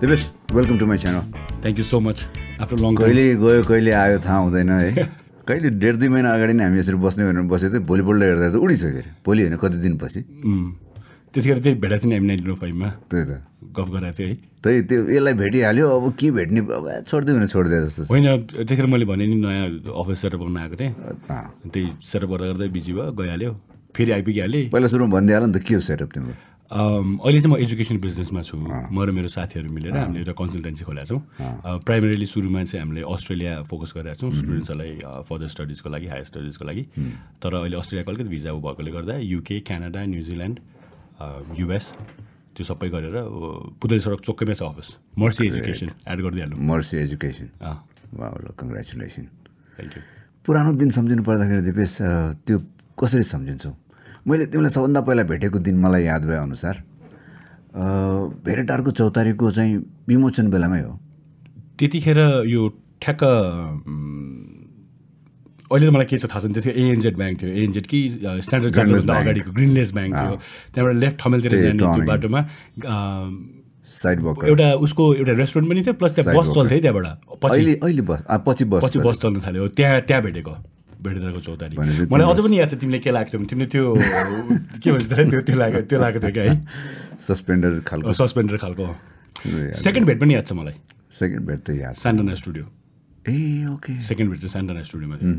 Dipesh welcome to my channel thank you so much after long कहिले गयो कहिले आयो थाहा हुँदैन है। कहिले डेढ दुई महिना अगाडि नै हामी यसरी बस्ने भनेर बसेको थियो भोलिपल्ट हेर्दा त उडिसक्यो अरे। भोलि होइन कति दिनपछि? त्यतिखेर त्यही भेटेको थिएँ हामी नाइन्टिन फाइभमा। त्यही त। गफ गराएको थिएँ है। त्यही त्यो यसलाई भेटिहाल्यो अब के भेट्ने अब छोडिदियो भने छोडिदियो जस्तो होइन त्यतिखेर मैले भने नि नयाँ अफिस सेटअप गर्न आएको थिएँ। त्यही सेटअप गर्दा गर्दै बिजी भयो गइहाल्यो। फेरि आइपुगिहालेँ। पहिला सुरुमा भनिदिइहाल्यो नि त के हो सेटअप तिम्रो? अहिले चाहिँ म एजुकेसन बिजनेसमा छु। म र मेरो साथीहरू मिलेर हामीले एउटा कन्सल्टेन्सी खोलेका छौँ। प्राइमेरीली सुरुमा चाहिँ हामीले अस्ट्रेलिया फोकस गरिरहेको छौँ। स्टुडेन्ट्सहरूलाई फर्दर स्टडिजको लागि हायर स्टडिजको लागि। तर अहिले अस्ट्रेलियाको अलिकति भिजा भएकोले गर्दा युके क्यानाडा न्युजिल्यान्ड युएस त्यो सबै गरेर पुदै सडक चोकैमै छ office. Mercy education add गरिदिइहाल्नु। Mercy education congratulation thank you पुरानो दिन सम्झिनु पर्दाखेरि दिपेश त्यो कसरी सम्झिन्छौ? मैले तिमीलाई सबभन्दा पहिला भेटेको दिन मलाई याद भए अनुसार भेरेटारको चौतारीको चाहिँ विमोचन बेलामै हो। त्यतिखेर यो ठ्याक्क अहिले त मलाई के छ थाहा छैन त्यतिखेर एएनजेड ब्याङ्क थियो। एएनजेड कि स्ट्यान्डर्ड चार्टरभन्दा. अगाडिको ग्रिनलेस ब्याङ्क थियो। त्यहाँबाट लेफ्ट ठमेलतिर त्यही जाने त्यो। बाटोमा साइड वक एउटा उसको एउटा रेस्टुरेन्ट पनि थियो प्लस त्यहाँ बस. चल्थ्यो त्यहाँबाट। पछि अहिले अहिले बस पछि बस पछि बस चल्न थाल्यो। त्यहाँ त्यहाँ भेटेको। भेटेको चौतारी मलाई अझ पनि याद छ तिमीले के लाग्थ्यो भने तिमीले त्यो के भन्छ? त्यो त्यो लाग्यो त्यो लागेको थियो क्या है। सस्पेन्डर खालको। सस्पेन्डर खालको। सेकेन्ड भेट पनि याद छ मलाई। सेकेन्ड भेट त याद। सान्डना स्टुडियो ए ओके। सेकेन्ड भेट चाहिँ सान्टाना स्टुडियोमा थियो।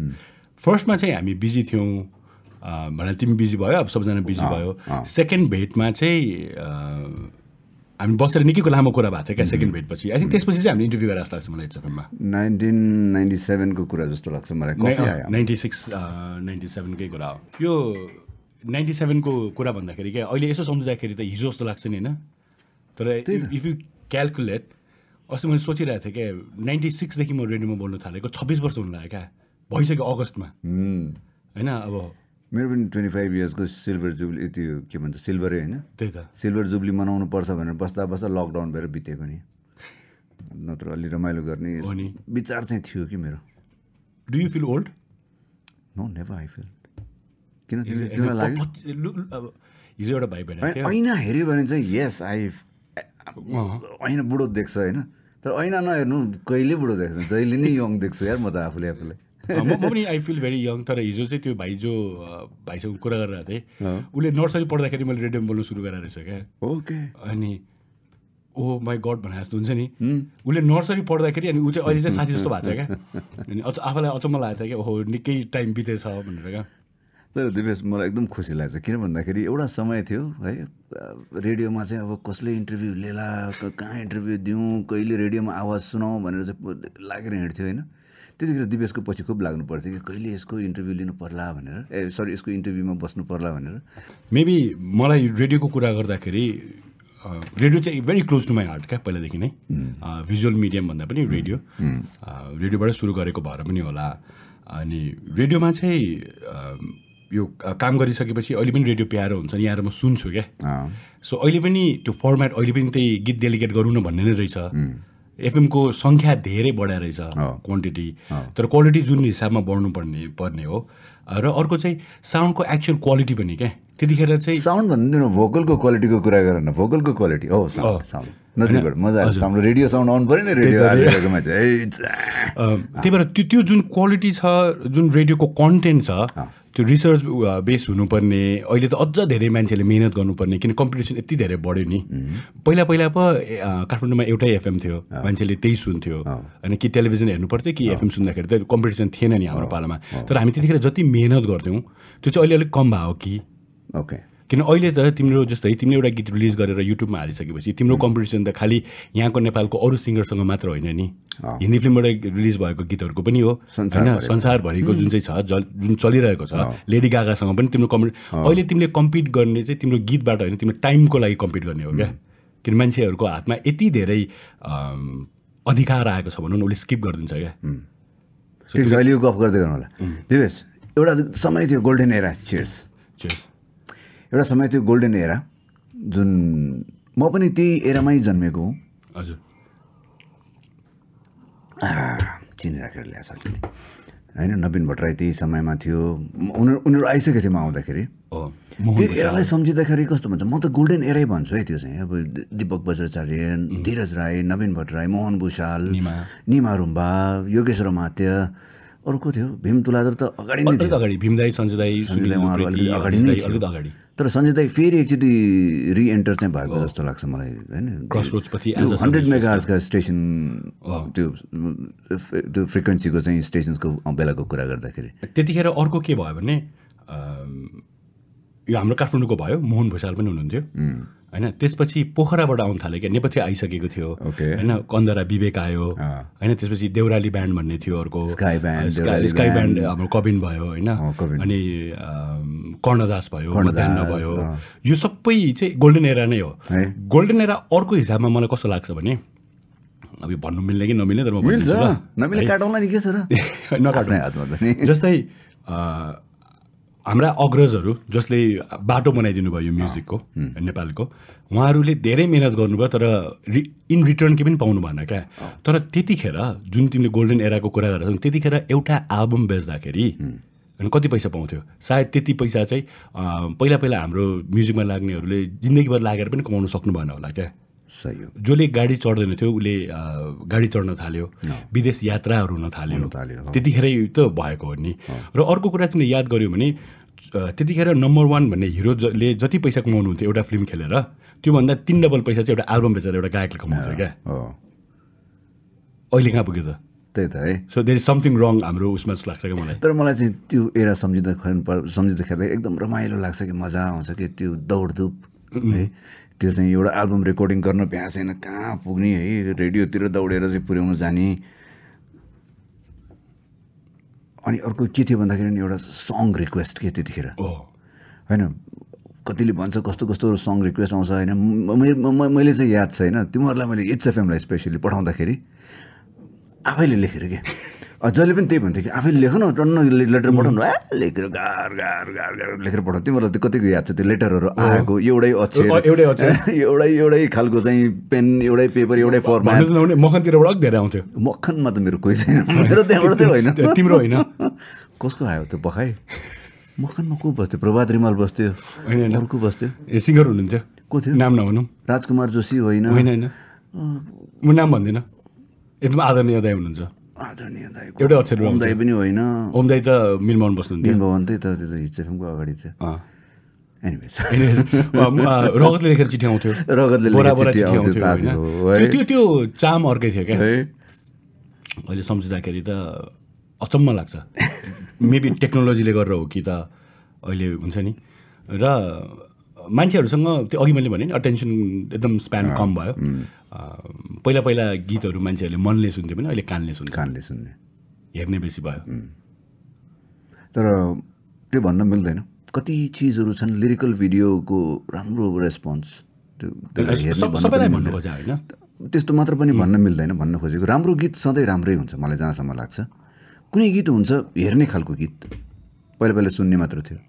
फर्स्टमा चाहिँ हामी बिजी थियौँ। भनेर तिमी बिजी भयो अब सबजना बिजी भयो। सेकेन्ड भेटमा चाहिँ हामी बसेर निकैको लामो कुरा भएको थियो क्या सेकेन्ड भेटपछि। आई थिङ्क त्यसपछि चाहिँ हामीले इन्टरभ्यू गरेर जस्तो लाग्छ मलाई एचएफएममा। नाइन्टिन नाइन्टी सेभेनको कुरा जस्तो लाग्छ मलाई। नाइन्टी सिक्स नाइन्टी सेभेनकै कुरा हो। यो नाइन्टी सेभेनको कुरा भन्दाखेरि क्या अहिले यसो सम्झिँदाखेरि त हिजो जस्तो लाग्छ नि होइन? तर इफ यु क्यालकुलेट अस्ति मैले सोचिरहेको थिएँ क्या नाइन्टी सिक्सदेखि म रेडियोमा बोल्नु थालेको छब्बिस वर्ष हुनु लाग्यो क्या। भइसक्यो अगस्तमा। होइन अब मेरो पनि ट्वेन्टी फाइभ इयर्सको सिल्भर जुब्ली त्यो के भन्छ सिल्भरै होइन? त्यही त। सिल्भर जुब्ली मनाउनु पर्छ भनेर बस्दा बस्दा लकडाउन भएर बितेको नि। नत्र अलि रमाइलो गर्ने। विचार चाहिँ थियो कि मेरो। Do you feel old no never I feel किन तिमीलाई लाग्यो? हिजो एउटा भाइ थियो? ऐना हेऱ्यो भने चाहिँ यस आई ऐना बुढो देख्छ होइन। तर ऐना नहेर्नु कहिले बुढो देख्छ? जहिले नै यङ देख्छु यार म त आफूले आफूलाई। म पनि आई फिल भेरी यङ तर हिजो चाहिँ त्यो भाइ जो भाइसँग कुरा गरिरहेको थिएँ उसले नर्सरी पढ्दाखेरि मैले रेडियोमा बोल्नु सुरु गरेर रहेछ क्या ओके अनि ओ माई गड भने जस्तो हुन्छ नि उसले नर्सरी पढ्दाखेरि अनि ऊ चाहिँ अहिले चाहिँ साथी जस्तो भएको छ क्या अनि अझ आफूलाई अचम्म लागेको थियो क्या ओहो निकै टाइम बितेछ भनेर क्या तर दिपेश मलाई एकदम खुसी लाग्छ. किन भन्दाखेरि एउटा समय थियो है? रेडियोमा चाहिँ अब कसले इन्टरभ्यू लिएला कहाँ इन्टरभ्यू दिउँ कहिले रेडियोमा आवाज सुनाउँ भनेर चाहिँ लागेर हिँड्थ्यो होइन? त्यतिखेर दिपेशको पछि खुब लाग्नु पर्थ्यो कि कहिले यसको इन्टरभ्यू लिनु पर्ला भनेर। ए सरी यसको इन्टरभ्यूमा बस्नु पर्ला भनेर। मेबी मलाई रेडियोको कुरा गर्दाखेरि रेडियो चाहिँ very close to my heart क्या पहिलादेखि नै। भिजुअल मिडियम भन्दा पनि रेडियो रेडियोबाट सुरु गरेको भएर पनि होला। अनि रेडियोमा चाहिँ यो काम गरिसकेपछि अहिले पनि रेडियो प्यारो हुन्छ नि यहाँ म सुन्छु क्या। सो अहिले पनि त्यो फर्मेट अहिले पनि त्यही गीत डेलिगेट गरौँ न भन्ने नै रहेछ। एफएमको सङ्ख्या धेरै बढाएर रहेछ क्वान्टिटी तर क्वालिटी जुन हिसाबमा बढ्नु पर्ने पर्ने हो र अर्को चाहिँ साउन्डको एक्चुअल क्वालिटी पनि क्या त्यतिखेर चाहिँ साउन्ड भन्दा तिम्रो भोकलको क्वालिटीको कुरा गर न भोकलको क्वालिटी हो साउन्ड साउन्ड नजिकबाट। मजा आयो। साउन्ड रेडियो साउन्ड आउनु पऱ्यो नि रेडियो त्यही भएर त्यो त्यो जुन क्वालिटी छ जुन रेडियोको कन्टेन्ट छ त्यो रिसर्च बेस हुनुपर्ने। अहिले त अझ धेरै मान्छेले मिहिनेत गर्नुपर्ने किन कम्पिटिसन यति धेरै बढ्यो नि। पहिला पहिला पो काठमाडौँमा एउटै एफएम थियो। मान्छेले त्यही सुन्थ्यो। अनि कि टेलिभिजन हेर्नु पर्थ्यो कि एफएम सुन्दाखेरि त कम्पिटिसन थिएन नि हाम्रो पालामा। तर हामी त्यतिखेर जति मिहिनेत गर्थ्यौँ त्यो चाहिँ अहिले अलिक कम भयो कि। ओके। किन अहिले त तिम्रो जस्तै तिमीले एउटा गीत रिलिज गरेर युट्युबमा हालिसकेपछि तिम्रो कम्पिटिसन त खालि यहाँको नेपालको अरू सिङ्गरसँग मात्र होइन नि। हिन्दी फिल्मबाट रिलिज भएको गीतहरूको पनि हो। होइन? संसारभरिको जुन चाहिँ छ जुन चलिरहेको छ लेडी गागासँग पनि तिम्रो कम्पिट अहिले तिमीले कम्पिट गर्ने चाहिँ तिम्रो गीतबाट होइन तिम्रो टाइमको लागि कम्पिट गर्ने हो क्या। किन मान्छेहरूको हातमा यति धेरै अधिकार आएको छ भनौँ न उसले स्किप गरिदिन्छ क्या। अहिले यो गफ गर्दै गर्नु होला। दिवेश एउटा समय थियो गोल्डन एरा चियर्स Cheers. एउटा समय थियो गोल्डन एरा जुन म पनि त्यही एरामै जन्मेको हुँ। हजुर। चिनी राखेर ल्याएको छ अलिकति। होइन नवीन भट्टराई त्यही समयमा थियो। उनीहरू उनीहरू आइसकेको थियो म आउँदाखेरि। त्यो एरालाई सम्झिँदाखेरि कस्तो भन्छ म त गोल्डन एरै भन्छु है त्यो चाहिँ। अब दिपक बज्राचार्य धीरज राई नवीन भट्टराई मोहन भूषाल निमा। रुम्बा योगेश्वर मात्य अरू को थियो। भीम तुलाधर त अगाडि नै अलिक अगाडि भीमदाई सञ्जय दाई उहाँहरू अलिकति अगाडि नै थियो। अगाडि। तर सञ्जय दाई फेरि एकचोटि रिएन्टर चाहिँ भएको जस्तो लाग्छ मलाई होइन? हन्ड्रेड मेगार्सका स्टेसन त्यो त्यो फ्रिक्वेन्सीको चाहिँ स्टेसन्सको बेलाको कुरा गर्दाखेरि। त्यतिखेर अर्को के भयो भने यो हाम्रो काठमाडौँको भयो मोहन भूषाल पनि हुनुहुन्थ्यो। होइन? त्यसपछि पोखराबाट आउनु थाल्यो क्या। नेपथ्य आइसकेको थियो। Okay. होइन? कन्दरा विवेक आयो। होइन? त्यसपछि देउराली ब्यान्ड भन्ने थियो अर्को। स्काई. ब्यान्ड हाम्रो कबिन भयो होइन। अनि कर्णदास भयो मध्यान्न भयो। यो सबै चाहिँ गोल्डन एरा नै हो। गोल्डन एरा अर्को हिसाबमा मलाई कस्तो लाग्छ भने अब यो भन्नु मिल्ने कि नमिल्ने तर म जस्तै हाम्रा अग्रजहरू जसले बाटो बनाइदिनु भयो यो म्युजिकको नेपालको उहाँहरूले धेरै मिहिनेत गर्नुभयो तर रि इन रिटर्न के पनि पाउनु भएन क्या। तर त्यतिखेर जुन तिमीले गोल्डन एराको कुरा गरेर त्यतिखेर एउटा एल्बम बेच्दाखेरि अनि कति पैसा पाउँथ्यो? सायद त्यति पैसा चाहिँ पहिला पहिला हाम्रो म्युजिकमा लाग्नेहरूले जिन्दगीभर लागेर पनि कमाउनु सक्नु भएन होला क्या। सही हो। जसले गाडी चढ्दैन थियो उसले गाडी चढ्न थाल्यो विदेश यात्राहरू हुन थाल्यो। त्यतिखेरै त भएको हो नि। र अर्को कुरा तिमीले याद गर्यो भने त्यतिखेर नम्बर वान भन्ने हिरोले जति पैसा कमाउनुहुन्थ्यो एउटा फिल्म खेलेर त्योभन्दा तिन डबल पैसा चाहिँ एउटा एल्बम बेचेर एउटा गायकले कमाउँथ्यो क्या। हो अहिले कहाँ पुग्यो त? त्यही त है। So there is something wrong हाम्रो उसमा जस्तो लाग्छ क्या मलाई। तर मलाई चाहिँ त्यो एरा सम्झिँदा सम्झिँदाखेरि एकदम रमाइलो लाग्छ कि मजा आउँछ कि त्यो दौडधुप है। त्यो चाहिँ एउटा एल्बम रेकर्डिङ गर्न भ्यासेन कहाँ पुग्ने है? रेडियोतिर दौडेर चाहिँ पुर्याउनु जाने। अनि अर्को के थियो भन्दाखेरि नि एउटा सङ रिक्वेस्ट के त्यतिखेर? होइन कतिले भन्छ कस्तो कस्तो सङ रिक्वेस्ट आउँछ होइन मैले चाहिँ याद छ होइन तिमीहरूलाई मैले इट्स एफएमलाई स्पेसली पठाउँदाखेरि आफैले लेखेर के? अ, जसले पनि त्यही भन्थ्यो कि आफैले लेख न टन्न लेटर पठाउनु आ लेखेर गार गार गार गार लेखेर पठाउनु तिमीहरूलाई त्यो कतिको याद छ त्यो लेटरहरू आएको एउटै अक्षर। एउटै। एउटै एउटै खालको चाहिँ पेन एउटै पेपर एउटै फर्मा भन्नु त नहुने मखनतिरबाट अलिक धेरै आउँथ्यो। मक्खनमा त मेरो कोही छैन। मेरो त्यहाँबाट चाहिँ होइन। तिम्रो होइन। कसको आयो त्यो बखाइ मखनमा को बस्थ्यो? प्रभात रिमाल बस्थ्यो। होइन। अर्को बस्थ्यो? ए सिङ्गर हुनुहुन्थ्यो को थियो? नाम नभनौँ। राजकुमार जोशी होइन। होइन होइन। म नाम भन्दिनँ। एकदम आदरणीय दाई हुनुहुन्छ। आदरणीय दाईको एउटै अक्षर ओम दाई पनि होइन। ओम दाई त मिलमाउन बस्नुहुन्थ्यो। दिन भवन त्यही त त्यो त हिट एफएमको अगाडि थियो। रगतले लेखेर चिठी आउँथ्यो। रगतले। त्यो त्यो चाम अर्कै थियो क्या। अहिले सम्झिँदाखेरि त अचम्म लाग्छ। मेबी टेक्नोलोजीले गरेर हो कि त अहिले हुन्छ नि। र मान्छेहरूसँग त्यो अघि मैले भने अटेन्सन एकदम स्प्यान कम भयो। पहिला पहिला गीतहरू मान्छेहरूले मनले सुन्थ्यो भने अहिले कानले सुन्थ्यो कानले सुन्ने। हेर्ने बेसी भयो। तर त्यो भन्न मिल्दैन। कति चिजहरू छन् लिरिकल भिडियोको राम्रो रेस्पोन्स सबैलाई भन्नु। खोजा होइन? त्यस्तो मात्र पनि भन्न मिल्दैन भन्न खोजेको। राम्रो गीत सधैँ राम्रै हुन्छ मलाई जहाँसम्म लाग्छ। कुनै गीत हुन्छ हेर्ने खालको गीत। पहिला पहिला सुन्ने मात्र थियो।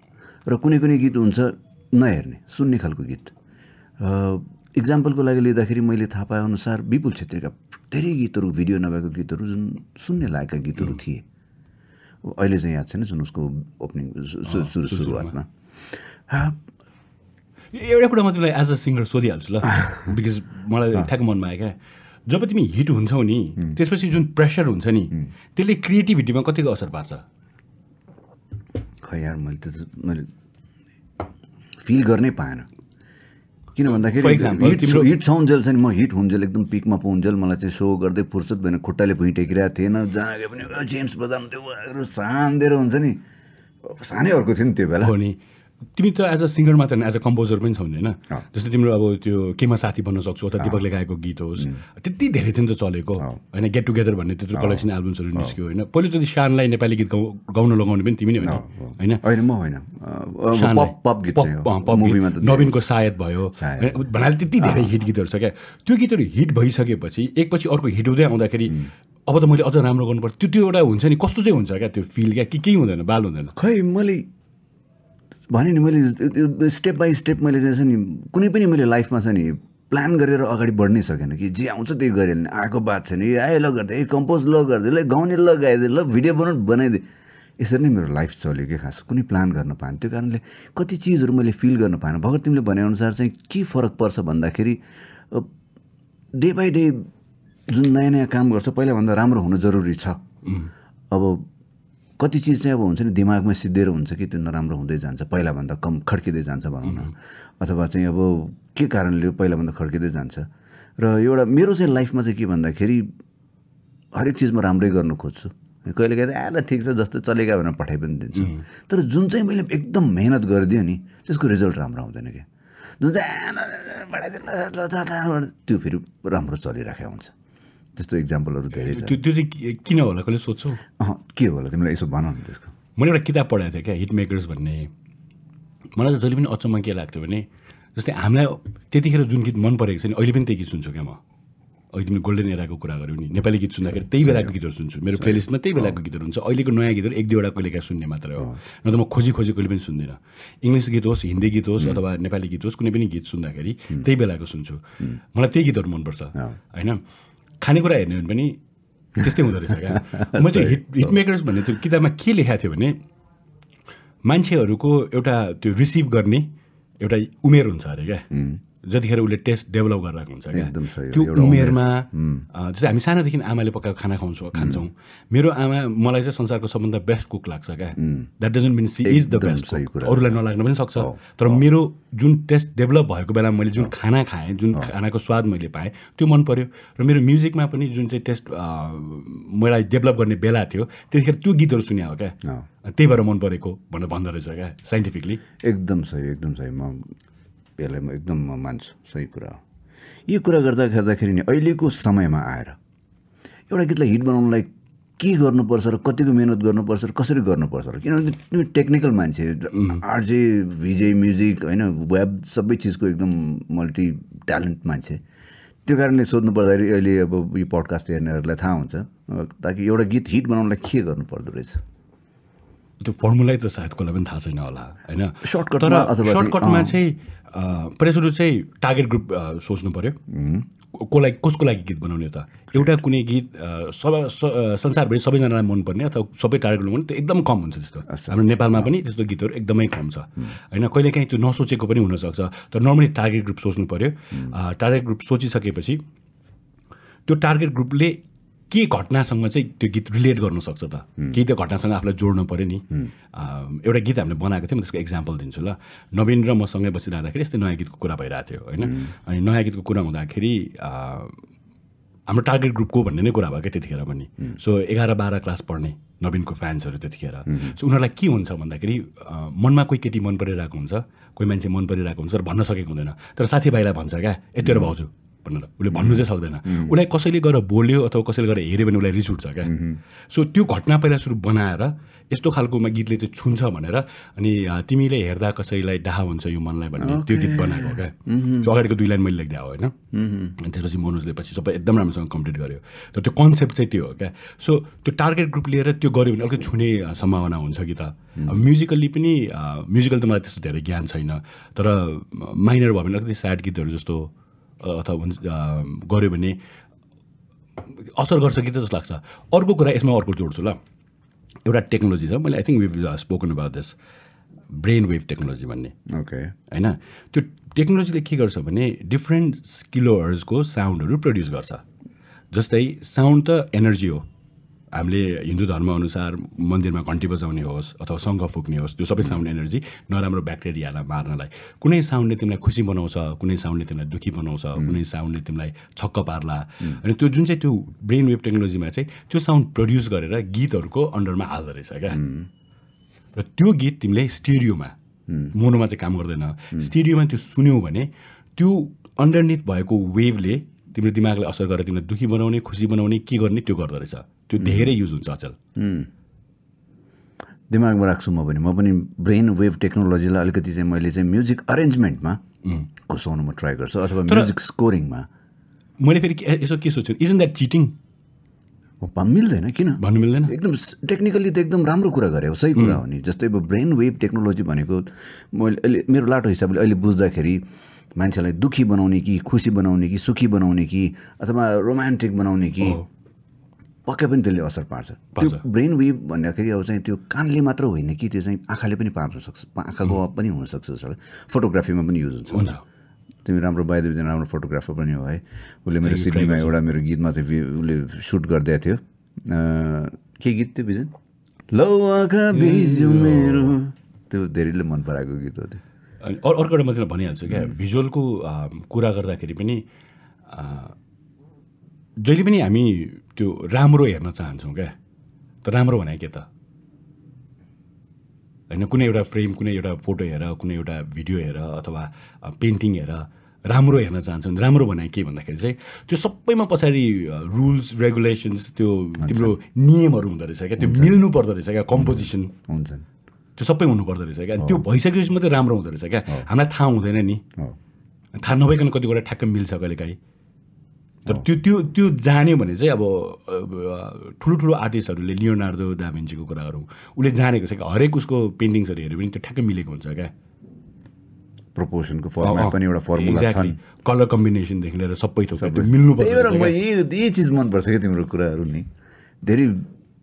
र कुनै कुनै गीत हुन्छ नहेर्ने सुन्ने खालको गीत। इक्जाम्पलको लागि लिँदाखेरि मैले थाहा पाएअनुसार विपुल छेत्रीका धेरै गीतहरू भिडियो नभएको गीतहरू जुन सुन्ने लायकका गीतहरू थिए। अहिले चाहिँ याद छैन जुन उसको ओपनिङ सुरु सुरुवातमा। एउटा कुरा म तिमीलाई एज अ सिङ्गर सोधिहाल्छु ल बिकज मलाई ठ्याक्क मनमा आयो क्या। जब तिमी हिट हुन्छौ नि त्यसपछि जुन प्रेसर हुन्छ नि त्यसले क्रिएटिभिटीमा कतिको असर पार्छ? खै यार मैले त मैले फिल गर्नै पाएन। किन भन्दाखेरि हिट हिट छाउन्जेल चाहिँ म हिट हुन्जेल एकदम पिकमा पाउन्जेल मलाई चाहिँ सो गर्दै फुर्सद भएन खुट्टाले भुइँ टेकिरहेको थिएन जहाँ गए पनि "ओ, जेम्स बजाउनु त्यो साँधेर हुन्छ नि। सानै अर्को थियो नि त्यो बेला। हो नि। तिमी त एज अ सिङ्गर मात्र एज अ कम्पोजर पनि छौ होइन? जस्तै तिम्रो अब त्यो केमा साथी बन्न सक्छौ अथवा दिपकले गाएको गीत होस्। त्यति धेरै थियो नि त चलेको। होइन गेट टुगेदर भन्ने त्यत्रो कलेक्सन एल्बम्सहरू निस्क्यो होइन? पहिलोचोटि शानलाई नेपाली गीत गाउ गाउन लगाउने पनि तिमी नै होइन होइन? होइन म होइन। नवीनको सायद भयो। होइन? भन्नाले त्यति धेरै हिट गीतहरू छ क्या। त्यो गीतहरू हिट भइसकेपछि एकपछि अर्को हिट हुँदै आउँदाखेरि अब त मैले अझ राम्रो गर्नुपर्छ। त्यो त्यो एउटा हुन्छ नि कस्तो चाहिँ हुन्छ क्या त्यो फिल क्या? कि केही हुँदैन बाल हुँदैन। खै मैले भने नि मैले स्टेप बाई स्टेप मैले चाहिँ नि कुनै पनि मैले लाइफमा छ नि प्लान गरेर अगाडि बढ्नै सकेन कि। जे आउँछ त्यही गरेँ नि। आएको बात छैन ए आयो ल गर्दै ए कम्पोज ल गरिदिए ल गाउने ल गाइदिए ल भिडियो बनाउनु बनाइदिए। यसरी नै मेरो लाइफ चल्यो कि खास। कुनै प्लान गर्न पाएन। त्यो कारणले कति चिजहरू मैले फिल गर्न पाएन। भर्खर तिमीले भनेअनुसार चाहिँ के फरक पर्छ भन्दाखेरि डे बाई डे जुन नयाँ नयाँ काम गर्छ पहिलाभन्दा राम्रो हुनु जरुरी छ। अब कति चिज चाहिँ अब हुन्छ नि दिमागमा सिद्धिएर हुन्छ कि त्यो नराम्रो हुँदै जान्छ पहिलाभन्दा कम खड्किँदै जान्छ भनौँ न। अथवा चाहिँ अब के कारणले पहिलाभन्दा खड्किँदै जान्छ? र एउटा मेरो चाहिँ लाइफमा चाहिँ के भन्दाखेरि हरेक चिजमा राम्रै गर्न खोज्छु। कहिले कहिले आएर ठिक छ जस्तो चलेका भनेर पठाइ पनि दिन्छु। तर जुन चाहिँ मैले एकदम मेहनत गरिदिएँ नि त्यसको रिजल्ट राम्रो आउँदैन क्या जुन चाहिँ त्यो फेरि राम्रो चलिरहेको हुन्छ। त्यस्तो इक्जाम्पलहरू धेरै छ। त्यो त्यो चाहिँ किन होला? कहिले सोध्छौ? अँ, के होला? तिमीलाई यसो भन न त्यसको। मैले एउटा किताब पढाएको थिएँ क्या हिट मेकर्स भन्ने। मलाई चाहिँ जहिले पनि अचम्म के लाग्थ्यो भने जस्तै हामीलाई त्यतिखेर जुन गीत मन परेको छ नि अहिले पनि त्यही गीत सुन्छु क्या म। अहिले तिमीले गोल्डन एराको कुरा गऱ्यौ नि नेपाली गीत सुन्दाखेरि त्यही बेलाको गीतहरू सुन्छु। मेरो प्लेलिस्टमा त्यही बेलाको गीतहरू हुन्छ। अहिलेको नयाँ गीतहरू एक दुईवटा कहिले काहीँ सुन्ने मात्रै हो। न त म खोजी खोजी कहिले पनि सुन्दिनँ। इङ्ग्लिस गीत होस् हिन्दी गीत होस् अथवा नेपाली गीत होस् कुनै पनि गीत सुन्दाखेरि त्यही बेलाको सुन्छु। मलाई त्यही गीतहरू मनपर्छ। होइन? खानेकुरा हेर्ने हो भने पनि त्यस्तै हुँदो रहेछ क्या। म चाहिँ हिट हिट मेकर्स भन्ने त्यो किताबमा के लेखाएको थियो भने मान्छेहरूको एउटा त्यो रिसिभ गर्ने एउटा उमेर हुन्छ अरे क्या। जतिखेर उसले टेस्ट डेभलप गरिरहेको हुन्छ क्या। त्यो उमेरमा जस्तै हामी सानोदेखि आमाले पकाएको खाना खुवाउँछौँ खान्छौँ। मेरो आमा मलाई चाहिँ संसारको सबभन्दा बेस्ट कुक लाग्छ क्या। That doesn't mean she is the best. अरूलाई नलाग्न पनि सक्छ। तर मेरो जुन टेस्ट डेभलप भएको बेलामा मैले जुन खाना खाएँ जुन खानाको स्वाद मैले पाएँ त्यो मन पऱ्यो र मेरो म्युजिकमा पनि जुन चाहिँ टेस्ट मलाई डेभलप गर्ने बेला थियो त्यतिखेर त्यो गीतहरू सुने हो क्या। त्यही भएर मन परेको भनेर भन्दो रहेछ क्या साइन्टिफिकली एकदम सही एकदम सही। म यसलाई म एकदम म मान्छु सही कुरा हो। यो कुरा गर्दा गर्दाखेरि नि अहिलेको समयमा आएर एउटा गीतलाई हिट बनाउनलाई के गर्नुपर्छ र कतिको मिहिनेत गर्नुपर्छ र कसरी गर्नुपर्छ र किनभने तिमी टेक्निकल मान्छे आरजे भिजे म्युजिक होइन वेब सबै चिजको एकदम मल्टी ट्यालेन्ट मान्छे। त्यो कारणले सोध्नु पर्दाखेरि अहिले अब यो पडकास्ट हेर्नेहरूलाई थाहा हुन्छ ताकि एउटा गीत हिट बनाउनलाई के गर्नु पर्दो रहेछ? त्यो फर्मुलै त सायद कसलाई पनि थाहा छैन होला होइन? Shortcut तर सर्टकटमा। चाहिँ सुरु चाहिँ टार्गेट ग्रुप सोच्नु पऱ्यो कसलाई कसको लागि गीत बनाउने त? एउटा कुनै गीत सब संसारभरि सबैजनालाई मनपर्ने अथवा सबै टार्गेट ग्रुप त्यो एकदम कम हुन्छ त्यस्तो। हाम्रो नेपालमा पनि त्यस्तो गीतहरू एकदमै कम छ। होइन कहिलेकाहीँ त्यो नसोचेको पनि हुनसक्छ। तर नर्मली टार्गेट ग्रुप सोच्नु पऱ्यो टार्गेट ग्रुप सोचिसकेपछि त्यो टार्गेट ग्रुपले के घटनासँग चाहिँ त्यो गीत रिलेट गर्न सक्छ त? केही त्यो घटनासँग आफूलाई जोड्नु पऱ्यो नि। एउटा गीत हामीले बनाएको थियौँ म त्यसको इक्जाम्पल दिन्छु ल। नवीन र मसँगै बसिरहँदाखेरि यस्तै नयाँ गीतको कुरा भइरहेको थियो होइन? अनि नयाँ गीतको कुरा हुँदाखेरि हाम्रो टार्गेट ग्रुपको भन्ने नै कुरा भयो क्या त्यतिखेर पनि। सो एघार बाह्र क्लास पढ्ने नवीनको फ्यान्सहरू त्यतिखेर। सो उनीहरूलाई के हुन्छ भन्दाखेरि मनमा कोही केटी मन परिरहेको हुन्छ कोही मान्छे मन परिरहेको हुन्छ र भन्न सकेको हुँदैन। तर साथीभाइलाई भन्छ क्या यतिवटा भाउजू भनेर उसले भन्नु चाहिँ सक्दैन। उसलाई कसैले गएर बोल्यो अथवा कसैले गएर हेऱ्यो भने उसलाई रिस उठ्छ क्या। सो त्यो घटना पहिला सुरु बनाएर यस्तो खालकोमा गीतले चाहिँ छुन्छ भनेर अनि तिमीले हेर्दा कसैलाई डाहा हुन्छ यो मनलाई भन्ने त्यो गीत बनाएको क्या। त्यो अगाडिको दुई लाइन मैले लेख्दा हो होइन? अनि त्यसपछि मनोजले पछि सबै एकदम राम्रोसँग कम्प्लिट गर्यो। तर त्यो कन्सेप्ट चाहिँ त्यो हो क्या। सो त्यो टार्गेट ग्रुप लिएर त्यो गऱ्यो भने अलिकति छुने सम्भावना हुन्छ कि त। म्युजिकल्ली पनि म्युजिकल त मलाई त्यस्तो धेरै ज्ञान छैन। तर माइनर भयो भने अलिकति स्याड गीतहरू जस्तो अथवा गऱ्यो भने असर गर्छ कि त जस्तो लाग्छ। अर्को कुरा यसमा अर्को जोड्छु ल। एउटा टेक्नोलोजी छ। मैले I think we've spoken about this brain wave technology भन्ने। ओके होइन? त्यो टेक्नोलोजीले के गर्छ भने डिफ्रेन्ट किलोहर्सको साउन्डहरू प्रड्युस गर्छ। जस्तै साउन्ड त एनर्जी हो। हामीले हिन्दू धर्मअनुसार मन्दिरमा घन्टी बजाउने होस् अथवा शङ्ख फुक्ने होस् त्यो सबै साउन्ड एनर्जी नराम्रो ब्याक्टेरियालाई मार्नलाई। कुनै साउन्डले तिमीलाई खुसी बनाउँछ कुनै साउन्डले तिमीलाई दुःखी बनाउँछ कुनै साउन्डले तिमीलाई छक्क पार्ला। अनि त्यो जुन चाहिँ त्यो ब्रेन वेभ टेक्नोलोजीमा चाहिँ त्यो साउन्ड प्रड्युस गरेर गीतहरूको अन्डरमा हाल्दो रहेछ क्या। र त्यो गीत तिमीले स्टेरियोमा मोनोमा चाहिँ काम गर्दैन। स्टेरियोमा त्यो सुन्यौ भने त्यो अन्डरनिथ भएको वेभले तिम्रो दिमागलाई असर गरेर तिमीलाई दुःखी बनाउने खुसी बनाउने के गर्ने त्यो गर्दो रहेछ। त्यो धेरै युज हुन्छ अचल। दिमागमा राख्छु म पनि। म पनि ब्रेन वेभ टेक्नोलोजीलाई अलिकति चाहिँ मैले चाहिँ म्युजिक अरेन्जमेन्टमा घुसाउनु म ट्राई गर्छु अथवा म्युजिक स्कोरिङमा। मैले फेरि के- यसो के सोच्छु? इजन द्याट चिटिङ मिल्दैन किन? भन्नु मिल्दैन। एकदम टेक्निकली त एकदम राम्रो कुरा गरे हो सही कुरा हो नि। जस्तै अब ब्रेन वेभ टेक्नोलोजी भनेको मैले अहिले मेरो लाटो हिसाबले अहिले बुझ्दाखेरि मान्छेलाई दुःखी बनाउने कि खुसी बनाउने कि सुखी बनाउने कि अथवा रोमान्टिक बनाउने कि पक्कै पनि त्यसले असर पार्छ। त्यो ब्रेन वेभ भन्दाखेरि अब चाहिँ त्यो कानले मात्र होइन कि त्यो चाहिँ आँखाले पनि पार्न सक्छ आँखाको अफ पनि हुनसक्छ जस्तो लाग्छ। फोटोग्राफीमा पनि युज हुन्छ। तिमी राम्रो बाहिर राम्रो फोटोग्राफर पनि हो है। उसले मेरो सिडनीमा एउटा मेरो गीतमा चाहिँ उसले सुट गरिदिएको थियो। के गीत थियो बिजन लौ आँखा बिज्यो मेरो। त्यो धेरैले मन पराएको गीत हो त्यो। अनि अर- अर्को एउटा मात्रै भनिहाल्छु क्या भिजुअलको कुरा गर्दाखेरि पनि जहिले पनि हामी त्यो राम्रो हेर्न चाहन्छौँ क्या त राम्रो भने के त? होइन कुनै एउटा फ्रेम कुनै एउटा फोटो हेर कुनै एउटा भिडियो हेर अथवा पेन्टिङ हेर राम्रो हेर्न चाहन्छौँ। राम्रो बनाए के भन्दाखेरि चाहिँ त्यो सबैमा पछाडि रुल्स रेगुलेसन्स त्यो तिम्रो नियमहरू हुँदो रहेछ क्या त्यो मिल्नु पर्दो रहेछ क्या कम्पोजिसन हुन्छ। त्यो सबै हुनुपर्दो रहेछ क्या। अनि त्यो भइसकेपछि मात्रै राम्रो हुँदो रहेछ क्या। हामीलाई थाहा हुँदैन नि। थाहा नभइकन कति कुरा ठ्याक्क मिल्छ कहिलेकाहीँ। तर त्यो त्यो त्यो जान्यो भने चाहिँ अब ठुलो ठुलो आर्टिस्टहरूले लियोनार्दो दाभिन्चीको कुरा गरौँ उसले जानेको छ कि हरेक उसको पेन्टिङ्सहरू हेऱ्यो भने त्यो ठ्याक्कै मिलेको हुन्छ क्या। प्रपोर्सनको फर्मुला पनि एउटा फर्मुला छ कलर कम्बिनेसनदेखि लिएर सबै थोक मिल्नु पर्छ यही चिज मनपर्छ क्या तिम्रो कुराहरू नि। धेरै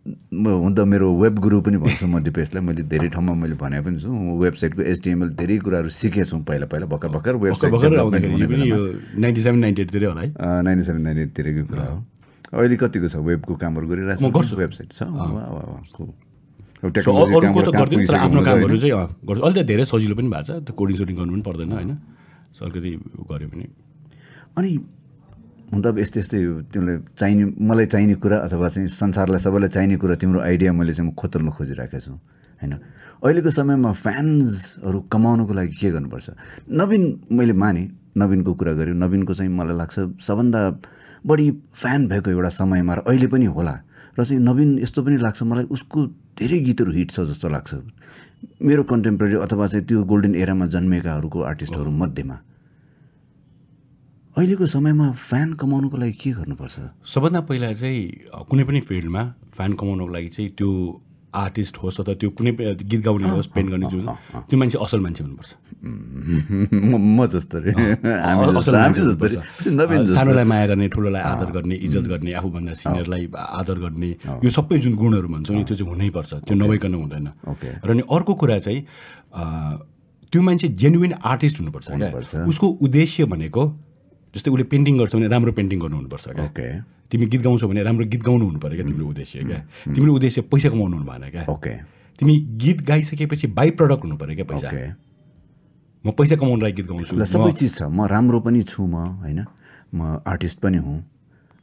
म हुन त मेरो वेब गुरु पनि भन्छु म दिपेशलाई। मैले धेरै ठाउँमा मैले भने पनि छु। वेबसाइटको एचडिएमएल धेरै कुराहरू सिकेछु पहिला पहिला भर्खर भर्खर वेबसाइट नाइन्टी सेभेन नाइन्टी एटतिरै होला है। नाइन्टी सेभेन नाइन्टी एटतिरकै कुरा हो। अहिले कतिको छ? वेबको कामहरू गरिरहेको म गर्छु। वेबसाइट छ? आफ्नो कामहरू? चाहिँ गर्छु। अहिले त धेरै सजिलो पनि भएको छ। त्यो कोडिङ सोडिङ गर्नु पनि पर्दैन होइन? सो अलिकति गऱ्यो भने। अनि हुन त अब यस्तै यस्तै तिमीलाई चाहिने मलाई चाहिने कुरा अथवा चाहिँ संसारलाई सबैलाई चाहिने कुरा तिम्रो आइडिया मैले चाहिँ म खोतल्न खोजिरहेको छु होइन? अहिलेको समयमा फ्यान्सहरू कमाउनुको लागि के गर्नुपर्छ? नवीन मैले माने नवीनको कुरा गऱ्यो नवीनको चाहिँ मलाई लाग्छ सबभन्दा बढी फ्यान भएको एउटा समयमा र अहिले पनि होला। र चाहिँ नवीन यस्तो पनि लाग्छ मलाई उसको धेरै गीतहरू हिट छ जस्तो लाग्छ। मेरो कन्टेम्पोरेरी अथवा चाहिँ त्यो गोल्डन एरामा जन्मेकाहरूको आर्टिस्टहरू मध्येमा। अहिलेको समयमा फ्यान कमाउनुको लागि के गर्नुपर्छ? सबभन्दा पहिला चाहिँ कुनै पनि फिल्डमा फ्यान कमाउनको लागि चाहिँ त्यो आर्टिस्ट होस् अथवा त्यो कुनै गीत गाउने होस् पेन्ट गर्ने जो त्यो मान्छे असल मान्छे हुनुपर्छ। म जस्तो सानोलाई माया गर्ने ठुलोलाई आदर गर्ने इज्जत गर्ने आफूभन्दा सिनियरलाई आदर गर्ने यो सबै जुन गुणहरू भन्छौँ नि त्यो चाहिँ हुनैपर्छ। त्यो नभइकन हुँदैन। र अनि अर्को कुरा चाहिँ त्यो मान्छे जेन्युन आर्टिस्ट हुनुपर्छ। उसको उद्देश्य भनेको जस्तै उसले पेन्टिङ गर्छ भने राम्रो पेन्टिङ गर्नु हुनुपर्छ क्या। ओके। तिमी गीत गाउँछौ भने राम्रो गीत गाउनु हुनु पऱ्यो क्या तिम्रो उद्देश्य क्या। तिम्रो उद्देश्य पैसा कमाउनु हुनु भएन क्या। ओके। तिमी गीत गाइसकेपछि बाई प्रडक्ट हुनु पऱ्यो क्या पैसा। म पैसा कमाउनु लागि गीत गाउँछु। सबै चिज छ। म राम्रो पनि छु म होइन। म आर्टिस्ट पनि हुँ।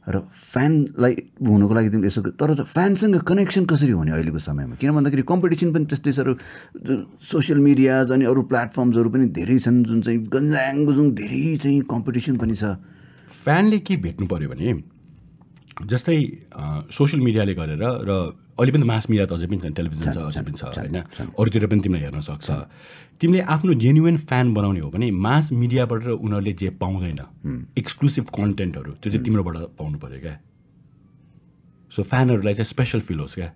र फ्यानलाई हुनुको लागि तिमीले यसो तर फ्यानसँग कनेक्सन कसरी हुने अहिलेको समयमा? किन भन्दाखेरि कम्पिटिसन पनि त्यस्तै साह्रो सोसियल मिडियाज अनि अरू प्लेटफर्म्सहरू पनि धेरै छन् जुन चाहिँ गन्जाङ गुजुङ धेरै चाहिँ कम्पिटिसन पनि छ। फ्यानले के भेट्नु पऱ्यो भने जस्तै सोसियल मिडियाले गरेर र अहिले पनि मास मिडिया त अझै पनि छ टेलिभिजन छ अझै पनि छ होइन? अरूतिर पनि तिमीलाई हेर्न सक्छ। तिमीले आफ्नो जेन्युन फ्यान बनाउने हो भने मास मिडियाबाट उनीहरूले जे पाउँदैन एक्सक्लुसिभ कन्टेन्टहरू त्यो चाहिँ तिम्रोबाट पाउनु पऱ्यो क्या। सो फ्यानहरूलाई चाहिँ स्पेसल फिल होस् क्या।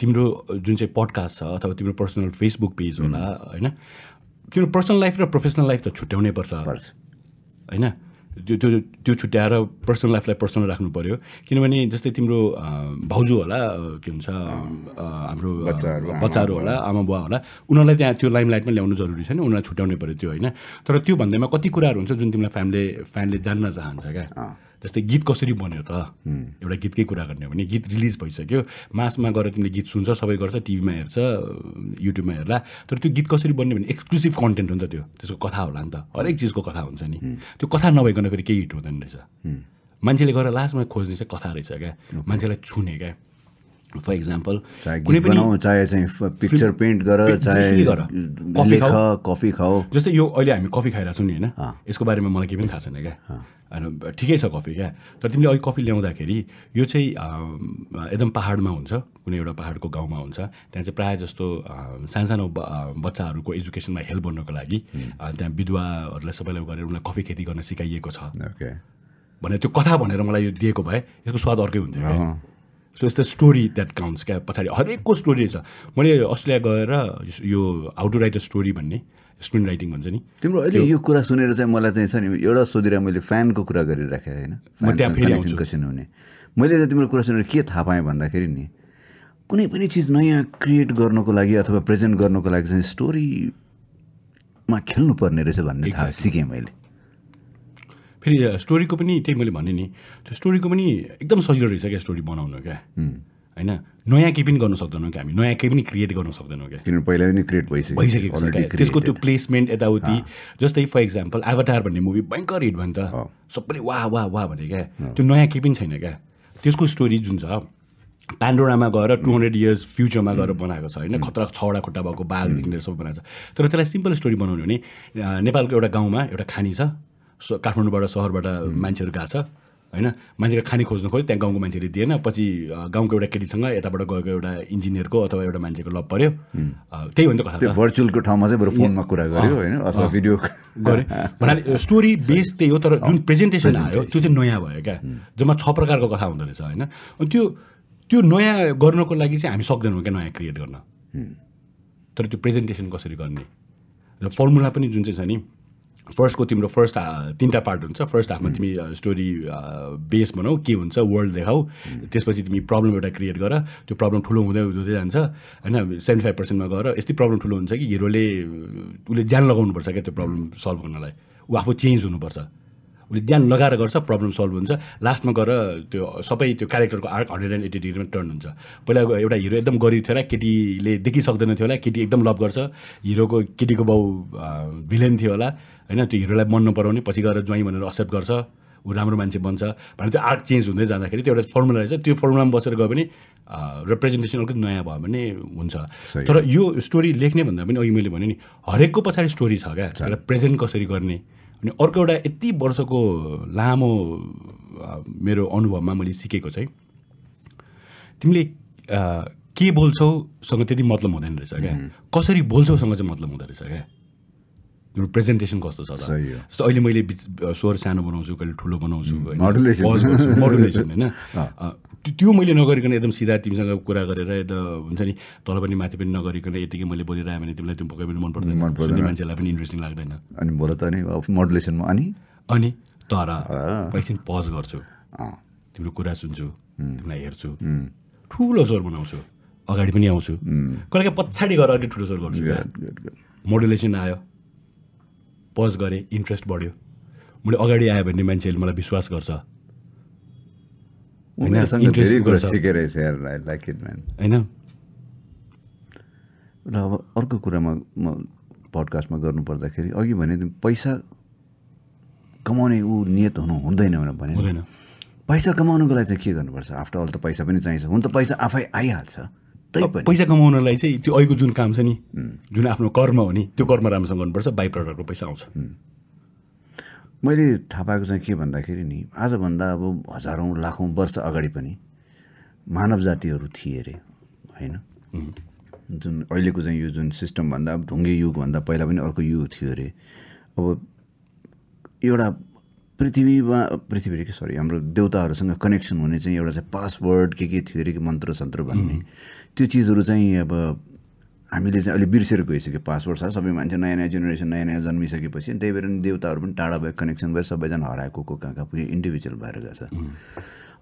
तिम्रो जुन चाहिँ पडकास्ट छ अथवा तिम्रो पर्सनल फेसबुक पेज होला होइन? तिम्रो पर्सनल लाइफ र प्रोफेसनल लाइफ त छुट्याउनै पर्छ। पर्छ। होइन? त्यो त्यो त्यो छुट्याएर पर्सनल लाइफलाई पर्सनल राख्नु पऱ्यो किनभने जस्तै तिम्रो भाउजू होला के भन्छ हाम्रो बच्चाहरू, होला आमा बुवा होला उनीहरूलाई त्यहाँ त्यो लाइमलाइटमा ल्याउनु जरुरी छैन उनीहरूलाई छुट्याउनै पऱ्यो त्यो होइन? तर त्यो भन्दैमा कति कुराहरू हुन्छ जुन तिमीलाई फ्यामिली फ्यानले जान्न चाहन्छ क्या? जस्तै गीत कसरी बन्यो त? एउटा गीतकै कुरा गर्ने हो भने गीत रिलिज भइसक्यो। मासमा गएर तिमीले गीत सुन्छ सबै गर्छ टिभीमा हेर्छ युट्युबमा हेर्ला। तर त्यो गीत कसरी बन्यो भने एक्सक्लुसिभ कन्टेन्ट हो नि त त्यो। त्यसको कथा होला नि त। हरेक चिजको कथा हुन्छ नि। त्यो कथा नभइकन फेरि केही हिट हुँदैन रहेछ। मान्छेले गएर लास्टमा खोज्ने चाहिँ कथा रहेछ क्या। मान्छेलाई छुने क्या। फर इक्जाम्पल चाहे कुनै पनि चाहे चाहिँ पिक्चर पेन्ट गर चाहे। कफी। कफी खाऊ जस्तै यो अहिले हामी कफी खाइरहेको छौँ नि होइन? यसको बारेमा मलाई केही पनि थाहा छैन क्या। होइन ठिकै छ कफी क्या। तर तिमीले अहिले कफी ल्याउँदाखेरि यो चाहिँ एकदम पाहाडमा हुन्छ कुनै एउटा पाहाडको गाउँमा हुन्छ। त्यहाँ चाहिँ प्रायः जस्तो अम, सानो सानो ब- अ, बच्चाहरूको एजुकेसनमा हेल्प गर्नको लागि त्यहाँ विधवाहरूलाई सबैलाई गरेर उनीहरूलाई कफी खेती गर्न सिकाइएको छ। ओके। भने त्यो कथा भनेर मलाई यो दिएको भए यसको स्वाद अर्कै हुन्थ्यो क्या। सो यस्तो स्टोरी द्याट काउन्ट्स क्या पछाडि? हरेकको स्टोरी छ मैले अस्ट्रेलिया गएर यो how to write a story भन्ने स्क्रिन राइटिङ भन्छ नि। तिम्रो अहिले यो कुरा सुनेर चाहिँ मलाई चाहिँ छ नि एउटा सोधिरहेको मैले फ्यानको कुरा गरिराखेँ होइन। म त्यहाँ फेरि कसरी हुने? मैले चाहिँ तिम्रो कुरा सुनेर के थाहा पाएँ भन्दाखेरि नि कुनै पनि चिज नयाँ क्रिएट गर्नको लागि अथवा प्रेजेन्ट गर्नको लागि चाहिँ स्टोरीमा खेल्नुपर्ने रहेछ भन्ने थाहा सिकेँ मैले। फेरि स्टोरीको पनि त्यही मैले भने नि त्यो स्टोरीको पनि एकदम सजिलो रहेछ क्या स्टोरी बनाउनु क्या। होइन? नयाँ केही पनि गर्न सक्दैनौँ क्या हामी। नयाँ केही पनि क्रिएट गर्न सक्दैनौँ क्या। किनभने पहिला पनि क्रिएट भइसक्यो। भइसकेको छ। त्यसको त्यो. प्लेसमेन्ट यताउति जस्तै फर इक्जाम्पल एभाटार भन्ने मुभी भयङ्कर हिट भयो नि त। सबैले वाह वाह वाह भने क्या। त्यो नयाँ केही पनि छैन क्या। त्यसको स्टोरी जुन छ पान्डोरामा गएर टु हन्ड्रेड इयर्स फ्युचरमा गएर बनाएको छ होइन? खतरा छवटा खुट्टा भएको बाघदेखि लिएर सबै बनाएको छ। तर त्यसलाई सिम्पल स्टोरी बनाउने हो भने नेपालको एउटा गाउँमा एउटा खानी छ। काठमाडौँबाट सहरबाट मान्छेहरू गएको छ होइन? मान्छेको खानी खोज्नु खोज्यो त्यहाँ गाउँको मान्छेले दिएन। पछि गाउँको एउटा केटीसँग यताबाट गएको एउटा इन्जिनियरको अथवा एउटा मान्छेको लभ पऱ्यो त्यही हो नि त कथा भर्चुअलको ठाउँमा चाहिँ बरु फोनमा कुरा गर्यो होइन? अथवा भिडियो गरे भन्नाले स्टोरी बेस त्यही हो तर जुन प्रेजेन्टेसन आयो त्यो चाहिँ नयाँ भयो क्या। जम्मा छ प्रकारको कथा हुँदो रहेछ होइन? अनि त्यो त्यो नयाँ गर्नको लागि चाहिँ हामी सक्दैनौँ क्या नयाँ क्रिएट गर्न। तर त्यो प्रेजेन्टेसन कसरी गर्ने? र फर्मुला पनि जुन चाहिँ छ नि फर्स्टको तिम्रो फर्स्ट तिनवटा पार्ट हुन्छ। फर्स्ट हाफमा तिमी स्टोरी बेस भनौ के हुन्छ वर्ल्ड देखाऊ। त्यसपछि तिमी प्रब्लम एउटा क्रिएट गर। त्यो प्रब्लम ठुलो हुँदै हुँदै जान्छ। होइन सेभेन्टी फाइभ पर्सेन्टमा गएर यस्तै प्रब्लम ठुलो हुन्छ कि हिरोले उसले ज्यान लगाउनुपर्छ क्या त्यो प्रब्लम सल्भ गर्नलाई। ऊ आफू चेन्ज हुनुपर्छ। उसले ध्यान लगाएर गर्छ प्रब्लम सल्भ हुन्छ। लास्टमा गएर त्यो सबै त्यो क्यारेक्टरको आर्क हन्ड्रेड एन्ड एट्टी डिग्रीमा टर्न हुन्छ। पहिला एउटा हिरो एकदम गरिब थियो होला केटीले देखिसक्दैन थियो होला केटी एकदम लभ गर्छ। हिरोको केटीको बाउ भिलेन थियो होला होइन? त्यो हिरोलाई मन नपराउने पछि गएर ज्वाइँ भनेर एक्सेप्ट गर्छ। ऊ राम्रो मान्छे बन्छ। भने त्यो आर्क चेन्ज हुँदै जाँदाखेरि त्यो एउटा फर्मुला रहेछ। त्यो फर्मुलामा बसेर गयो भने रिप्रेजेन्टेसन अलिकति नयाँ भयो भने हुन्छ। तर यो स्टोरी लेख्ने भन्दा पनि अघि मैले भने नि हरेकको पछाडि स्टोरी छ क्या। त्यसलाई प्रेजेन्ट कसरी गर्ने? अनि अर्को एउटा यति वर्षको लामो मेरो अनुभवमा मैले सिकेको चाहिँ तिमीले के बोल्छौसँग त्यति मतलब हुँदैन रहेछ क्या? कसरी बोल्छौसँग चाहिँ मतलब हुँदो रहेछ क्या? तिम्रो प्रेजेन्टेसन कस्तो छ। जस्तो अहिले मैले बिच स्वर सानो बनाउँछु कहिले ठुलो बनाउँछु होइन? त्यो मैले नगरिकन एकदम सिधा तिमीसँग कुरा गरेर एकदम हुन्छ नि तल पनि माथि पनि नगरिकन यतिकै मैले बोलिरहेँ भने तिमीलाई त्यो पक्कै पनि मन पर्दैन। मन पर्दैन। मान्छेलाई पनि इन्ट्रेस्टिङ लाग्दैन। अनि बोल त नि मोडुलेसनमा अनि? अनि तर एकछिन पज गर्छु। तिम्रो कुरा सुन्छु तिमीलाई हेर्छु। ठुलो स्वर बनाउँछु। अगाडि पनि आउँछु। कहिले काहीँ पछाडि गएर अलिक ठुलो स्वर गर्छु. मोडुलेसन आयो। पज गरेँ इन्ट्रेस्ट बढ्यो। मैले अगाडि आयो भने मान्छेहरूले मलाई विश्वास गर्छ होइन, उनीहरूसँग interest धेरै कुरा गर्छ। सिकेर यार आई लाइक इट म्यान होइन र अब अर्को कुरामा म पडकास्टमा गर्नुपर्दाखेरि अघि भने पैसा कमाउने ऊ नियत हुनु हुँदैन भनेर भने पैसा कमाउनुको लागि चाहिँ के गर्नुपर्छ आफ्टर अल त पैसा पनि चाहिन्छ हुन त पैसा आफै आइहाल्छ पैसा कमाउनलाई चाहिँ त्यो अहिलेको जुन काम छ नि जुन आफ्नो कर्म हो नि त्यो कर्म राम्रोसँग गर्नुपर्छ बाई प्रडक्टको पैसा आउँछ मैले थाहा पाएको चाहिँ के भन्दाखेरि नि आजभन्दा अब हजारौँ लाखौँ वर्ष अगाडि पनि मानव जातिहरू थिए अरे होइन? जुन अहिलेको चाहिँ यो जुन सिस्टमभन्दा अब ढुङ्गे युगभन्दा पहिला पनि अर्को युग थियो अरे अब एउटा पृथ्वीमा पृथ्वी कि सरी हाम्रो देउताहरूसँग कनेक्सन हुने चाहिँ एउटा चाहिँ पासवर्ड के के थियो अरे कि मन्त्र सन्त्र भन्ने त्यो चिजहरू चाहिँ अब हामीले चाहिँ अहिले बिर्सेर गइसक्यो पासवर्ड छ सबै मान्छे नयाँ नयाँ जेनेरेसन नयाँ नयाँ जन्मिसकेपछि। त्यही भएर नि देउताहरू पनि टाढा भयो कनेक्सन भएर सबैजना हराएको को कहाँ कहाँ पुरै इन्डिभिजुअल भएर गएछ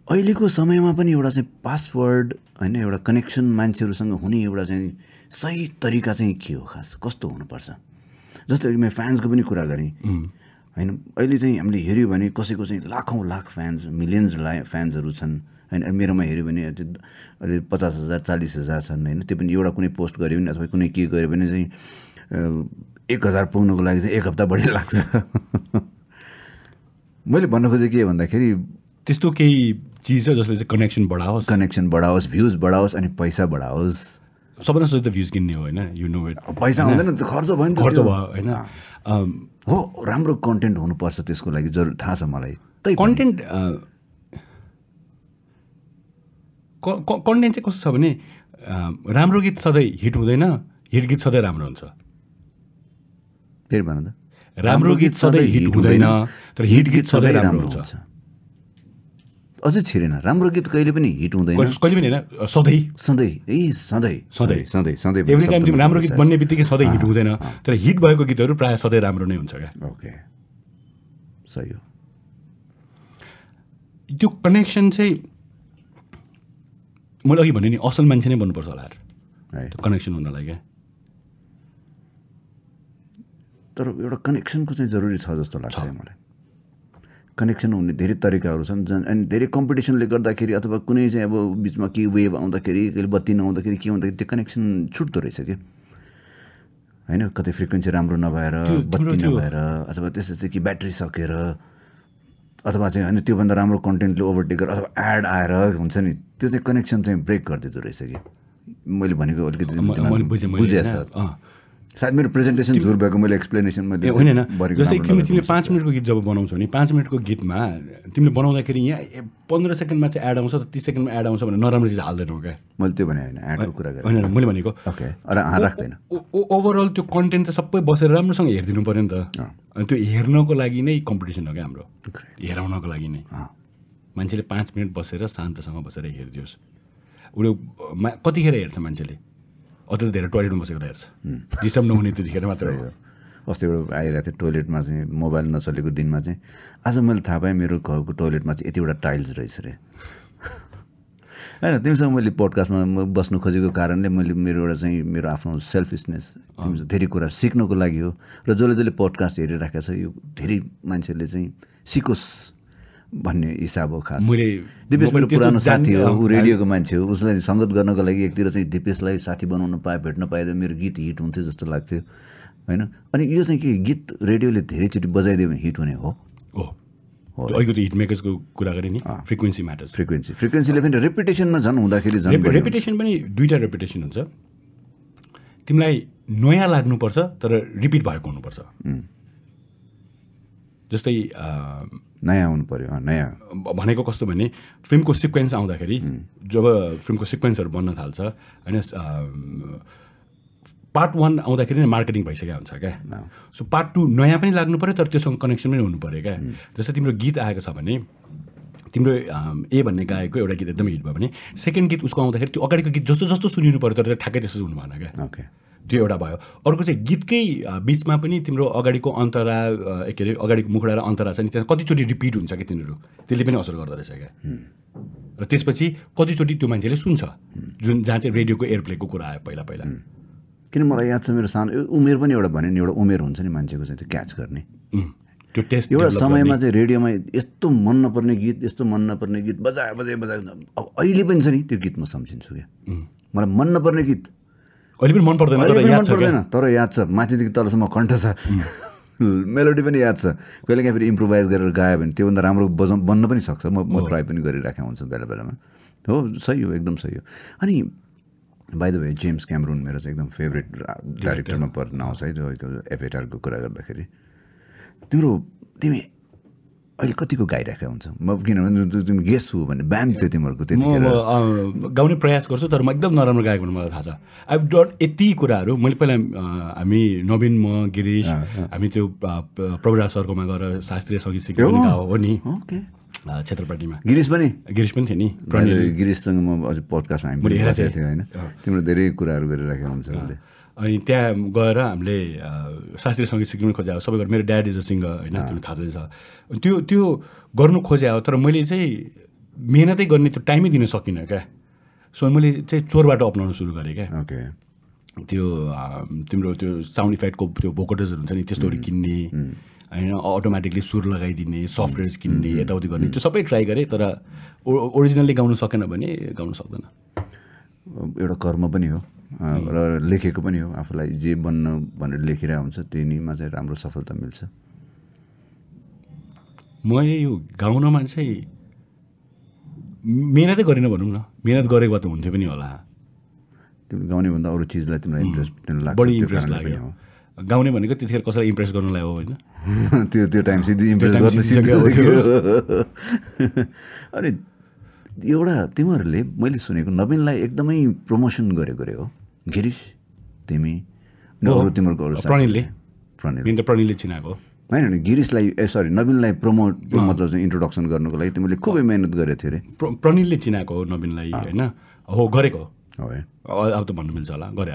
अहिलेको समयमा पनि एउटा चाहिँ पासवर्ड होइन एउटा कनेक्सन मान्छेहरूसँग हुने एउटा चाहिँ सही तरिका चाहिँ के हो खास? कस्तो हुनुपर्छ? जस्तो मैले फ्यान्सको पनि कुरा गरेँ। होइन अहिले चाहिँ हामीले हेऱ्यो भने कसैको चाहिँ लाखौँ लाख फ्यान्स मिलियन्स ला फ्यान्सहरू छन्। होइन मेरोमा हेऱ्यो भने त्यो अहिले पचास हजार चालिस हजार छन् होइन। त्यो पनि एउटा कुनै पोस्ट गऱ्यो भने अथवा कुनै के गऱ्यो भने चाहिँ एक हजार पुग्नुको लागि चाहिँ एक हप्ता बढी लाग्छ। मैले भन्न खोजेँ के भन्दाखेरि त्यस्तो केही चिज छ जसले चाहिँ कनेक्सन बढाओस्? कनेक्सन बढाओस् भ्युज बढाओस् अनि पैसा बढाओस्। सोच्दा भ्युज किन्ने हो होइन? यु नो इट पैसा त खर्च भयो नि खर्च। भयो होइन? हो राम्रो कन्टेन्ट हुनुपर्छ त्यसको लागि जरुर थाहा छ मलाई। कन्टेन्ट कन्टेन्ट चाहिँ कस्तो छ भने राम्रो गीत सधैँ हिट हुँदैन हिट गीत सधैँ राम्रो हुन्छ। फेरि भन त। राम्रो गीत सधैँ हिट हुँदैन तर हिट गीत सधैँ राम्रो हुन्छ। अझै छिरेन राम्रो गीत कहिले पनि हिट हुँदैन। कहिले पनि होइन सधैँ। सधैँ ए सधैँ। सधैँ। सधैँ सधैँ एभ्री टाइम तिमी राम्रो गीत बन्ने बित्तिकै सधैँ हिट हुँदैन तर हिट भएको गीतहरू प्रायः सधैँ राम्रो नै हुन्छ क्या। ओके। सही हो। त्यो कनेक्सन चाहिँ मैले अघि भने नि असल मान्छे नै बन्नुपर्छ होला त्यो कनेक्सन हुनलाई क्या। तर एउटा कनेक्सनको चाहिँ जरुरी छ जस्तो लाग्छ मलाई। कनेक्सन हुने धेरै तरिकाहरू छन् जन अनि धेरै कम्पिटिसनले गर्दाखेरि अथवा कुनै चाहिँ अब बिचमा के वेभ आउँदाखेरि कहिले बत्ती नआउँदाखेरि के हुँदाखेरि त्यो कनेक्सन छुट्दो रहेछ कि होइन कतै फ्रिक्वेन्सी राम्रो नभएर बत्ती नभएर अथवा त्यस्तो चाहिँ कि ब्याट्री सकेर अथवा चाहिँ होइन त्योभन्दा राम्रो कन्टेन्टले ओभरटेक गरेर अथवा एड आएर हुन्छ नि त्यो चाहिँ कनेक्सन चाहिँ ब्रेक गरिदिँदो रहेछ कि? मैले भनेको अलिकति बुझेछ। सायद मेरो प्रेजेन्टेसन झुर भएको मैले एक्सप्लेनेसन मैले होइन जस्तै तिमीले तिमीले पाँच मिनटको गीत जब बनाउँछौ नि पाँच मिनटको गीतमा तिमीले बनाउँदाखेरि यहाँ पन्ध्र सेकेन्डमा चाहिँ एड आउँछ तिस सेकेन्डमा एड आउँछ भने नराम्रो चिज हाल्दैनौ क्या मैले त्यो भने होइन एडको कुरा गरेँ। होइन मैले भनेको। ओके राख्दैन। ओभरअल त्यो कन्टेन्ट त सबै बसेर राम्रोसँग हेरिदिनु पऱ्यो नि त। अनि त्यो हेर्नको लागि नै कम्पिटिसन हो क्या हाम्रो। हेराउनको लागि नै। मान्छेले पाँच मिनट बसेर शान्तसँग बसेर हेरिदियोस्। उसले मा कतिखेर हेर्छ मान्छेले? अझ धेरै टोइलेटमा बसेर हेर्छ डिस्टर्ब नहुने त्यतिखेर मात्र हो। अस्ति एउटा आइरहेको थियो टोइलेटमा चाहिँ मोबाइल नचलेको दिनमा चाहिँ। आज मैले थाहा पाएँ मेरो घरको टोइलेटमा चाहिँ यतिवटा टाइल्स रहेछ अरे होइन तिमीसँग मैले पोडकास्टमा बस्नु खोजेको कारणले मैले मेरो एउटा चाहिँ मेरो आफ्नो सेल्फिसनेस धेरै कुरा सिक्नको लागि हो। र जसले जसले पोडकास्ट हेरिराखेको छ यो धेरै मान्छेले चाहिँ सिकोस्। भन्ने हिसाब हो खास। मैले दिपेश मेरो पुरानो साथी हो ऊ रेडियोको मान्छे हो। उसलाई सङ्गत गर्नको लागि एकतिर चाहिँ दिपेशलाई साथी बनाउन पाए भेट्न पाए त मेरो गीत हिट हुन्थ्यो जस्तो लाग्थ्यो होइन? अनि यो चाहिँ के गीत रेडियोले धेरैचोटि बजाइदियो भने हिट हुने हो? त्यो हिट मेकर्सको कुरा गरेँ नि फ्रिक्वेन्सी म्याटर्स फ्रिक्वेन्सी। फ्रिक्वेन्सीले पनि रेपुटेसनमा झन् हुँदाखेरि झन्। रेपुटेसन पनि दुईवटा रेपुटेसन हुन्छ। तिमीलाई नयाँ लाग्नुपर्छ तर रिपिट भएको हुनुपर्छ। जस्तै नयाँ हुनु पऱ्यो नयाँ। भनेको कस्तो भने फिल्मको सिक्वेन्स आउँदाखेरि जब फिल्मको सिक्वेन्सहरू बन्न थाल्छ होइन पार्ट वान आउँदाखेरि नै मार्केटिङ भइसकेको हुन्छ क्या। सो पार्ट टू नयाँ पनि लाग्नु पऱ्यो तर त्योसँग कनेक्सन पनि हुनु पऱ्यो क्या। जस्तै तिम्रो गीत आएको छ भने तिम्रो ए भन्ने गाएको एउटा गीत एकदमै हिट भयो भने सेकेन्ड गीत उसको आउँदाखेरि त्यो अगाडिको गीत जस्तो जस्तो सुनिनु पऱ्यो तर ठ्याक्कै त्यस्तो हुनु भएन क्या। ओके। त्यो एउटा भयो। अर्को चाहिँ गीतकै बिचमा पनि तिम्रो अगाडिको अन्तरा के अरे अगाडिको मुखडा र अन्तरा छ नि त्यहाँ कतिचोटि रिपिट हुन्छ कि तिनीहरू? त्यसले पनि असर गर्दो रहेछ क्या। र त्यसपछि कतिचोटि त्यो मान्छेले सुन्छ। जुन जहाँ चाहिँ रेडियोको एयरप्लेको कुरा आयो पहिला पहिला। किन मलाई याद छ मेरो सानो उमेर पनि एउटा भने नि एउटा उमेर हुन्छ नि मान्छेको चाहिँ त्यो क्याच गर्ने। त्यो टेस्ट एउटा समयमा चाहिँ रेडियोमा यस्तो मन नपर्ने गीत यस्तो मन नपर्ने गीत बजाए बजाए बजाए अब अहिले पनि छ नि त्यो गीत म सम्झिन्छु क्या। मलाई मन नपर्ने गीत अहिले पनि मन पर्दैन मन पर्दैन। तर याद छ। माथिदेखि तलसम्म कण्ठ छ। मेलोडी पनि याद छ। कहिले काहीँ फेरि इम्प्रोभाइज गरेर गायो भने त्योभन्दा राम्रो बजाउ बन्न पनि सक्छ। म म ट्राई पनि गरिराखेको हुन्छु बेला बेलामा। हो सही हो एकदम सही हो। अनि by the way James Cameron मेरो चाहिँ एकदम फेभरेट डाइरेक्टरमा पर्न आउँछ है। जो एफएटारको कुरा गर्दाखेरि। तिम्रो तिमी अहिले कतिको गाइरहेको हुन्छ? म किनभने गेस्ट हो भने ब्यान्ड थियो तिमीहरूको त्यतिखेर। अ, गाउने प्रयास गर्छु तर म एकदम नराम्रो भने मलाई थाहा छ। आई डट यति कुराहरू मैले पहिला हामी नवीन म गिरिश हामी त्यो प्रभुराज सरकोमा गएर शास्त्रीय सङ्गीत गाएको हो नि। क्षेत्रपाटीमा गिरिश पनि? गिरिश पनि थियो नि गिरिशसँग म अझ पडकास्टमा हामी हेरेको थिएँ। थियो होइन। तिम्रो धेरै कुराहरू गरिराखेको हुन्छ अनि त्यहाँ गएर हामीले शास्त्रीय सङ्गीत सिक्नु हो सबै गरेर मेरो ड्याड इज अ सिङ्गर होइन तिमीलाई थाहा छ त्यो त्यो गर्नु खोज्या हो तर मैले चाहिँ मिहिनेतै गर्ने त्यो टाइमै दिन सकिनँ क्या। सो मैले चाहिँ चोरबाट अप्नाउन सुरु गरेँ क्या। ओके। त्यो तिम्रो त्यो साउन्ड इफेक्टको त्यो भोकटर्सहरू हुन्छ नि त्यस्तोहरू किन्ने होइन अटोमेटिकली सुर लगाइदिने सफ्टवेयर्स किन्ने यताउति गर्ने त्यो सबै ट्राई गरेँ तर ओ- ओरिजिनल्ली गाउनु सकेन भने गाउनु सक्दैन। एउटा कर्म पनि हो। र लेखेको पनि हो आफूलाई जे बन्न भनेर लेखिरहेको हुन्छ त्यहीमा चाहिँ राम्रो सफलता मिल्छ। म यो गाउनमा चाहिँ मिहिनेतै गरिनँ भनौँ न। मिहिनेत गरेको भए त हुन्थ्यो पनि होला। तिमीले गाउने भन्दा अरू चिजलाई तिमीलाई इन्ट्रेस्ट लाग्छ बढी इन्ट्रेस्ट लाग्यो। गाउने भनेको त्यतिखेर कसैलाई इम्प्रेस गर्नुलाई हो होइन। त्यो त्यो टाइम सिधै इम्प्रेस गर्न अनि एउटा तिमीहरूले मैले सुनेको नवीनलाई एकदमै प्रमोसन गरेको रे हो। गिरिश तिमी। अरू प्रणिलले। प्रणिल। त प्रणिलले चिनाएको। होइन होइन गिरिसलाई ए सरी नवीनलाई प्रमोट मतलब चाहिँ इन्ट्रोडक्सन गर्नुको लागि तिमीले खुबै मेहनत गरेको थियो अरे प्र प्रणिलले चिनाएको हो नवीनलाई होइन? हो गरेको। हो अब त भन्नु मिल्छ होला गरे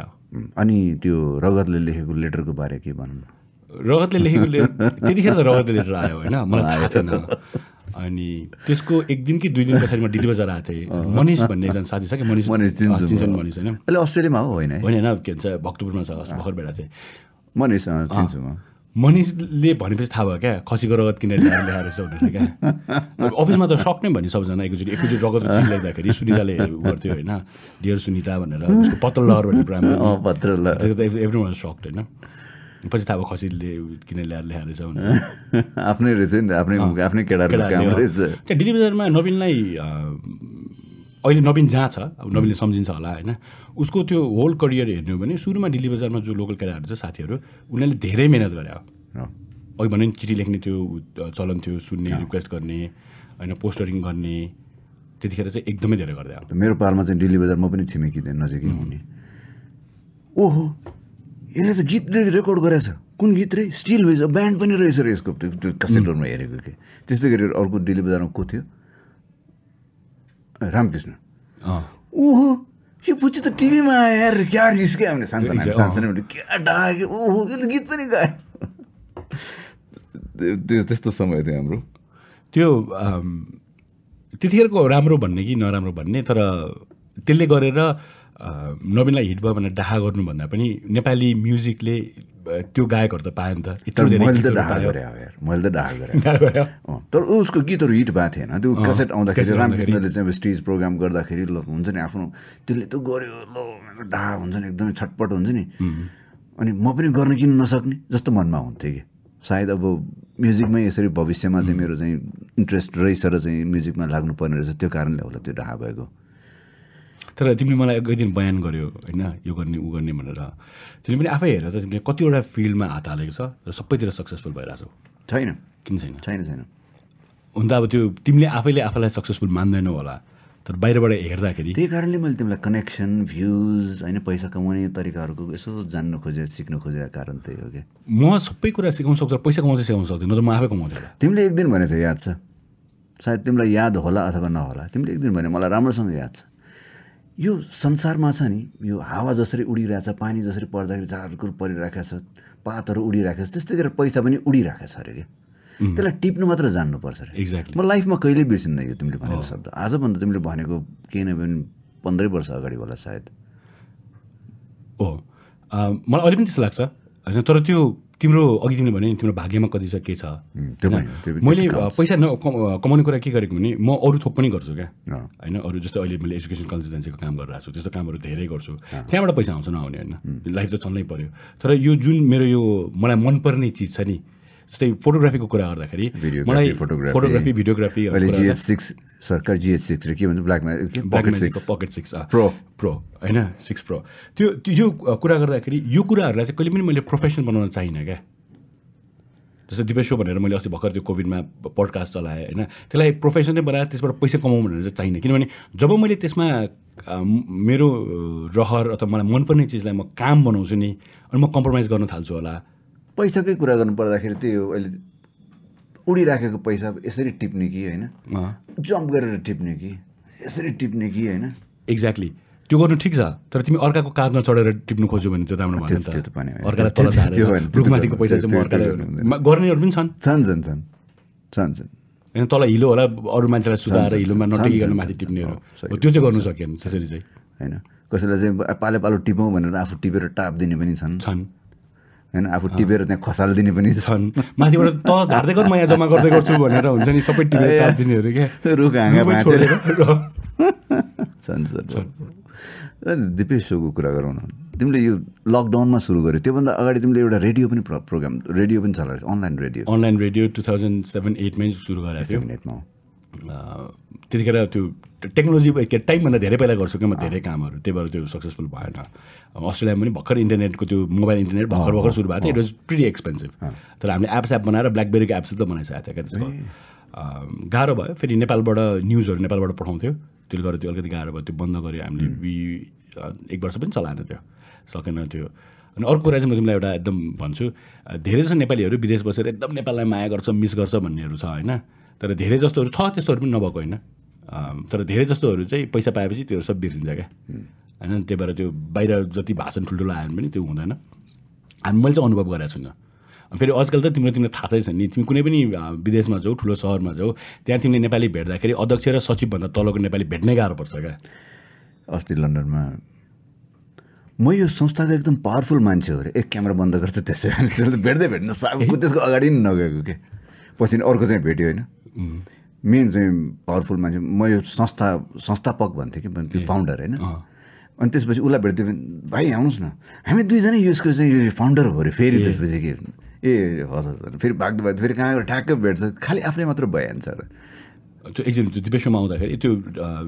अनि त्यो रगतले लेखेको लेटरको बारे के भनौँ रगतले लेखेको ले त्यतिखेर त रगतले लेटर आयो होइन? मलाई थाहा थिएन। अनि त्यसको एक दिन कि दुई दिन पछाडि म दिल्ली बजार आएको थिएँ मनिष भन्ने एकजना साथी छ कि मनिष मनिष मनिष होइन अहिले अस्ट्रेलियामा हो होइन होइन होइन के भन्छ भक्तपुरमा छ भर्खर भेटाएको थिएँ मनिष अँ, चिन्छु म मनिषले भनेपछि थाहा भयो क्या खसीको रगत किनेर ल्याएर ल्याएर रहेछ भनेर क्या अफिसमा त सक नै भन्ने सबजना एकैचोटि एकैचोटि रगत चिन्लाइदाखेरि सुनिताले गर्थ्यो होइन डियर सुनिता भनेर उसको पत्तल लहर भन्ने प्रोग्राम अँ पत्र ल एभ्री वान सक्ड होइन पछि थाहा भयो खसीले किनेर ल्याएर ल्याएर रहेछ भनेर आफ्नै रहेछ नि आफ्नै आफ्नै केटाहरूको काम रहेछ त्यहाँ दिल्ली बजारमा नवीनलाई अहिले नवीन जहाँ छ अब नवीनले सम्झिन्छ होला होइन उसको त्यो होल करियर हेर्ने हो भने सुरुमा दिल्ली बजारमा जो लोकल केटाहरू छ साथीहरू उनीहरूले धेरै मिहिनेत गरे हो अघि भने चिठी लेख्ने त्यो चलन थियो सुन्ने रिक्वेस्ट गर्ने होइन पोस्टरिङ गर्ने त्यतिखेर चाहिँ एकदमै धेरै गर्दै आयो मेरो पालमा चाहिँ दिल्ली बजार म पनि छिमेकी थिएँ नजिकै हुने ओहो यसले त गीत रे- रेकर्ड गरेछ। कुन गीत रे? स्टिल भएछ ब्यान्ड पनि रहेछ रे यसको। त्यो त्यो कसेटहरूमा हेरेको के? त्यस्तै गरेर अर्को दिल्ली बजारमा को थियो? रामकृष्ण। ओहो यो पुच्ची त टिभीमा आयो यार क्या रिस्क्यो भने सानसानो। सानसानो क्या ढाक्यो ओहो यसले गीत पनि गायो। त्यो- त्यो त्यस्तो समय थियो हाम्रो। त्यो त्यतिखेरको राम्रो भन्ने कि नराम्रो भन्ने तर त्यसले गरेर नवीनलाई हिट भयो भनेर डाहा गर्नुभन्दा पनि नेपाली म्युजिकले त्यो गायकहरू त पायो नि त। मैले त। गरेँ गरेँ। डाहा गऱ्यो। अँ, तर उसको गीतहरू हिट भएको थिएन। त्यो क्यासेट आउँदाखेरि रामकृष्णले चाहिँ अब स्टेज प्रोग्राम गर्दाखेरि ल हुन्छ नि आफ्नो त्यसले त गर्यो ल ढाहा हुन्छ नि एकदमै छटपट हुन्छ नि। अनि म पनि गर्न किन नसक्ने जस्तो मनमा हुन्थ्यो कि। सायद अब म्युजिकमै यसरी भविष्यमा चाहिँ मेरो चाहिँ इन्ट्रेस्ट रहेछ र चाहिँ म्युजिकमा लाग्नुपर्ने रहेछ। त्यो कारणले होला त्यो ढाहा भएको। तर तिमीले मलाई एक दिन बयान गर्यो होइन? यो गर्ने ऊ गर्ने भनेर। तिमीले पनि आफै हेरेर तिमीले कतिवटा फिल्डमा हात हालेको छ र सबैतिर सक्सेसफुल भइरहेको छौ छैन। किन छैन? छैन छैन। हुन त अब त्यो तिमीले आफैले आफैलाई सक्सेसफुल मान्दैनौ होला। तर बाहिरबाट हेर्दाखेरि त्यही कारणले मैले तिमीलाई कनेक्सन भ्युज होइन पैसा कमाउने तरिकाहरूको यसो जान्न खोजे सिक्न खोजेको कारण त्यही हो कि। म सबै कुरा सिकाउन सक्छु पैसा कमाउँछ सिकाउन सक्दिनँ त म आफै कमाउँथेँ तिमीले एक दिन भनेको थियो याद छ? सायद तिमीलाई याद होला अथवा नहोला। तिमीले एक दिन भने मलाई राम्रोसँग याद छ। यो संसारमा छ नि यो हावा जसरी उडिरहेछ पानी जसरी पर्दाखेरि झारकुर परिरहेको छ पातहरू उडिरहेको छ त्यस्तै गरेर पैसा पनि उडिरहेको छ अरे कि त्यसलाई टिप्नु मात्र जान्नुपर्छ अरे। एक्ज्याक्टली म लाइफमा कहिल्यै बिर्सिन्न यो तिमीले भनेको शब्द। आजभन्दा तिमीले भनेको केही न पनि पन्ध्रै वर्ष अगाडि होला सायद। हो मलाई अहिले पनि त्यस्तो लाग्छ। होइन तर त्यो तिम्रो अघि तिमीले भने नि तिम्रो भाग्यमा कति छ के छ? मैले पैसा न कम- कमाउने कुरा के गरेको भने म अरू थोक पनि गर्छु क्या। होइन? अरू जस्तै अहिले मैले एजुकेसन कन्सल्टेन्सीको काम गरिरहेको छु त्यस्तो कामहरू धेरै गर्छु। त्यहाँबाट पैसा आउँछ नआउने होइन? लाइफ त चल्नै पऱ्यो तर यो जुन मेरो यो मलाई मनपर्ने चिज छ नि जस्तै फोटोग्राफीको कुरा गर्दाखेरि मलाई photography. Photography videography G H six सरकार जिएच सिक्स र के भन्छ ब्ल्याकमा pocket six pocket six Pro. Pro होइन? सिक्स प्रो त्यो यो कुरा गर्दाखेरि यो कुराहरूलाई चाहिँ कहिले पनि मैले प्रोफेसन बनाउन चाहिनँ क्या। जस्तै दिपेश सो भनेर मैले अस्ति भर्खर त्यो कोभिडमा पडकास्ट चलाएँ होइन? त्यसलाई प्रोफेसनै बनाएर त्यसबाट पैसा कमाउँ भनेर चाहिँ चाहिनँ। किनभने जब मैले त्यसमा मेरो रहर अथवा मलाई मनपर्ने चिजलाई म काम बनाउँछु नि अनि म कम्प्रोमाइज गर्न थाल्छु होला पैसाकै कुरा गर्नु पर्दाखेरि त्यही हो अहिले उडिराखेको पैसा यसरी टिप्ने कि होइन? जम्प गरेर टिप्ने कि? यसरी टिप्ने कि होइन? एक्ज्याक्टली त्यो गर्नु ठिक छ तर तिमी अर्काको काँधमा चढेर टिप्नु खोज्यो भने त्यो राम्रो त्यो- त्यो त्यो- त्यो- त्यो त्यो रुखमाथिको पैसा त्यो- त्यो गर्नेहरू पनि छन्। छन् छन् छन्। छन् छन्। होइन तल हिलो होला अरू मान्छेलाई सुधाएर हिलोमा छन्, नटेकी छन्, गर्न छन्, माथि टिप्नेहरू। त्यो चाहिँ गर्नु सकेन त्यसरी चाहिँ। होइन। कसैलाई चाहिँ पाले पालो टिपौँ भनेर आफू टिपेर टाप दिने पनि छन्। छन्। होइन आफू टिपेर त्यहाँ खसालिदिने पनि छन्। माथिबाट त झार्दै गर म यहाँ जम्मा गर्दै गर्छु भनेर हुन्छ नि सबै टिपेर दिनेहरू क्या। रुख हाँगा भाँचेर छन् छन् अनि दिपेश सोको कुरा गरौँ न। तिमीले यो लकडाउनमा सुरु गर्यो त्योभन्दा अगाडि तिमीले एउटा रेडियो पनि प्रो- प्रोग्राम रेडियो पनि चलाएको online radio online radio two thousand seven एटमै सुरु गरेको थियो। नेटमा अँ, त्यतिखेर त्यो टेक्नोलोजी के टाइमभन्दा धेरै पहिला गर्छु क्या म धेरै कामहरू त्यही भएर त्यो सक्सेसफुल भएन। अस्ट्रेलियामा पनि भर्खर इन्टरनेटको त्यो मोबाइल इन्टरनेट भर्खर भर्खर सुरु भएको थियो इट वाज प्रिटी एक्सपेन्सिभ तर हामीले एप्स एप बनाएर ब्ल्याकबेरीको एप्स त बनाइसकेको थियो क्या त्यसको। गाह्रो भयो। फेरि नेपालबाट न्युजहरू नेपालबाट पठाउँथ्यो। त्यसले गर्दा त्यो अलिकति गाह्रो भयो। त्यो बन्द गऱ्यो। हामीले अँ, एक वर्ष पनि चलाएन त्यो। सकेन त्यो। अनि अर्को कुरा चाहिँ म तिमीलाई एउटा एकदम भन्छु धेरै जस्तो नेपालीहरू विदेश बसेर एकदम नेपाललाई माया गर्छ मिस गर्छ भन्नेहरू छ होइन? तर धेरै जस्तोहरू छ त्यस्तोहरू पनि नभएको होइन? तर धेरै जस्तोहरू चाहिँ पैसा पाएपछि त्यो सब बिर्सिन्छ क्या। होइन? त्यही भएर त्यो बाहिर जति भाषण ठुल्ठुलो आयो भने पनि त्यो हुँदैन। हामी मैले चाहिँ अनुभव गरेको छुइनँ। फेरि आजकल त तिम्रो तिमीलाई थाहा छ नि। तिमी कुनै पनि विदेशमा जाऊ ठुलो सहरमा जाऊ त्यहाँ तिमीले नेपाली भेट्दाखेरि अध्यक्ष र सचिवभन्दा तलको नेपाली भेट्नै गाह्रो पर्छ क्या। अस्ति लन्डनमा म यो संस्थाको एकदम पावरफुल मान्छे हो अरे एक क्यामेरा बन्द गर्छ त्यसो त्यसले त भेट्दै भेट्न साको त्यसको अगाडि नै नगएको के? पछि अर्को चाहिँ भेट्यो होइन। मेन चाहिँ पावरफुल मान्छे म यो संस्था संस्थापक भन्थेँ कि त्यो फाउन्डर होइन। अनि त्यसपछि उसलाई भेट्थ्यो भने भाइ आउनुहोस् न। हामी दुईजना यसको चाहिँ यो फाउन्डर हो अरे फेरि त्यसपछि के? ए हस् फेरि भाग्दो भयो फेरि कहाँ गएर ठ्याक्कै भेट्छ। खालि आफ्नै मात्र भइहाल्छ र त्यो एकजना त्यो दिपेसमा आउँदाखेरि त्यो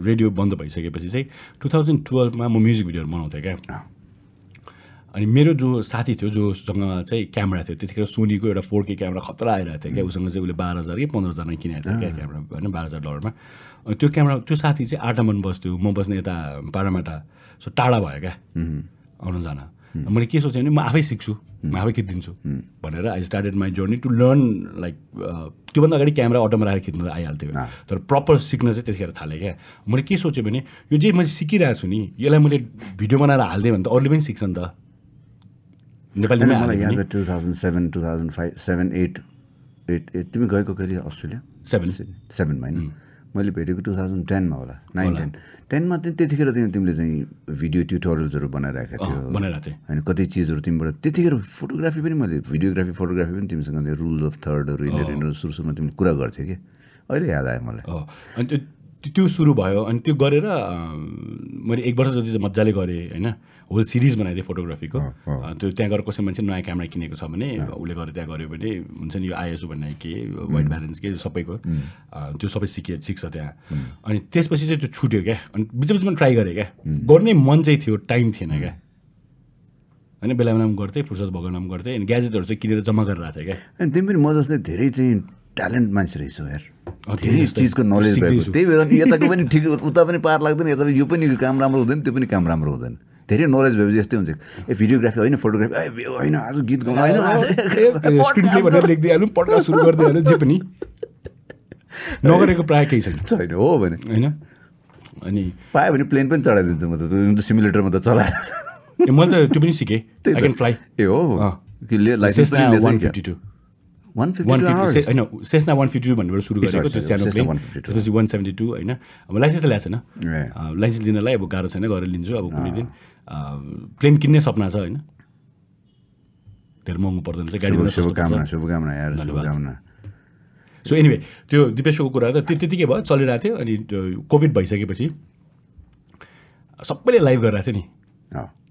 रेडियो बन्द भइसकेपछि चाहिँ टु थाउजन्ड टुवेल्भमा म म्युजिक भिडियोहरू बनाउँथेँ क्या। अनि मेरो जो साथी थियो जोसँग चाहिँ क्यामेरा थियो त्यतिखेर सोनीको एउटा फोर के क्यामेरा खतरा आइरहेको थियो क्या। उसँग चाहिँ उसले बाह्र हजार कि पन्ध्र हजारमा किनेको थियो क्या क्यामेरा होइन बाह्र हजार डलरमा। अनि त्यो क्यामेरा त्यो साथी चाहिँ आटामन बस्थ्यो। म बस्ने यता पाडामाटा सो टाढा भयो क्या। आउनु जान। मैले के सोचेँ भने म आफै सिक्छु। म आफै खिचिदिन्छु भनेर I started my journey to learn like त्योभन्दा अगाडि क्यामेरा अटोमा राखेर खिच्नु आइहाल्थ्यो। तर प्रपर सिक्न चाहिँ त्यतिखेर थालेँ क्या। मैले के सोचेँ भने यो जे मैले सिकिरहेको छु नि यसलाई मैले भिडियो बनाएर हालिदिएँ भने त अरूले पनि सिक्छ नि त। नेपालीमै मलाई याद भयो two thousand seven two thousand five seven eight eight eight तिमी गएको कहिले अस्ट्रेलिया? सेभेन सेभेनमा होइन मैले भेटेको टु थाउजन्ड टेनमा होला नाइन टेन टेनमा चाहिँ त्यतिखेर चाहिँ तिमीले चाहिँ भिडियो ट्युटोरियल्सहरू बनाइरहेको थियो। होइन कति चिजहरू तिमीबाट त्यतिखेर फोटोग्राफी पनि मैले भिडियोग्राफी फोटोग्राफी पनि तिमीसँग रुल अफ थर्डहरू यिनीहरू सुरु सुरुमा तिमीले कुरा गर्थ्यो कि। अहिले याद आयो मलाई। अनि त्यो सुरु भयो अनि त्यो गरेर मैले एक वर्ष जति चाहिँ मजाले गरेँ होइन। होल सिरिज बनाइदिएँ फोटोग्राफीको त्यो त्यहाँ गएर कसै मान्छे नयाँ क्यामेरा किनेको छ भने उसले गएर त्यहाँ गऱ्यो भने हुन्छ नि यो आइएसओ भन्ने के वाइट ब्यालेन्स के सबैको। त्यो सबै सिके सिक्छ त्यहाँ। अनि त्यसपछि चाहिँ त्यो छुट्यो क्या। अनि बिच बिचमा ट्राई गरेँ क्या। गर्ने मन चाहिँ थियो टाइम थिएन क्या। होइन बेला बेलामा गर्थेँ फुर्सद भएको बेलामा गर्थेँ। अनि ग्याजेटहरू चाहिँ किनेर जम्मा गरेर थिएँ क्या। अनि तिमी पनि म जस्तै धेरै चाहिँ ट्यालेन्ट मान्छे रहेछौ यार। धेरै। चिजको नलेज भएको। त्यही भएर यताको पनि ठिक उता पनि पार लाग्दैन। यता यो पनि काम राम्रो हुँदैन त्यो पनि काम राम्रो हुँदैन। धेरै नलेज भएपछि यस्तै हुन्छ। ए भिडियोग्राफी होइन फोटोग्राफी होइन आज गीत गाउनु होइन लेखिदिइहाल्नु पढ्न सुरु गरिदिइहाल्नु जे पनि। नगरेको प्रायः केही छैन। छैन हो भने। होइन? अनि पायो भने प्लेन पनि चढाइदिन्छु म त सिमुलेटरमा त चलाएर। मैले त त्यो पनि सिकेँ। फ्लाइ ए हो। होइन सेस्ना वान फिफ्टी टू भन्नेबाट सुरु गरेको त्यो सानो प्लेन 152. त्यसपछि वान सेभेन्टी टू होइन। अब लाइसेन्स त ल्याएको छैन। लाइसेन्स लिनलाई अब गाह्रो छैन गरेर लिन्छु अब कुनै दिन। प्लेन किन्ने सपना छ होइन धेरै महँगो पर्दैन। शुभकामना शुभकामना यार शुभकामना सो एनिवे त्यो दिपेशको कुरा त त्यो त्यतिकै भयो चलिरहेको थियो अनि त्यो कोभिड भइसकेपछि सबैले लाइभ गरिरहेको थियो नि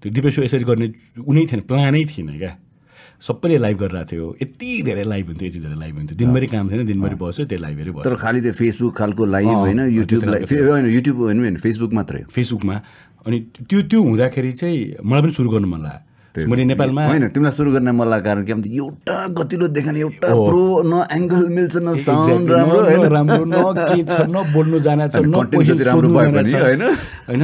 त्यो दिपेश यसरी गर्ने उनै थिएन प्लानै थिएन क्या सबैले लाइभ गरिरहेको थियो यति धेरै लाइभ हुन्थ्यो यति धेरै लाइभ हुन्थ्यो दिनभरि काम थिएन दिनभरि बस्यो त्यही लाइभहरू भयो तर खालि त्यो फेसबुक खालको लाइभ होइन युट्युब होइन युट्युब होइन फेसबुक मात्रै हो फेसबुकमा अनि त्यो त्यो हुँदाखेरि चाहिँ मलाई पनि सुरु गर्नु मन लाग्यो मैले नेपालमा होइन तिमीलाई सुरु गर्न मन लागेको कारण के भन्दा एउटा गतिलो देखाउने एउटा प्रो न एङ्गल मिल्छ न साउन्ड. राम्रो होइन राम्रो न के छ न बोल्नु जाना छ न राम्रो। होइन? होइन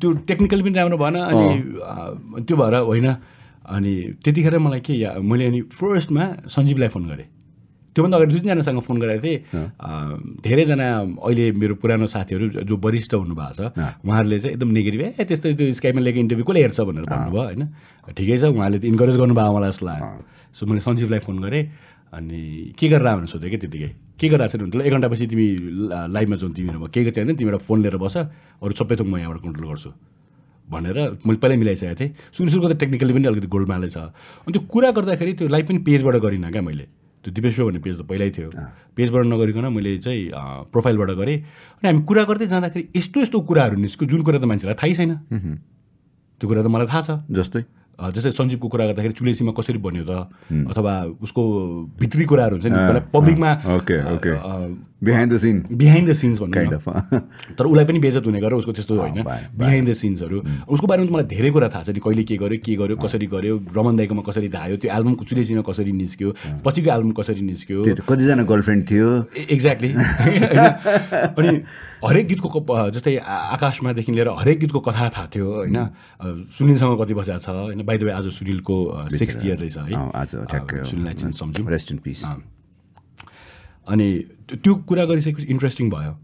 त्यो टेक्निकल पनि राम्रो भएन अनि त्यो भएर होइन अनि त्यतिखेर मलाई के मैले अनि फर्स्टमा सञ्जीवलाई फोन गरेँ त्योभन्दा अगाडि दुई तिनजनासँग फोन गरेको थिएँ। धेरैजना अहिले मेरो पुरानो साथीहरू जो- वरिष्ठ हुनुभएको छ उहाँहरूले चाहिँ एकदम नेगेटिभ ए त्यस्तो त्यो स्काइमा लिएको इन्टरभ्यू कसले हेर्छ? भनेर भन्नुभयो होइन। ठिकै छ उहाँले त इन्करेज गर्नुभयो मलाई जस्तो लाग्यो सो मैले सञ्जीवलाई फोन गरेँ अनि के गरेर भनेर सोधेँ कि त्यतिकै? के गरिरहेको छैन? भने एक घन्टापछि तिमी लाइभमा जाउँ तिमीहरूमा के के छैन तिमी एउटा फोन लिएर बस अरू सबै थोक म यहाँबाट कन्ट्रोल गर्छु। भनेर मैले पहिल्यै मिलाइसकेको थिएँ। सुरु सुरुको त टेक्निकली पनि अलिकति गोल्डमालै छ। अनि त्यो कुरा गर्दाखेरि त्यो लाइभ पनि पेजबाट गरिनँ क्या मैले। त्यो दिपेश भन्ने पेज त पहिल्यै थियो। पेजबाट नगरिकन मैले चाहिँ प्रोफाइलबाट गरेँ। अनि हामी कुरा गर्दै जाँदाखेरि यस्तो यस्तो कुराहरू निस्क्यो। जुन कुरा त मान्छेलाई थाहै छैन। त्यो कुरा त मलाई थाहा छ। जस्तै? जस्तै सञ्जीवको कुरा गर्दाखेरि चुलेसीमा कसरी बन्यो त अथवा उसको भित्री कुराहरू हुन्छ नि पब्लिकमा okay okay behind the scene behind the scenes भन्नु तर उसलाई पनि बेजत हुने गरेर उसको त्यस्तो होइन। बाय- बिहाइन्ड द सिन्सहरू उसको बारेमा मलाई धेरै कुरा थाहा छ नि कहिले के गर्यो के गर्यो कसरी गर्यो रमन दाईकोमा कसरी धायो त्यो एल्बम चुलेसीमा कसरी निस्क्यो पछिको एल्बम कसरी निस्क्यो। कतिजना गर्लफ्रेन्ड थियो। एक्ज्याक्टली अनि हरेक गीतको जस्तै आकाशमादेखि लिएर हरेक गीतको कथा थाहा थियो होइन? सुनिलसँग कति बसेको छ होइन? बाई द वे आज सुनिलको सिक्स इयर रहेछ है। आज। सुनिललाई सम्झौँ। Rest in peace. अनि त्यो- कुरा गरिसकेपछि इन्ट्रेस्टिङ भयो।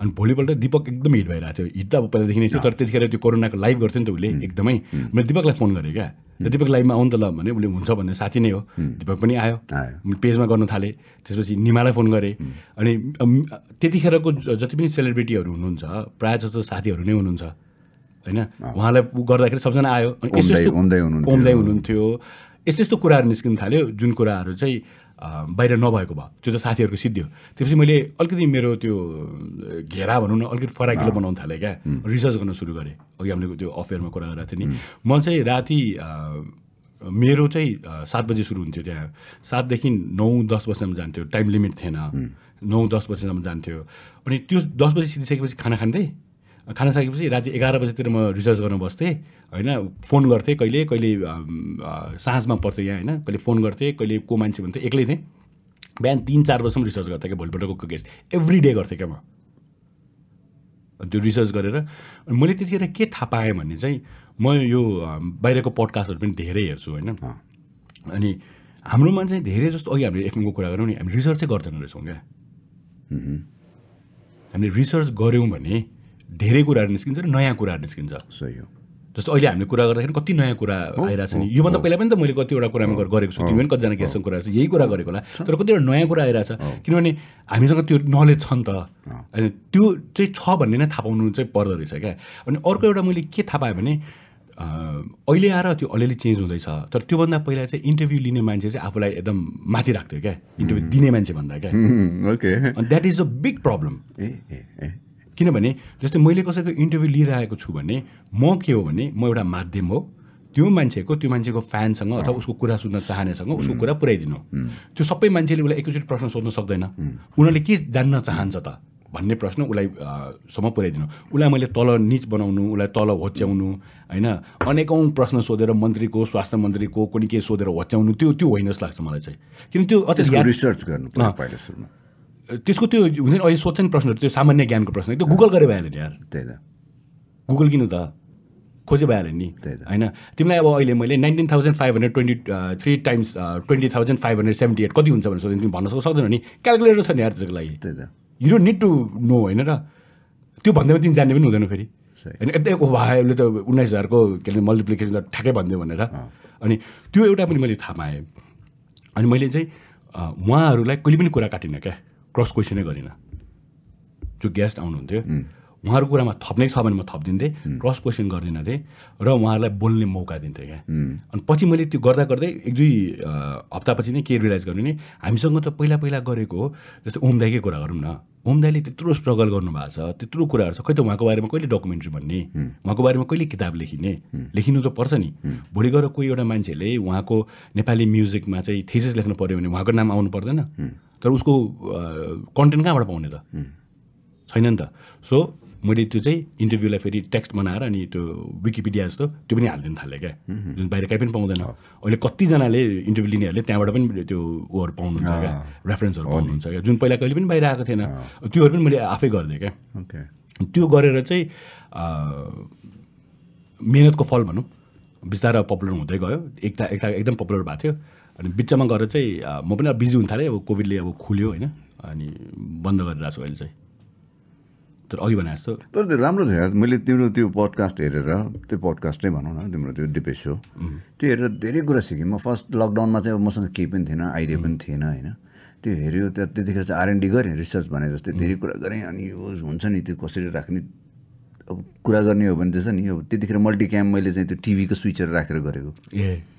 अनि भोलिपल्ट दिपक एकदम हिट भइरहेको थियो। हिट त अब पहिलादेखि नै थियो तर त्यतिखेर त्यो कोरोनाको लाइभ गर्थ्यो नि त उसले एकदमै। मैले दिपकलाई फोन गरेँ क्या। र दिपक लाइभमा आउनु त ल भने उसले हुन्छ भन्ने साथी नै हो। दिपक पनि आयो। मैले पेजमा गर्न थालेँ। त्यसपछि निमालाई फोन गरेँ। अनि त्यतिखेरको जति पनि सेलिब्रिटीहरू हुनुहुन्छ प्रायः जस्तो साथीहरू नै हुनुहुन्छ। होइन? उहाँलाई गर्दाखेरि सबजना आयो। ओमदाई हुनुहुन्थ्यो। यस्तो यस्तो कुराहरू निस्किनु थाल्यो। जुन कुराहरू चाहिँ बाहिर नभएको भयो। त्यो त साथीहरूको सिद्धियो। त्यसपछि मैले अलिकति मेरो त्यो घेरा भनौँ न अलिकति फराकिलो बनाउनु थालेँ क्या। रिसर्च गर्न सुरु गरेँ। अघि हामीले त्यो अफेयरमा कुरा गरेको थियो नि। म चाहिँ राति मेरो चाहिँ सात बजी सुरु हुन्थ्यो त्यहाँ। सातदेखि नौ दस बजीसम्म जान्थ्यो। टाइम लिमिट थिएन। नौ दस बजीसम्म जान्थ्यो। अनि त्यो दस बजी सिधिसकेपछि खाना खाँदै खाना सकेपछि राति एघार बजीतिर म रिसर्च गर्न बस्थेँ होइन? फोन गर्थेँ कहिले कहिले साँझमा पर्थेँ यहाँ होइन? कहिले फोन गर्थेँ कहिले को मान्छे भन्थेँ एक्लै थिएँ। बिहान तिन चार बजीसम्म रिसर्च गर्थेँ क्या भोलिपल्टको केस एभ्री डे गर्थेँ क्या म। त्यो रिसर्च गरेर मैले त्यतिखेर के थाहा पाएँ भने चाहिँ म यो बाहिरको पडकास्टहरू पनि धेरै हेर्छु होइन? अनि हाम्रोमा चाहिँ धेरै जस्तो अघि हामीले एफएमको कुरा गऱ्यौँ नि हामी रिसर्च चाहिँ गर्दैन रहेछौँ क्या। हामीले रिसर्च गऱ्यौँ भने धेरै कुराहरू निस्किन्छ र नयाँ कुराहरू निस्किन्छ। सही हो। जस्तो अहिले हामीले कुरा गर्दाखेरि कति नयाँ कुरा आइरहेको छ नि। योभन्दा पहिला पनि त मैले कतिवटा कुरामा गर- गरेको छु। तिमी पनि कतिजना गेस्टसँग कुरा यही कुरा गरेको होला। तर कतिवटा नयाँ कुरा आइरहेछ। किनभने हामीसँग त्यो नलेज छ नि त। अनि त्यो चाहिँ छ भन्ने नै थाहा पाउनु चाहिँ पर्दो रहेछ क्या। अनि अर्को एउटा मैले के थाहा पाएँ भने अहिले आएर त्यो अलिअलि चेन्ज हुँदैछ। तर त्योभन्दा पहिला चाहिँ इन्टरभ्यू लिने मान्छे चाहिँ आफूलाई एकदम माथि राख्थ्यो क्या। इन्टरभ्यू दिने मान्छे भन्दा क्या। ओके। अनि that is a big problem ए। किनभने जस्तै मैले कसैको इन्टरभ्यू लिइरहेको छु भने म के हो भने म एउटा माध्यम हो। त्यो मान्छेको त्यो मान्छेको फ्यानसँग अथवा उसको कुरा सुन्न चाहनेसँग उसको कुरा पुऱ्याइदिनु त्यो सबै मान्छेले उसलाई एकैचोटि प्रश्न सोध्न सक्दैन। उनीहरूले के जान्न चाहन्छ त भन्ने प्रश्न उसलाई सम्म पुऱ्याइदिनु उसलाई मैले तल निच बनाउनु उसलाई तल होच्याउनु होइन? अनेकौँ प्रश्न सोधेर मन्त्रीको स्वास्थ्य मन्त्रीको कुनै के सोधेर होच्याउनु त्यो त्यो होइन जस्तो लाग्छ मलाई चाहिँ। किन त्यो अझ रिसर्च गर्नु पर्यो पहिला सुरुमा। त्यसको त्यो हुँदैन अहिले सोध्छ नि प्रश्नहरू त्यो सामान्य ज्ञानको प्रश्न। त्यो गुगल गरेर भइहाल्यो नि यार। त्यही त। गुगल किन त? खोजे भइहाल्यो नि। होइन? तिमीलाई अब अहिले मैले nineteen thousand five hundred twenty three times twenty thousand five hundred seventy eight कति हुन्छ भनेर सोध्यो। तिमी भन्न सक्- सक्दैनौ नि। क्यालकुलेटर छ नि यार त्यसको लागि। त्यही त। You don't need to know होइन र? त्यो भन्दैमा तिमी जान्ने पनि हुँदैन फेरि। होइन? यतै ओ भा उसले त उन्नाइस हजारको के अरे मल्टिप्लिकेसन त ठ्याक्कै भनिदियो भनेर। अनि त्यो एउटा पनि मैले थाहा पाएँ। अनि मैले चाहिँ उहाँहरूलाई कहिले पनि कुरा काटिनँ क्या। क्रस क्वेसनै गरिनँ जो गेस्ट आउनुहुन्थ्यो उहाँहरूको कुरामा थप्नै छ भने म थपिदिन्थेँ क्रस क्वेसन गर्दिनँ थिएँ र उहाँहरूलाई बोल्ने मौका दिन्थेँ क्या अनि पछि मैले त्यो गर्दा गर्दै एक दुई हप्तापछि नै के रियलाइज गर्नु नि हामीसँग त पहिला पहिला गरेको हो जस्तै ओमदाईकै कुरा गरौँ न ओमदाईले त्यत्रो स्ट्रगल गर्नुभएको छ त्यत्रो कुराहरू छ खै त उहाँको बारेमा कहिले डकुमेन्ट्री भन्ने उहाँको बारेमा कहिले किताब लेखिने लेखिनु त पर्छ नि भोलि गएर कोही एउटा मान्छेले उहाँको नेपाली म्युजिकमा चाहिँ थेसिस लेख्नु पऱ्यो भने उहाँको नाम आउनु पर्दैन तर उसको कन्टेन्ट कहाँबाट पाउने त? छैन नि त। सो मैले त्यो चाहिँ इन्टरभ्यूलाई फेरि टेक्स्ट बनाएर अनि त्यो विकिपिडिया जस्तो त्यो पनि हालिदिनु थालेँ क्या। जुन बाहिर कहीँ पनि पाउँदैन। अहिले कतिजनाले इन्टरभ्यू लिनेहरूले त्यहाँबाट पनि त्यो उहरू पाउनुहुन्छ क्या। रेफरेन्सहरू पाउनुहुन्छ क्या। जुन पहिला कहिले पनि बाहिर आएको थिएन। त्योहरू पनि मैले आफै गरिदिएँ क्या। त्यो गरेर चाहिँ मेहनतको फल भनौँ। बिस्तारै पपुलर हुँदै गयो। एकता एकता एकदम पपुलर भएको थियो। अनि बिचमा गएर चाहिँ म पनि अब बिजी हुन थालेँ अब कोभिडले अब खुल्यो होइन। अनि बन्द गरिरहेको छु अहिले चाहिँ। तर अघि भने जस्तो तर त्यो राम्रो यार मैले तिम्रो त्यो पडकास्ट हेरेर त्यो पडकास्टै भनौँ न तिम्रो त्यो डिपेस सो त्यो हेरेर धेरै कुरा सिकेँ। म फर्स्ट लकडाउनमा चाहिँ मसँग केही पनि थिएन आइडिया पनि थिएन होइन। त्यो हेऱ्यो त्यहाँ त्यतिखेर चाहिँ आरएनडी गरेँ रिसर्च भने जस्तै धेरै कुरा गरेँ। अनि यो हुन्छ नि त्यो कसरी राख्ने अब कुरा गर्ने हो भने छ नि अब त्यतिखेर मल्टिक्याम मैले चाहिँ त्यो टिभीको स्विचहरू राखेर गरेको। ए।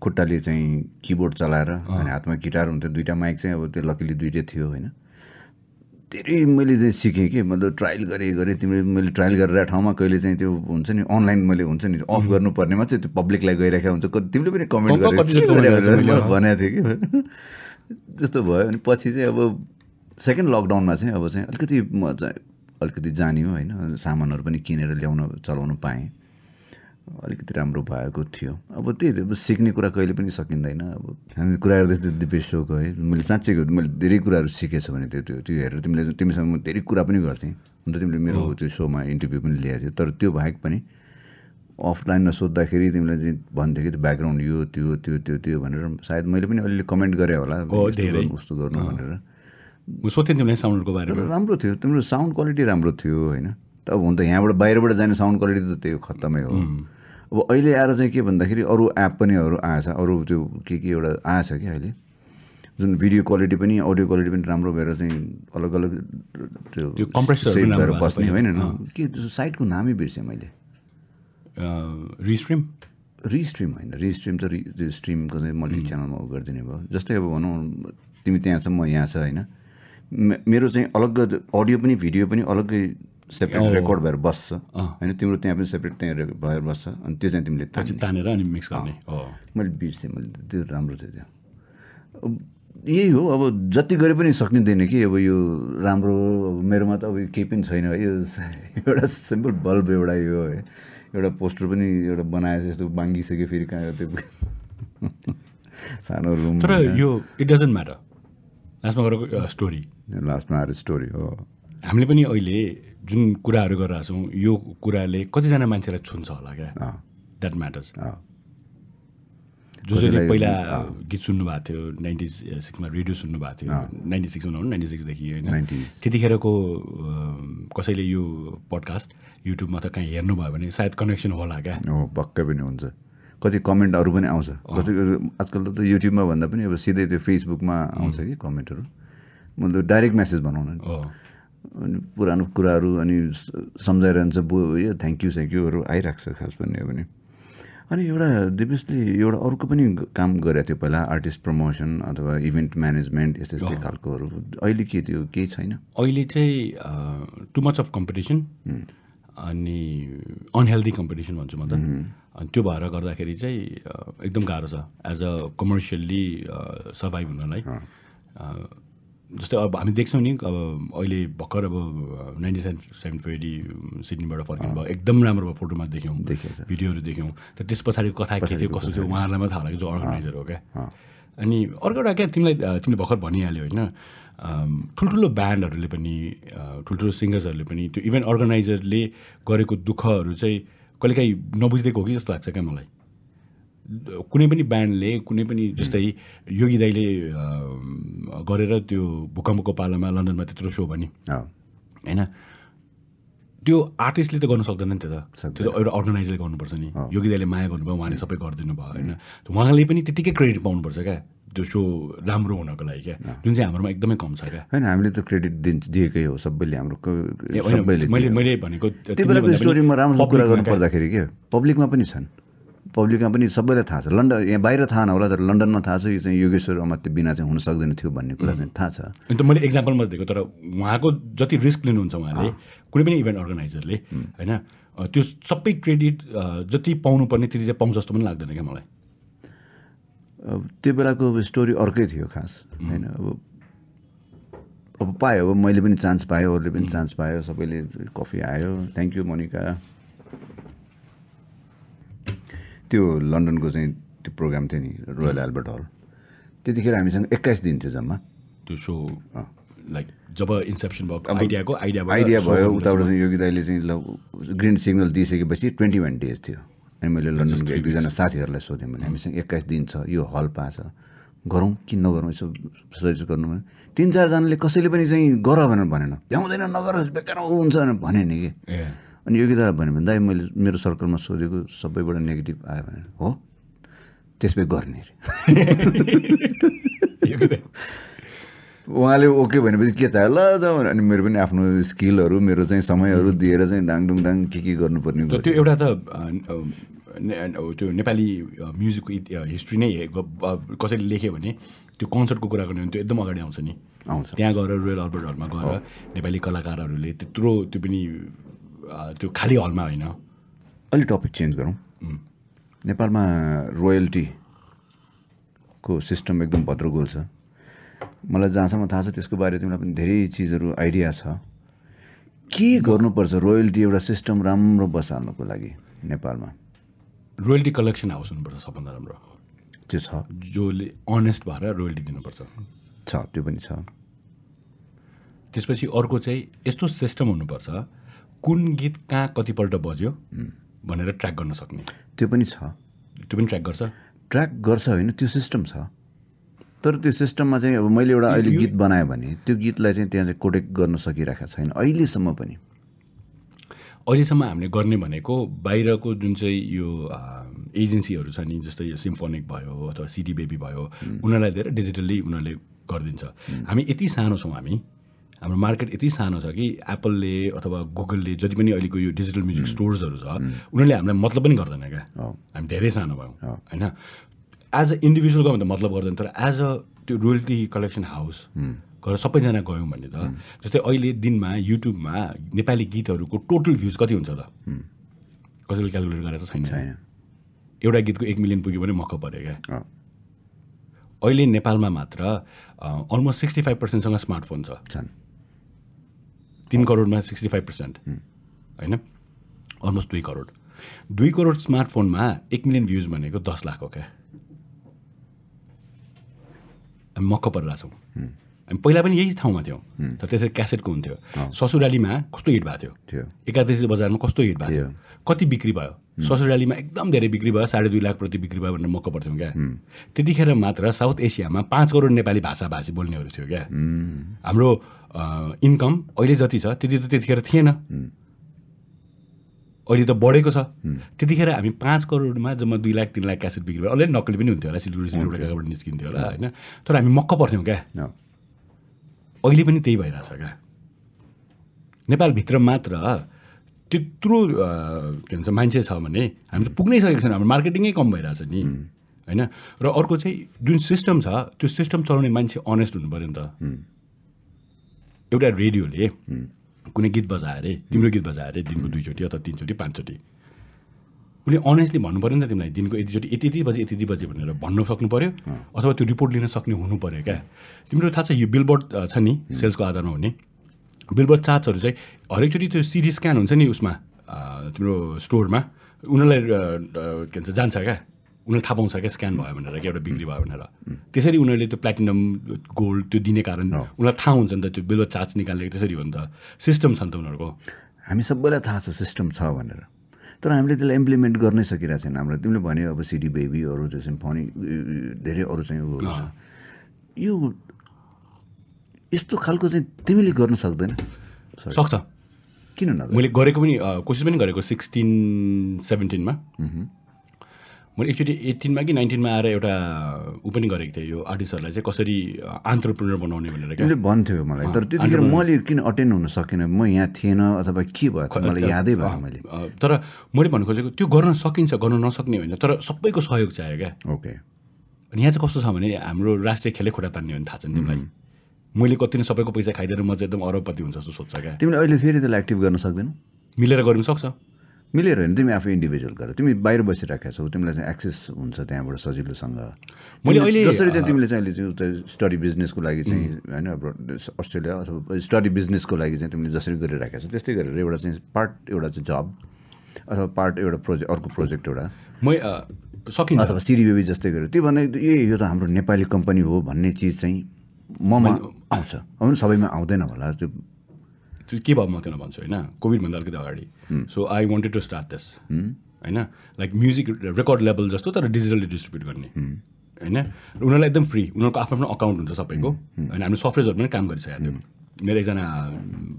खुट्टाले चाहिँ किबोर्ड चलाएर अनि हातमा गिटार हुन्थ्यो दुइटा माइक चाहिँ अब त्यो लकिली दुइटै थियो होइन। धेरै मैले चाहिँ सिकेँ कि मतलब ट्रायल गरेँ गरेँ तिमीले मैले ट्रायल गरेर ठाउँमा कहिले चाहिँ त्यो हुन्छ नि अनलाइन मैले हुन्छ नि अफ गर्नुपर्नेमा चाहिँ त्यो पब्लिकलाई गइरहेको हुन्छ। तिमीले पनि कमेन्ट गरेर। भनेको थिएँ कि? त्यस्तो भयो। अनि पछि चाहिँ अब सेकेन्ड लकडाउनमा चाहिँ अब चाहिँ अलिकति म अलिकति जानियो होइन। सामानहरू पनि किनेर ल्याउन चलाउनु पाएँ। अलिकति राम्रो भएको थियो। अब त्यही अब सिक्ने कुरा कहिले पनि सकिँदैन। अब हामी कुरा गर्दै थियो दिपेश सोको है। मैले साँच्चै मैले धेरै कुराहरू सिकेछु भने त्यो त्यो त्यो हेरेर तिमीले तिमीसँग म धेरै कुरा पनि गर्थेँ। अन्त तिमीले मेरो त्यो सोमा इन्टरभ्यू पनि ल्याएको थियो। तर त्यो बाहेक पनि अफलाइनमा सोद्धाखेरि तिमीलाई चाहिँ भन्थ्यो कि त्यो ब्याकग्राउन्ड यो त्यो त्यो त्यो त्यो भनेर सायद मैले पनि अलिअलि कमेन्ट गरेँ होला। उस्तो गर्नु भनेर। म सोध्थेँ तिमीलाई साउन्डको बारेमा। राम्रो थियो। तिम्रो साउन्ड क्वालिटी राम्रो थियो होइन। त अब हुन त यहाँबाट बाहिरबाट जाने साउन्ड क्वालिटी त त्यो खत्तमै हो। अब अहिले आएर चाहिँ के भन्दाखेरि अरू एप पनि अरू आएछ अरू त्यो के के एउटा आएछ कि अहिले? जुन भिडियो क्वालिटी पनि अडियो क्वालिटी पनि राम्रो भएर चाहिँ अलग अलग त्यो पनि भएर बस्ने होइन के त्यो साइटको नामै बिर्सेँ मैले? रिस्ट्रिम रिस्ट्रिम होइन रिस्ट्रिम त रि स्ट्रिमको चाहिँ मल्टी च्यानलमा उ गरिदिने भयो। जस्तै अब भनौँ तिमी त्यहाँ छ म यहाँ छ होइन? मेरो चाहिँ अलग अडियो पनि भिडियो पनि अलग्गै सेपरेट रेकर्ड भएर बस्छ होइन तिम्रो त्यहाँ पनि सेपरेट त्यहाँ भएर बस्छ अनि त्यो चाहिँ तिमीले तानेर अनि मिक्स गर्ने मैले बिर्सेँ मैले त्यो राम्रो थियो त्यो यही हो अब जति गरे पनि सकिँदैन कि अब यो राम्रो अब मेरोमा त अब केही पनि छैन यो एउटा सिम्पल बल्ब एउटा यो एउटा पोस्टर पनि एउटा बनाएछ यस्तो बाङ्गिसक्यो फेरि कहाँ त्यो सानो रुम तर यो इट डजन्ट म्याटर लास्टमा गरेको स्टोरी लास्टमा आएर स्टोरी हो हामीले पनि अहिले जुन कुराहरू गरिरहेको छौँ यो कुराले कतिजना मान्छेलाई छुन्छ होला क्या? द्याट म्याटर्स जो जसले पहिला गीत सुन्नुभएको थियो नाइन्टी सिक्समा रेडियो सुन्नुभएको थियो नाइन्टी सिक्समा नभनौँ नाइन्टी सिक्सदेखि होइन? 90s। त्यतिखेरको कसैले यो पडकास्ट युट्युबमा त कहीँ हेर्नुभयो भने सायद कनेक्सन होला क्या? हो पक्कै पनि हुन्छ। कति कमेन्टहरू पनि आउँछ। कति आजकल त युट्युबमा भन्दा पनि अब सिधै त्यो फेसबुकमा आउँछ कि कमेन्टहरू। मतलब डाइरेक्ट मेसेज भनौँ न। हो अनि पुरानो कुराहरू अनि सम्झाइरहन्छ बो यो थ्याङ्क यू थ्याङ्क यूहरू आइरहेको छ खास भन्ने हो भने। अनि एउटा दिपेशले एउटा अर्को पनि काम गरेको थियो पहिला आर्टिस्ट प्रमोसन अथवा इभेन्ट म्यानेजमेन्ट यस्तै यस्तै खालकोहरू। अहिले के थियो केही छैन? अहिले चाहिँ टु मच अफ कम्पिटिसन अनि अनहेल्दी कम्पिटिसन भन्छु म त। अनि त्यो भएर गर्दाखेरि चाहिँ एकदम गाह्रो छ। एज अ कमर्सियल्ली सर्भाइभ हुनलाई जस्तै अब हामी देख्छौँ नि अब अहिले भर्खर अब नाइन्टी सेभेन सेभेन फेरि सिडनीबाट फर्किनु भयो एकदम राम्रो भयो फोटोमा देख्यौँ। भिडियोहरू देख्यौँ। तर त्यस पछाडिको कथा के थियो कस्तो थियो उहाँहरूलाई मात्रै थाहा लाग्यो जो अर्गनाइजर हो क्या। अनि अर्को एउटा क्या तिमीलाई तिमीले भर्खर भनिहाल्यो होइन ठुल्ठुलो ब्यान्डहरूले पनि ठुल्ठुलो सिङ्गर्सहरूले पनि त्यो इभेन्ट अर्गनाइजरले गरेको दुःखहरू चाहिँ कहिलेकाहीँ नबुझिदिएको हो कि जस्तो लाग्छ क्या मलाई? कुनै पनि ब्यान्डले कुनै पनि जस्तै योगी दाईले गरेर त्यो भूकम्पको पालामा लन्डनमा त्यत्रो सो भने। होइन? त्यो आर्टिस्टले त गर्न सक्दैन नि त्यो त। त्यो त एउटा अर्गनाइजरले गर्नुपर्छ नि। योगी दाईले माया गर्नुभयो उहाँले सबै गरिदिनु भयो होइन? उहाँले पनि त्यतिकै क्रेडिट पाउनुपर्छ क्या। त्यो सो राम्रो हुनको लागि क्या। जुन चाहिँ हाम्रोमा एकदमै कम छ क्या। होइन हामीले त क्रेडिट दिन्छ दिएकै हो सबैले हाम्रो सबैले मैले। मैले भनेको त्यो बेलाको स्टोरीमा राम्रो कुरा गर्नु क्या। पर्दाखेरि के पब्लिकमा पनि छन्। पब्लिकमा पनि सबैलाई थाहा छ। लन्डन यहाँ बाहिर थाहा नहोला तर लन्डनमा थाहा छ यो चाहिँ योगेश्वर अमात्य बिना चाहिँ हुन सक्दैन थियो भन्ने कुरा चाहिँ थाहा छ। अन्त मैले एक्जाम्पल मात्रै दिएको तर उहाँको जति रिस्क लिनुहुन्छ उहाँले कुनै पनि इभेन्ट अर्गनाइजरले होइन त्यो सबै क्रेडिट जति पाउनुपर्ने त्यति चाहिँ पाउँछ जस्तो पनि लाग्दैन क्या मलाई। त्यो बेलाको अब स्टोरी अर्कै थियो खास होइन अब अब पायो अब मैले पनि चान्स पाएँ अरूले पनि चान्स पायो सबैले कफी आयो थ्याङ्क यू मोनिका। त्यो लन्डनको चाहिँ त्यो प्रोग्राम थियो नि रोयल एल्बर्ट हल त्यतिखेर हामीसँग एक्काइस दिन थियो जम्मा। त्यो सो लाइक जब इन्सेप्सन भएको आइडियाको आइडिया आइडिया भयो उताबाट चाहिँ योगी दाईले चाहिँ ल ग्रिन सिग्नल दिइसकेपछि ट्वेन्टी वान डेज थियो। अनि मैले लन्डनको एक दुईजना साथीहरूलाई सोधेँ मैले हामीसँग एक्काइस दिन छ यो हल पाएछ गरौँ कि नगरौँ यसो सजेस्ट गर्नु भने तिन चारजनाले कसैले पनि चाहिँ गर भनेर भनेन। भ्याउँदैन नगर बेकार हुन्छ भनेर भने नि कि। अनि योगी दादा भन्यो भने दाइ मैले मेरो सर्कलमा सोधेको सबैबाट नेगेटिभ आयो भनेर। हो? त्यसमै गर्ने अरे। उहाँले ओके भनेपछि के चाहियो? ल जाउँ भने अनि मेरो पनि आफ्नो स्किलहरू मेरो चाहिँ समयहरू दिएर चाहिँ डाङडुङ डाङ के के गर्नुपर्ने त्यो एउटा त त्यो नेपाली म्युजिकको हिस्ट्री नै कसैले लेख्यो भने त्यो कन्सर्टको कुरा गर्ने भने त्यो एकदम अगाडि आउँछ नि। आउँछ। त्यहाँ गएर रोयल अल्बर्ट हलमा गएर नेपाली कलाकारहरूले त्यत्रो त्यो पनि त्यो खाली हलमा होइन। अलि टपिक चेन्ज गरौँ। नेपालमा रोयल्टीको सिस्टम एकदम भद्रगोल छ। मलाई जहाँसम्म थाहा छ त्यसको बारे तिमीलाई पनि धेरै चिजहरू आइडिया छ। के गर्नुपर्छ रोयल्टी एउटा सिस्टम राम्रो बसाल्नको लागि नेपालमा? रोयल्टी कलेक्सन हाउस हुनुपर्छ सबभन्दा राम्रो। त्यो छ। जसले अनेस्ट भएर रोयल्टी दिनुपर्छ। छ त्यो पनि छ। त्यसपछि अर्को चाहिँ यस्तो सिस्टम हुनुपर्छ कुन गीत कहाँ कतिपल्ट बज्यो भनेर ट्र्याक गर्न सक्ने? त्यो पनि छ। त्यो पनि ट्र्याक गर्छ? ट्र्याक गर्छ होइन त्यो सिस्टम छ। तर त्यो सिस्टममा चाहिँ अब मैले एउटा अहिले गीत बनाएँ भने त्यो गीतलाई चाहिँ त्यहाँ चाहिँ कोटेक्ट गर्न सकिरहेको छैन अहिलेसम्म पनि। अहिलेसम्म हामीले गर्ने भनेको बाहिरको जुन चाहिँ यो एजेन्सीहरू छ नि जस्तै यो सिम्फोनिक भयो अथवा सिडी बेबी भयो उनीहरूलाई दिएर डिजिटल्ली उनीहरूले गरिदिन्छ। हामी यति सानो छौँ हामी हाम्रो मार्केट यति सानो छ कि एप्पलले अथवा गुगलले जति पनि अहिलेको यो डिजिटल म्युजिक स्टोर्सहरू छ उनीहरूले हामीलाई मतलब पनि गर्दैन क्या। हामी धेरै सानो भयौँ होइन? एज अ इन्डिभिजुअल गयो भने त मतलब गर्दैन तर एज अ त्यो रोयल्टी कलेक्सन हाउस गएर सबैजना गयौँ भने त जस्तै अहिले दिनमा युट्युबमा नेपाली गीतहरूको टोटल भ्युज कति हुन्छ त? कसैले क्यालकुलेट गरेर छैन। छैन। एउटा गीतको एक मिलियन पुग्यो भने मक्क पऱ्यो क्या। अहिले नेपालमा मात्र अलमोस्ट सिक्सटी फाइभ पर्सेन्टसँग स्मार्टफोन छ। तिन करोडमा सिक्सटी फाइभ पर्सेन्ट। होइन? अलमोस्ट दुई करोड। दुई करोड स्मार्टफोनमा एक मिलियन भ्युज भनेको दस लाख हो क्या। हामी मक्क परिरहेछौँ हामी पहिला पनि यही ठाउँमा थियौँ। तर त्यसरी क्यासेटको हुन्थ्यो। ससुरालीमा कस्तो हिट भएको थियो? थियो। एकादशी बजारमा कस्तो हिट भएको थियो। कति बिक्री भयो? ससुरालीमा एकदम धेरै बिक्री भयो। साढे दुई लाख प्रति बिक्री भयो भनेर मक्क पर्थ्यौँ क्या। त्यतिखेर मात्र साउथ एसियामा पाँच करोड नेपाली भाषा भाषी बोल्नेहरू थियो क्या। हाम्रो इन्कम अहिले जति छ त्यति त त्यतिखेर थिएन। अहिले त बढेको छ। त्यतिखेर हामी पाँच करोडमा जम्मा दुई लाख तिन लाख क्यासेट बिक्री भयो अलरेडी नक्कली पनि हुन्थ्यो होला सिलगढी सिलगढीबाट निस्किन्थ्यो होला होइन। तर हामी मक्क पर्थ्यौँ क्या। अहिले पनि त्यही भइरहेछ क्या। नेपालभित्र मात्र त्यत्रो के भन्छ मान्छे छ भने हामी त पुग्नै सकेको छैन। हाम्रो मार्केटिङै कम भइरहेछ नि। होइन? र अर्को चाहिँ जुन सिस्टम छ त्यो सिस्टम चलाउने मान्छे अनेस्ट हुनु पऱ्यो नि त। एउटा रेडियोले कुनै गीत बजायो अरे तिम्रो गीत बजायो अरे दिनको दुईचोटि अथवा तिनचोटि पाँचचोटि। उसले अनेस्टली भन्नु पऱ्यो नि त तिमीलाई दिनको यतिचोटि यति यति बजे यति यति बजे भनेर भन्नु सक्नु पऱ्यो अथवा त्यो रिपोर्ट लिन सक्ने हुनु पऱ्यो क्या। तिम्रो थाहा छ यो बिलबोर्ड छ नि सेल्सको आधारमा हुने। बिलबोर्ड चार्जहरू चाहिँ हरेकचोटि त्यो सिडी स्क्यान हुन्छ नि उसमा तिम्रो स्टोरमा उनीहरूलाई के भन्छ जान्छ क्या। उनीहरूले थाहा पाउँछ क्या स्क्यान भयो भनेर क्या एउटा बिक्री भयो भनेर। त्यसरी उनीहरूले त्यो प्लेटिनम गोल्ड त्यो दिने कारण उनीहरूलाई थाहा हुन्छ नि त त्यो बिलबोर्ड चार्ज निकाल्ने त्यसरी हो नि त। सिस्टम छ नि त उनीहरूको। हामी सबैलाई थाहा छ सिस्टम छ भनेर। तर हामीले त्यसलाई इम्प्लिमेन्ट गर्नै सकिरहेको छैन। हाम्रो तिमीले भन्यो अब सिडी बेबी अरू चाहिँ सिम्फोनी धेरै अरू चाहिँ उयोहरू छ। यो यस्तो खालको चाहिँ तिमीले गर्न सक्दैन। सक्छ। किन मैले गरेको पनि कोसिस पनि गरेको सिक्सटिन सेभेन्टिनमा मैले एकचोटि एट्टिनमा कि नाइन्टिनमा आएर एउटा ऊ पनि गरेको थिएँ यो आर्टिस्टहरूलाई चाहिँ कसरी आन्टरप्रिनर बनाउने भनेर तिमीले भन्थ्यो मलाई। तर त्यतिखेर मैले किन अटेन्ड हुन सकिनँ? म यहाँ थिएन अथवा के भयो? मलाई यादै भएन मैले। तर मैले भन्नु खोजेको त्यो गर्न सकिन्छ गर्न नसक्ने होइन तर सबैको सहयोग चाहियो क्या। ओके। अनि यहाँ चाहिँ कस्तो छ भने हाम्रो राष्ट्रिय खेलै खुट्टा तान्ने हो भने थाहा छ नि तिमीलाई। मैले कति नै सबैको पैसा खाइदिएर म चाहिँ एकदम अरबपति हुन्छ जस्तो सोध्छ क्या। तिमीले अहिले फेरि त्यसलाई एक्टिभ गर्न सक्दैनौ? मिलेर गर्नु सक्छ। मिलेर होइन तिमी आफै इन्डिभिजुअल गर। तिमी बाहिर बसिरहेका छौ तिमीलाई चाहिँ एक्सेस हुन्छ त्यहाँबाट सजिलोसँग। मैले तिमीले- अहिले, जसरी चाहिँ तिमीले चाहिँ अहिले चाहिँ स्टडी बिजनेसको लागि चाहिँ होइन अब अस्ट्रेलिया अथवा स्टडी बिजनेसको लागि चाहिँ तिमीले जसरी गरिरहेका छौ त्यस्तै गरेर एउटा चाहिँ पार्ट एउटा चाहिँ जब अथवा पार्ट एउटा प्रोजेक्ट अर्को प्रोजेक्ट एउटा। मै सकिन्छ। अथवा सिरी बेबी जस्तै गरेर। त्यो भन्दा ए यो त हाम्रो नेपाली कम्पनी हो भन्ने चिज चाहिँ ममा आउँछ। सबैमा आउँदैन होला त्यो त्यो के भयो म किन भन्छु होइन? कोभिडभन्दा अलिकति अगाडि। So I wanted to start this होइन? लाइक म्युजिक रेकर्ड लेभल जस्तो तर डिजिटली डिस्ट्रिब्युट गर्ने। होइन? उनीहरूलाई एकदम फ्री उनीहरूको आफ्नो आफ्नो अकाउन्ट हुन्छ सबैको। होइन? हामीले सफ्टवेयर्सहरू पनि काम गरिसकेको थियौँ। मेरो एकजना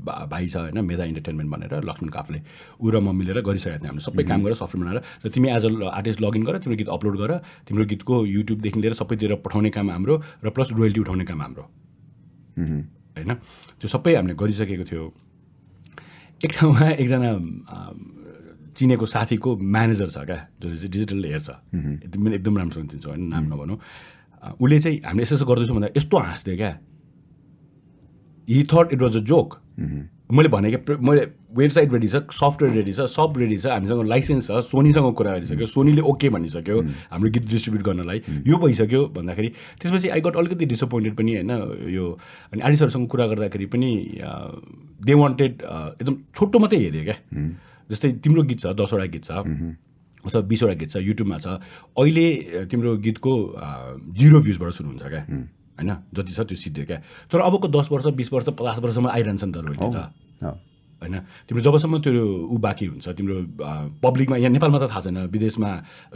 भा- भाइ छ होइन? मेधा इन्टरटेनमेन्ट भनेर लक्ष्मण काफले ऊ र म मिलेर गरिसकेको थियौँ। हामीले सबै काम गरेर सफ्टवेयर बनाएर र तिमी एज अ आर्टिस्ट लगइन गर तिम्रो गीत अपलोड गर तिम्रो गीतको युट्युबदेखि लिएर सबैतिर पठाउने काम हाम्रो र प्लस रोयल्टी उठाउने काम हाम्रो। होइन? त्यो सबै हामीले गरिसकेको थियो। एक ठाउँमा एकजना चिनेको साथीको म्यानेजर छ क्या जसले चाहिँ डिजिटल हेर्छ। एकदम एकदम राम्रोसँग चिन्छ होइन? नाम नभनौँ। उसले चाहिँ हामीले यसो यसो गर्दैछौँ भन्दा यस्तो हाँस्थ्यो क्या। He thought it was a joke मैले भने क्या मैले वेबसाइट रेडी छ सफ्टवेयर रेडी छ सब रेडी छ हामीसँग लाइसेन्स छ सोनीसँग कुरा गरिसक्यो सोनीले ओके भनिसक्यो हाम्रो गीत डिस्ट्रिब्युट गर्नलाई। यो भइसक्यो भन्दाखेरि त्यसपछि आई गट अलिकति डिसपोइन्टेड पनि होइन यो अनि आर्टिस्टहरूसँग कुरा गर्दाखेरि पनि दे वान्टेड एकदम छोटो मात्रै हेऱ्यो क्या। जस्तै तिम्रो गीत छ दसवटा गीत छ अथवा बिसवटा गीत छ युट्युबमा छ अहिले तिम्रो गीतको जिरो भ्युजबाट सुरु हुन्छ क्या। होइन जति छ त्यो सिद्धो क्या। तर अबको दस वर्ष बिस वर्ष पचास वर्षसम्म आइरहन्छ नि त रोयल्टी त। होइन? तिम्रो जबसम्म त्यो ऊ बाँकी हुन्छ तिम्रो पब्लिकमा यहाँ नेपालमा त थाहा छैन विदेशमा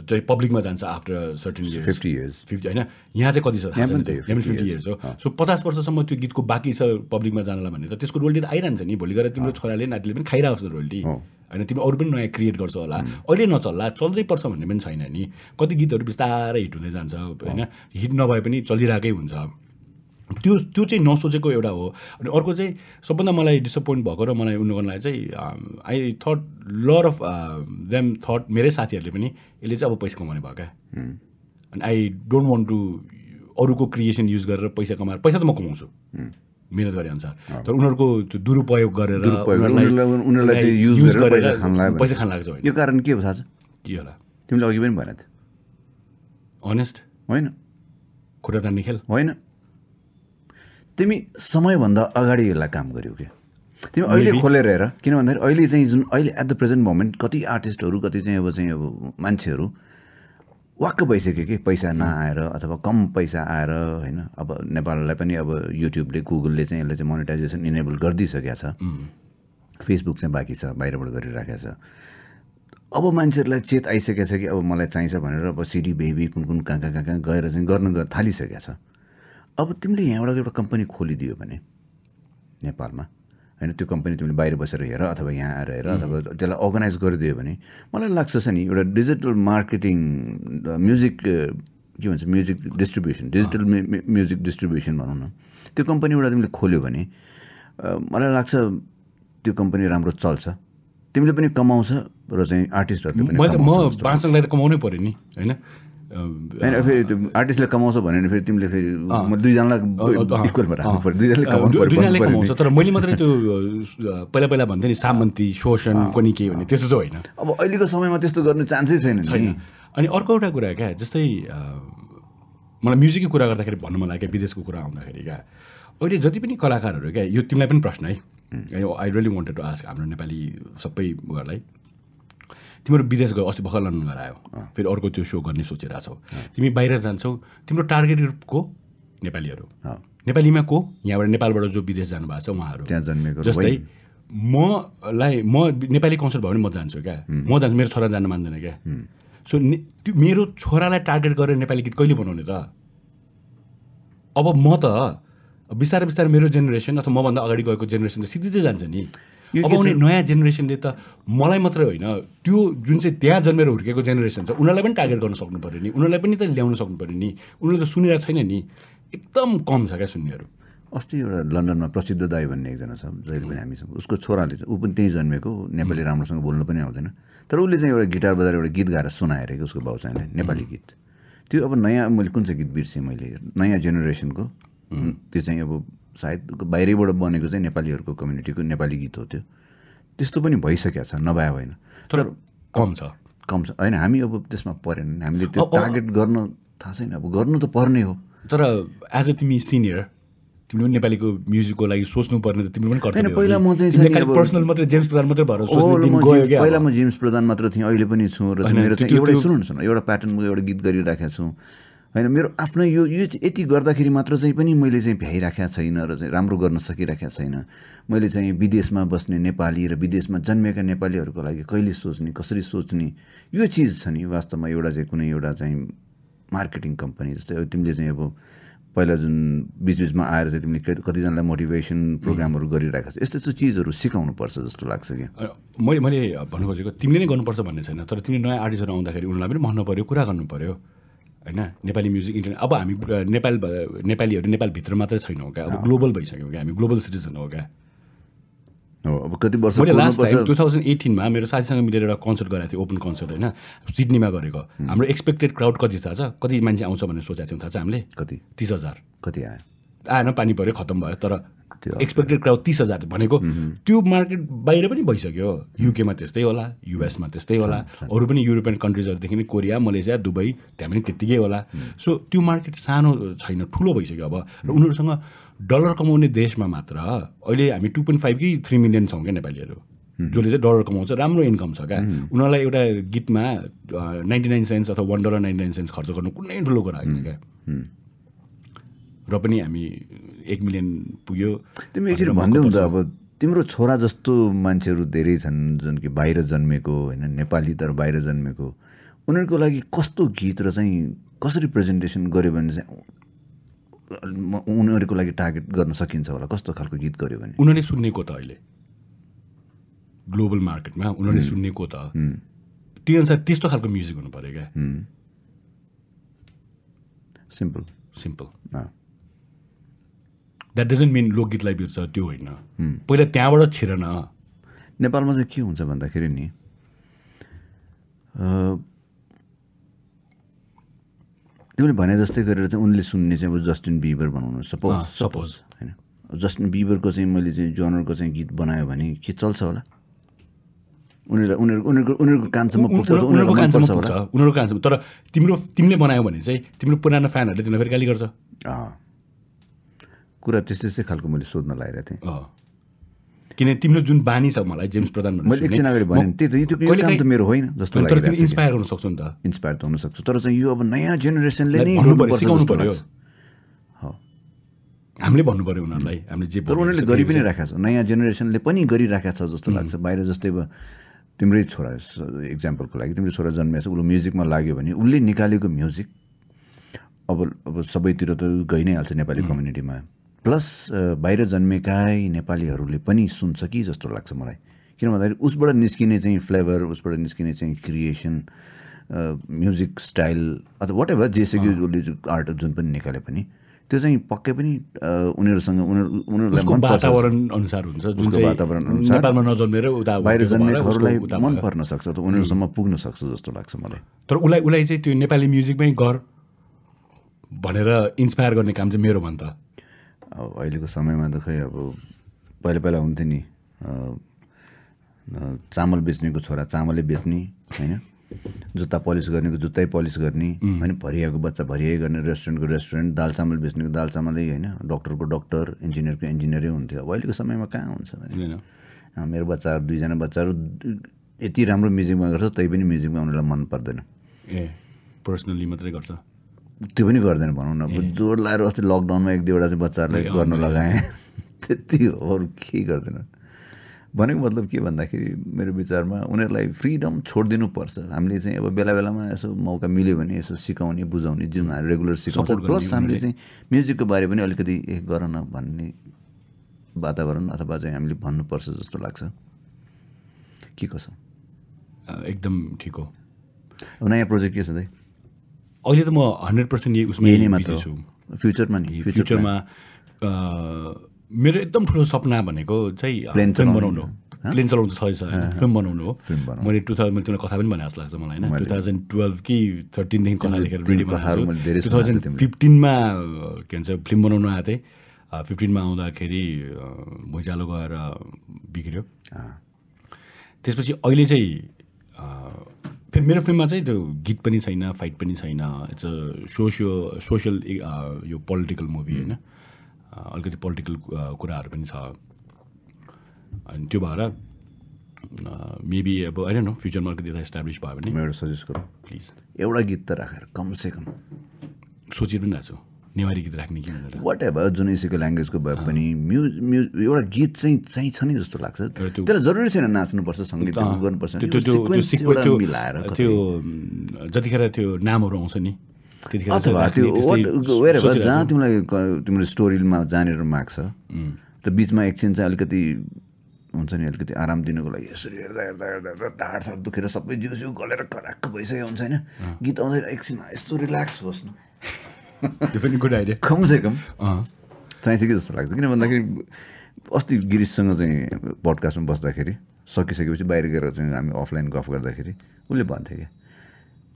चाहिँ पब्लिकमा जान्छ after certain years 50 years. Fifty होइन? यहाँ चाहिँ कति छ थाहा यहाँ छैन पनि त्यो? त्यही, यहाँ पनि 50 फिफ्टी इयर्स हो। सो पचास वर्षसम्म त्यो गीतको बाँकी छ पब्लिकमा जानलाई भने त त्यसको रोयल्टी त आइरहन्छ नि। भोलि गएर तिम्रो छोराले नातिले पनि खाइरहेको छ रोयल्टी होइन तिमी अरू पनि नयाँ क्रिएट गर्छौ होला। अहिले नचल्ला चल्दै पर्छ भन्ने पनि छैन नि। कति गीतहरू बिस्तारै हिट हुँदै जान्छ होइन? हिट नभए पनि चलिरहेकै हुन्छ। त्यो त्यो चाहिँ नसोचेको एउटा हो। अनि अर्को चाहिँ सबभन्दा मलाई डिसपोइन्ट भएको र मलाई उनीहरूलाई चाहिँ I thought lot of them thought मेरै साथीहरूले पनि यसले चाहिँ अब पैसा कमाउने भयो क्या। अनि आई डोन्ट वन्ट टु अरूको क्रिएसन युज गरेर पैसा कमाएर पैसा त म कमाउँछु। मिहिनेत गरे अनुसार। तर उनीहरूको त्यो दुरुपयोग गरेर पैसा खान लाग्छ यो कारण के हो थाहा छ के होला? तिमीले अघि पनि भनेको थियो। अनेस्ट होइन। खुट्टा तान्ने खेल? होइन। तिमी समयभन्दा अगाडि यसलाई काम गर्यौ क्या? तिमी अहिले खोलेर हेर। किन भन्दाखेरि अहिले चाहिँ जुन अहिले एट द प्रेजेन्ट मोमेन्ट कति आर्टिस्टहरू कति चाहिँ अब चाहिँ अब मान्छेहरू वाक्क भइसक्यो कि? पैसा नआएर अथवा कम पैसा आएर होइन? अब नेपाललाई पनि अब युट्युबले गुगलले चाहिँ यसले चाहिँ मोनिटाइजेसन इनेबल गरिदिइसकेको छ। फेसबुक चाहिँ बाँकी छ बाहिरबाट गरिराखेको छ। अब मान्छेहरूलाई चेत आइसकेको छ कि अब मलाई चाहिन्छ भनेर अब सिडी बेबी कुन कुन कहाँ कहाँ कहाँ कहाँ गएर चाहिँ गर्न थालिसकेको छ। अब तिमीले यहाँबाट एउटा कम्पनी खोलिदियो भने नेपालमा होइन त्यो कम्पनी तिमीले बाहिर बसेर हेर अथवा यहाँ आएर हेर अथवा त्यसलाई अर्गनाइज गरिदियो भने मलाई लाग्छ नि एउटा डिजिटल मार्केटिङ म्युजिक के भन्छ music distribution digital music distribution भनौँ न त्यो कम्पनी एउटा तिमीले खोल्यो भने मलाई लाग्छ त्यो कम्पनी राम्रो चल्छ। तिमीले पनि कमाउँछ र चाहिँ आर्टिस्टहरूले पनि म बाँच्नलाई त कमाउनै पऱ्यो नि होइन? आर्टिस्टले कमाउँछ भने फेरि तिमीले फेरि दुईजनालाई दुईजनाले दुईजनाले कमाउँछ तर मैले मात्रै त्यो पहिला पहिला भन्थेँ नि सामन्ती शोषण कोनि के भन्ने त्यस्तो चाहिँ होइन। अब अहिलेको समयमा त्यस्तो गर्नु चान्सै छैन छैन। अनि अर्को एउटा कुरा क्या जस्तै मलाई म्युजिककै कुरा गर्दाखेरि भन्नु मन लाग्यो विदेशको कुरा आउँदाखेरि क्या अहिले जति पनि कलाकारहरू क्या यो तिमीलाई पनि प्रश्न है। I really wanted to ask हाम्रो नेपाली सबै उयोहरूलाई तिम्रो विदेश गयो अस्ति भर्खर लन्डन गएर आयो फेरि अर्को त्यो सो गर्ने सोचिरहेको छौ। तिमी बाहिर जान्छौ तिम्रो टार्गेट ग्रुप को? नेपालीहरू। नेपालीमा को? यहाँबाट नेपालबाट जो विदेश जानुभएको छ उहाँहरू। त्यहाँ जन्मेको जस्तै मलाई म नेपाली कन्सर्ट भयो भने म जान्छु क्या। म जान्छु मेरो छोरा जान मान्दैन क्या। सो त्यो मेरो छोरालाई टार्गेट गरेर नेपाली गीत कहिले बनाउने त? अब म त बिस्तारै बिस्तारै मेरो जेनेरेसन अथवा मभन्दा अगाडि गएको जेनेरेसन त सिधिँदै जान्छ नि। यो अब आउने नयाँ जेनेरेसनले त मलाई मात्रै होइन। त्यो जुन चाहिँ त्यहाँ जन्मेर हुर्केको जेनेरेसन छ उनीहरूलाई पनि टार्गेट गर्न सक्नु पऱ्यो नि। उनीहरूलाई पनि त ल्याउन सक्नु पऱ्यो नि। उनीहरूले त सुनिरहेको छैन नि। एकदम कम छ क्या सुन्नेहरू। अस्ति एउटा लन्डनमा प्रसिद्ध दाई भन्ने एकजना छ जहिले पनि हामीसँग। उसको छोराले चाहिँ ऊ पनि त्यहीँ जन्मेको नेपाली राम्रोसँग बोल्नु पनि आउँदैन। तर उसले चाहिँ एउटा गिटार बजाएर एउटा गीत गाएर सुनाएर कि उसको बाउ चाहिँलाई नेपाली गीत। त्यो अब नयाँ मैले कुन चाहिँ गीत बिर्सेँ मैले नयाँ जेनेरेसनको त्यो चाहिँ अब सायद बाहिरैबाट बनेको चाहिँ नेपालीहरूको कम्युनिटीको नेपाली गीत हो त्यो। त्यस्तो पनि भइसकेको छ नभए होइन तर कम छ। कम छ। होइन हामी अब त्यसमा परेन। हामीले त्यो टार्गेट गर्न थाहा छैन। अब गर्नु त पर्ने हो। तर एज अ तिमी सिनियर तिमीले पनि नेपालीको म्युजिकको लागि सोच्नु पर्ने त तिमीले पनि पहिला। म चाहिँ पर्सनल मात्रै जेम्स प्रधान मात्रै भएर पहिला। म जेम्स प्रधान मात्र थिएँ अहिले पनि छु र मेरो चाहिँ एउटै सुन्नु न एउटा प्याटर्नको एउटा गीत गरिराखेको छु। होइन मेरो आफ्नो यो यो यति गर्दाखेरि मात्र चाहिँ पनि मैले चाहिँ भ्याइराखेको छैन र चाहिँ राम्रो गर्न सकिराखेको छैन। मैले चाहिँ विदेशमा बस्ने नेपाली र विदेशमा जन्मेका नेपालीहरूको लागि कहिले सोच्ने कसरी सोच्ने यो चिज छ नि वास्तवमा एउटा चाहिँ कुनै एउटा चाहिँ मार्केटिङ कम्पनी जस्तै तिमीले चाहिँ अब पहिला जुन बिचबिचमा आएर चाहिँ तिमीले कति- कतिजनालाई मोटिभेसन प्रोग्रामहरू गरिरहेको छ यस्तो यस्तो चिजहरू सिकाउनुपर्छ जस्तो लाग्छ कि मैले मैले भन्नु खोजेको तिमीले नै गर्नुपर्छ भन्ने छैन तर तिमीले नयाँ आर्टिस्टहरू आउँदाखेरि उनीहरूलाई पनि भन्नु पऱ्यो कुरा गर्नु पऱ्यो होइन? नेपाली म्युजिक इन्टरनेट अब हामी नेपाल नेपालीहरू नेपालभित्र मात्रै छैनौँ क्या? अब ग्लोबल भइसक्यौँ क्या? हामी ग्लोबल सिटिजन हो क्या? अब कति वर्ष मैले लास्ट टाइम टु थाउजन्ड एटिनमा मेरो साथीसँग मिलेर एउटा कन्सर्ट गराएको थिएँ ओपन कन्सर्ट होइन? सिडनीमा गरेको। हाम्रो एक्सपेक्टेड क्राउड कति थाहा छ? कति मान्छे आउँछ भनेर सोचेको थियौँ थाहा छ हामीले? कति? तिस हजार। कति आयो? आएन पानी पऱ्यो खत्तम भयो तर एक्सपेक्टेड क्राउड तिस हजार भनेको त्यो मार्केट बाहिर पनि भइसक्यो। युकेमा त्यस्तै होला युएसमा त्यस्तै होला अरू पनि युरोपियन कन्ट्रिजहरूदेखि कोरिया मलेसिया दुबई त्यहाँ पनि त्यत्तिकै होला। सो त्यो मार्केट सानो छैन ठुलो भइसक्यो अब। र उनीहरूसँग डलर कमाउने देशमा मात्र अहिले हामी टु पोइन्ट फाइभ कि थ्री मिलियन छौँ क्या नेपालीहरू। जसले चाहिँ डलर कमाउँछ राम्रो इन्कम छ क्या। उनीहरूलाई एउटा गीतमा नाइन्टी नाइन सेन्स अथवा one dollar ninety nine cents खर्च गर्नु कुनै ठुलो कुरा होइन क्या। र पनि हामी एक मिलियन पुग्यो। तिमी एकचोटि भन्दै हुन्छ अब तिम्रो छोरा जस्तो मान्छेहरू धेरै छन् जुन कि बाहिर जन्मेको होइन नेपाली तर बाहिर जन्मेको। उनीहरूको लागि कस्तो गीत र चाहिँ कसरी प्रेजेन्टेसन गऱ्यो भने चाहिँ उनीहरूको लागि टार्गेट गर्न सकिन्छ होला? कस्तो खालको गीत गऱ्यो भने? उनीहरूले सुन्नेको त अहिले। ग्लोबल मार्केटमा उनीहरूले सुन्नेको त। त्यो अनुसार त्यस्तो खालको म्युजिक हुनु पऱ्यो क्या। Simple simple that doesn't mean लोकगीतलाई बिर्छ त्यो होइन। पहिला त्यहाँबाट छिर न। नेपालमा चाहिँ के हुन्छ भन्दाखेरि नि तिमीले भने जस्तै गरेर चाहिँ उनले सुन्ने चाहिँ अब जस्टिन बिबर बनाउनु सपोज suppose. होइन। जस्टिन बिबरको चाहिँ मैले चाहिँ जनरको चाहिँ गीत बनायो भने के चल्छ होला? उनीहरूलाई उनीहरूको उनीहरूको उनीहरूको कानसम्म पुग्छ उनीहरूको कानसम्म पुग्छ उनीहरूको कानसम्म। तर तिम्रो तिमीले बनायो भने चाहिँ तिम्रो पुरानो फ्यानहरूले तिमीलाई फेरि गाली गर्छ। कुरा त्यस्तै त्यस्तै खालको मैले सोध्न लागिरहेको थिएँ। किन तिम्रो जुन बानी छ मलाई जेम्स प्रधान मैले एकछिन अगाडि भने त्यही त यो काम त मेरो होइन जस्तो इन्सपायर गर्न सक्छौ नि त। इन्सपायर त हुनसक्छ तर चाहिँ यो अब नयाँ जेनेरेसनले नै सिकाउनु पऱ्यो। हामीले भन्नु पऱ्यो उनीहरूलाई हामीले जे तर उनीहरूले गरि पनि राखेको छ नयाँ जेनेरेसनले पनि गरिराखेको छ जस्तो लाग्छ। बाहिर जस्तै अब तिम्रै छोरा इक्जाम्पलको लागि तिम्रो छोरा जन्मेछ उसले म्युजिकमा लाग्यो भने उसले निकालेको म्युजिक अब अब सबैतिर त गइ नै हाल्छ नेपाली कम्युनिटीमा प्लस बाहिर जन्मेकै नेपालीहरूले पनि सुन्छ कि जस्तो लाग्छ मलाई। किन भन्दाखेरि उसबाट निस्किने चाहिँ फ्लेभर उसबाट निस्किने चाहिँ क्रिएसन म्युजिक स्टाइल अथवा वाट एभर जेसुकै उसले आर्ट जुन पनि निकाले पनि त्यो चाहिँ पक्कै पनि उनीहरूसँग उनीहरू उनीहरूलाई वातावरण अनुसार हुन्छ जुन उसको चाहिँ वातावरण अनुसार। नेपालमा नजन्मेर उता बाहिर हुर्केको भएर जन्मेकोहरूलाई उसको उता मन। पर्न सक्छ त उनीहरूसम्म पुग्न सक्छ जस्तो लाग्छ मलाई। तर उसलाई उसलाई चाहिँ त्यो नेपाली म्युजिकमै गर भनेर इन्सपायर गर्ने काम चाहिँ मेरो भन् त। अब अहिलेको समयमा त खै अब पहिला पहिला हुन्थ्यो नि चामल बेच्नेको छोरा चामलै बेच्ने होइन? जुत्ता पलिस गर्नेको जुत्तै पलिस गर्ने होइन? भरियाको बच्चा भरियै गर्ने रेस्टुरेन्टको रेस्टुरेन्ट दाल चामल बेच्नेको दाल चामलै होइन? डक्टरको डक्टर इन्जिनियरको इन्जिनियरै हुन्थ्यो। अब अहिलेको समयमा कहाँ हुन्छ भने? मेरो बच्चाहरू दुईजना बच्चाहरू यति राम्रो म्युजिकमा गर्छ तै पनि म्युजिकमा उनीहरूलाई मन पर्दैन। ए पर्सनल्ली मात्रै गर्छ? त्यो पनि गर्दैन भनौँ न। जोड लाएर अस्ति लकडाउनमा एक दुईवटा चाहिँ बच्चाहरूलाई गर्न लगाएँ। त्यति हो अरू केही गर्दैन। भनेको मतलब के भन्दाखेरि मेरो विचारमा उनीहरूलाई फ्रिडम छोडिदिनु पर्छ हामीले चाहिँ अब बेला बेलामा यसो मौका मिल्यो भने यसो सिकाउने बुझाउने जुन रेगुलर सिकाउँछ प्लस हामीले चाहिँ म्युजिकको बारे पनि अलिकति ए गर न भन्ने वातावरण अथवा चाहिँ हामीले भन्नुपर्छ जस्तो लाग्छ। के कसो? एकदम ठिक हो। नयाँ प्रोजेक्ट के छ अहिले त म हन्ड्रेड पर्सेन्ट यही उसमा यही नै मात्र छु। फ्युचरमा नि फ्युचर फ्युचरमा। मेरो एकदम ठुलो सपना भनेको चाहिँ फिल्म बनाउनु हो। प्लेन चलाउनु होइन? फिल्म बनाउनु हो। मैले टु थाउजन्ड मैले तिमीलाई कथा पनि भने जस्तो लाग्छ मलाई होइन? टु थाउजन्ड टुवेल्भ कि थर्टिनदेखि कथा लेखेर रेडी तिम्रो कथाहरू मैले धेरै टु छु थाउजन्ड। फिफ्टिनमा के भन्छ फिल्म बनाउनु आएको थिएँ। फिफ्टिनमा आउँदाखेरि भुइँचालो गएर बिग्रियो। त्यसपछि अहिले चाहिँ फेरि मेरो फिल्ममा चाहिँ त्यो गीत पनि छैन फाइट पनि छैन। इट्स अ सोसियो सोसियल यो पोलिटिकल मुभी होइन। अलिकति पोलिटिकल कुराहरू पनि छ। अनि त्यो भएर मेबी अब होइन न फ्युचरमा अलिकति यता इस्टाब्लिस भयो भने। म एउटा सजेस्ट गरौँ। प्लिज एउटा गीत त राखेर कमसेकम पनि राख्छु नेवारी गीत राख्ने कि भनेर। वाट एभर जुन इसीको ल्याङ्ग्वेजको भए पनि म्यु म्यु एउटा गीत चाहिँ चाहिँ छ नि जस्तो लाग्छ। त्यसलाई जरुरी छैन नाच्नुपर्छ सङ्गीत गर्नुपर्छ। त्यो जतिखेर त्यो नामहरू आउँछ नि अथवा त्यो वेयर सोचिरहेको जहाँ। तिमीलाई तिम्रो स्टोरीमा जानेर माग्छ त बिचमा एकछिन चाहिँ अलिकति हुन्छ नि अलिकति आराम दिनुको लागि यसरी हेर्दा हेर्दा हेर्दा हेर्दा ढाड साड दुखेर सबै जिउ जिउ गलेर कराक्क भइसकेको हुन्छ होइन। गीत आउँदा एकछिन यस्तो रिल्याक्स होस् न त्यो पनि गुड आइडिया कमसेकम चाहिन्छ कि जस्तो लाग्छ। किन भन्दाखेरि अस्ति गिरिशसँग चाहिँ पडकास्टमा बस्दाखेरि सकिसकेपछि बाहिर गएर चाहिँ हामी अफलाइन गफ गर्दाखेरि उसले भन्थ्यो क्या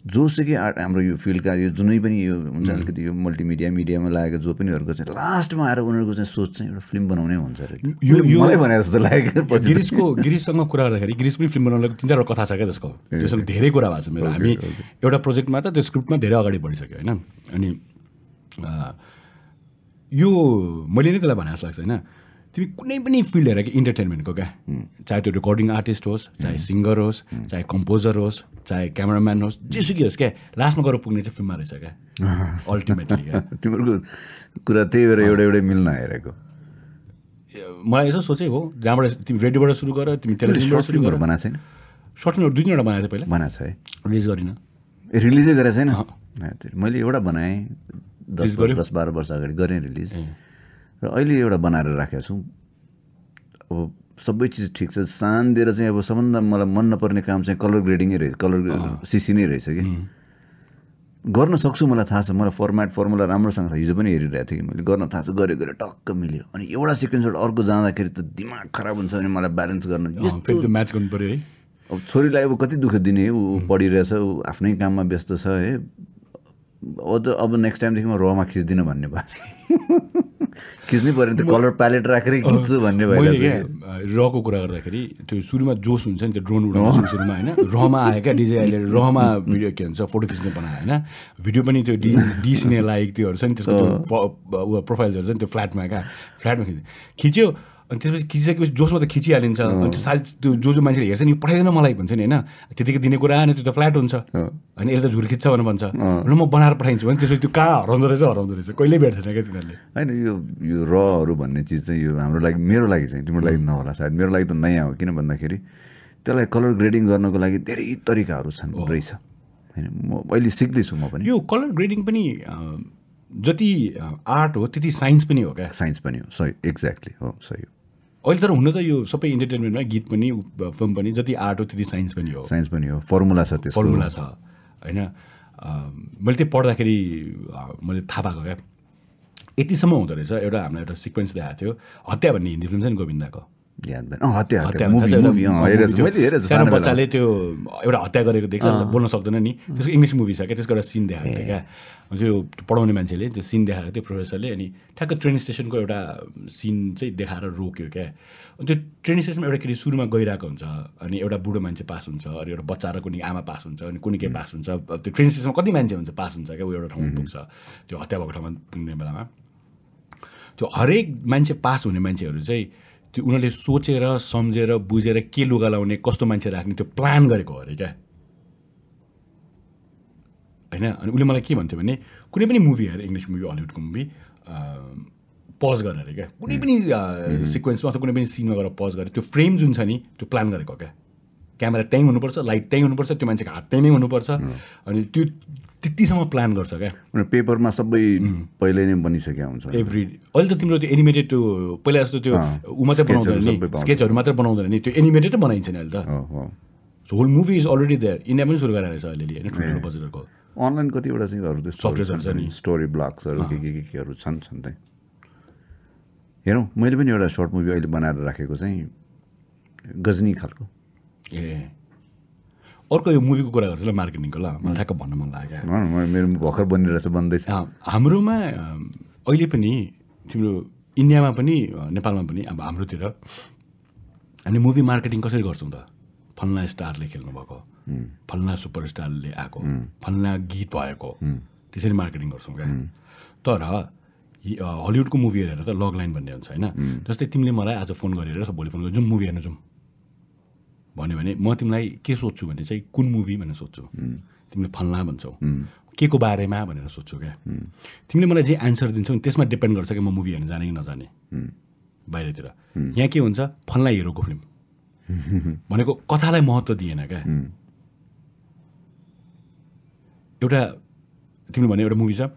जोसुकै आर्ट हाम्रो यो फिल्डका यो जुनै पनि यो हुन्छ अलिकति यो मल्टिमिडिया मिडियामा लागेको जो पनिहरूको चाहिँ लास्टमा आएर उनीहरूको चाहिँ सोच चाहिँ एउटा फिल्म बनाउनै हुन्छ अरे यो- यो- मलाई भने जस्तो लाग्यो पछि। गिरिसको गिरिससँग कुरा गर्दाखेरि गिरिस पनि फिल्म बनाउनको तिन चारवटा कथा छ क्या त्यसको। त्यसमा धेरै कुरा भएको छ मेरो। हामी एउटा प्रोजेक्टमा त त्यो स्क्रिप्टमा धेरै अगाडि बढिसक्यो होइन? अनि यो मैले नै त्यसलाई भने जस्तो लाग्छ होइन? तिमी कुनै पनि फिल्ड हेर कि इन्टरटेनमेन्टको क्या? चाहे त्यो रेकर्डिङ आर्टिस्ट होस् चाहे सिङ्गर होस् चाहे कम्पोजर होस् चाहे क्यामराम्यान होस् जेसुकै होस् क्या? लास्टमा गएर पुग्ने चाहिँ फिल्ममा रहेछ क्या? अल्टिमेटली क्या? तिमीहरूको कुरा त्यही भएर एउटा एउटै मिल्न हेरेको मलाई यसो सोचेँ हो जहाँबाट तिमी रेडियोबाट सुरु गर तिमी टेलिभिजनबाट सुरु गर। बनाएको छैन? सर्ट फिल्महरू दुई तिनवटा बनाएको थिएँ पहिला। बनाएको छ है। रिलिज गरिनँ। ए रिलिजै गरेको छैन? मैले एउटा बनाएँ दस? दस बाह्र वर्ष अगाडि गरेँ रिलिज। र अहिले एउटा बनाएर राखेको छु। अब सबै चिज ठिक छ। सान दिएर चाहिँ अब सबभन्दा मलाई मन नपर्ने काम चाहिँ कलर ग्रेडिङै रहेछ कलर सिसी नै रहेछ कि गर्न सक्छु मलाई थाहा छ। मलाई फर्मेट फर्मुला राम्रोसँग छ। हिजो पनि हेरिरहेको थिएँ कि मैले। गर्न थाहा छ। गऱ्यो गऱ्यो टक्क मिल्यो। अनि एउटा सिक्वेन्सबाट अर्को जाँदाखेरि त दिमाग खराब हुन्छ अनि मलाई ब्यालेन्स गर्न म्याच गर्नु पऱ्यो है। अब छोरीलाई अब कति दुःख दिने ऊ पढिरहेछ ऊ आफ्नै काममा व्यस्त छ है। अब त अब नेक्स्ट टाइमदेखि म रमा खिच्दिनँ भन्ने भएको खिच्नै पऱ्यो नि त कलर प्यालेट राखेरै खिच्छु भन्ने क्या रको कुरा गर्दाखेरि त्यो सुरुमा जोस हुन्छ नि त्यो ड्रोन उडाउनु सुरुमा होइन? रहमा आयो क्या डिजे अहिले रहमा भिडियो के भन्छ फोटो खिच्ने बनायो होइन? भिडियो पनि त्यो डी डिसिने लायक त्योहरू छ नि त्यसको त्यो प्रोफाइल्सहरू छ नि त्यो फ्ल्याटमा क्या फ्ल्याटमा खिच्ने। खिच्यो अनि त्यसपछि खिचिसकेपछि जोसमा त खिचिहालिन्छ। अनि त्यो सायद त्यो जो जो मान्छेले हेर्छ नि यो पठाइदिन मलाई भन्छ नि होइन। त्यतिकै दिने कुरा आएन त्यो त फ्ल्याट हुन्छ। अनि यसले त झुर खिच्छ भनेर भन्छ। र म बनाएर पठाइदिन्छु भने त्यसपछि त्यो कहाँ हराउँदो रहेछ हराउँदो रहेछ। कहिल्यै भेट्दैन क्या तिनीहरूले। होइन यो यो रहरू भन्ने चिज चाहिँ यो हाम्रो लागि मेरो लागि चाहिँ तिम्रो लागि नहोला सायद। मेरो लागि त नयाँ हो। किन भन्दाखेरि त्यसलाई कलर ग्रेडिङ गर्नको लागि धेरै तरिकाहरू छन् रहेछ। होइन म अहिले सिक्दैछु म पनि। यो कलर ग्रेडिङ पनि जति आर्ट हो त्यति साइन्स पनि हो क्या? साइन्स पनि हो। सही एक्ज्याक्टली हो सही हो। अहिले तर हुन त यो सबै इन्टरटेनमेन्टमा गीत पनि फिल्म पनि जति आर्ट हो त्यति साइन्स पनि हो। साइन्स पनि हो। फर्मुला छ त्यसको। फर्मुला छ होइन? मैले त्यो पढ्दाखेरि मैले थाहा पाएको क्या? यतिसम्म हुँदो रहेछ एउटा हामीलाई एउटा सिक्वेन्स देखाएको थियो हत्या भन्ने हिन्दी फिल्म छ नि गोविन्दाको? याद भएन अँ हत्या मुभी मुभी। मैले हेरेको सानो बच्चाले त्यो एउटा हत्या गरेको देख्छ बोल्न सक्दैन नि। त्यसको इङ्ग्लिस मुभी छ क्या त्यसको एउटा सिन देखाएको थियो क्या। त्यो पढाउने मान्छेले त्यो सिन देखाएको थियो प्रोफेसरले अनि ठ्याक्क ट्रेन स्टेसनको एउटा सिन चाहिँ देखाएर रोक्यो क्या। अनि त्यो ट्रेन स्टेसनमा एउटा केटी सुरुमा गइरहेको हुन्छ अनि एउटा बुढो मान्छे पास हुन्छ अनि एउटा बच्चा र कुनै आमा पास हुन्छ अनि कुनै के पास हुन्छ। त्यो ट्रेन स्टेसनमा कति मान्छे हुन्छ पास हुन्छ क्या ऊ एउटा ठाउँमा पुग्छ। त्यो हत्या भएको ठाउँमा पुग्ने बेलामा। त्यो हरेक मान्छे पास हुने मान्छेहरू चाहिँ त्यो उनीहरूले सोचेर सम्झेर बुझेर के लुगा लाउने कस्तो मान्छे राख्ने त्यो प्लान गरेको हो अरे क्या। होइन? अनि उसले मलाई के भन्थ्यो भने कुनै पनि मुभी हेर इङ्ग्लिस मुभी हलिउडको मुभी पज गरेर अरे क्या। कुनै पनि सिक्वेन्समा अथवा कुनै पनि सिनमा गएर पज गरेर त्यो फ्रेम जुन छ नि त्यो प्लान गरेको हो क्या। क्यामेरा त्यहीँ हुनुपर्छ लाइट त्यहीँ हुनुपर्छ त्यो मान्छेको हात त्यहीँ नै हुनुपर्छ। अनि त्यो त्यतिसम्म प्लान गर्छ क्या? पेपरमा सबै पहिल्यै नै बनिसकेका हुन्छ। एभ्री अहिले त तिम्रो त्यो एनिमेटेड त्यो पहिला जस्तो त्यो ऊ मात्रै बनाउँदैन नि। स्केचहरू मात्रै बनाउँदैन नि। त्यो एनिमेटेडै बनाइन्छ नि अहिले त। Whole movie is already there India पनि सुरु गरेर रहेछ अलिअलि होइन? ठुल्ठुलो बजेटहरूको अनलाइन कतिवटा चाहिँ अरू त्यो Softwares-हरू छ नि। स्टोरी ब्लग्सहरू के के के केहरू छन् छन् त्यही। हेरौँ मैले पनि एउटा सर्ट मुभी अहिले बनाएर राखेको चाहिँ गजनी खालको। ए अर्को यो मुभीको कुरा गर्छ ल मार्केटिङको ल मलाई ठ्याक्क भन्न मन लाग्यो। मेरो भर्खर बनिरहेछ बन्दैछ। हाम्रोमा अहिले पनि तिम्रो इन्डियामा पनि नेपालमा पनि अब हाम्रोतिर हामी मुभी मार्केटिङ कसरी गर्छौँ त? फल्ना स्टारले खेल्नु भएको फल्ना सुपरस्टारले आएको फल्ना गीत भएको त्यसरी मार्केटिङ गर्छौँ क्या? तर हलिउडको मुभी हेरेर त लग लाइन भन्ने हुन्छ होइन? जस्तै तिमीले मलाई आज फोन गरेर भोलि फोन गरेर जाउँ मुभी हेर्न जाउँ भन्यो भने म तिमीलाई के सोध्छु भने चाहिँ कुन मुभी भनेर सोध्छु। तिमीले फल्ना भन्छौ। के को बारेमा भनेर सोध्छु क्या। तिमीले मलाई जे एन्सर दिन्छौ नि त्यसमा डिपेन्ड गर्छ कि म मुभी हेर्न जाने कि नजाने। बाहिरतिर। यहाँ के हुन्छ फल्ना हिरोको फिल्म भनेको कथालाई महत्त्व दिएन क्या। एउटा तिमीले भने एउटा मुभी छ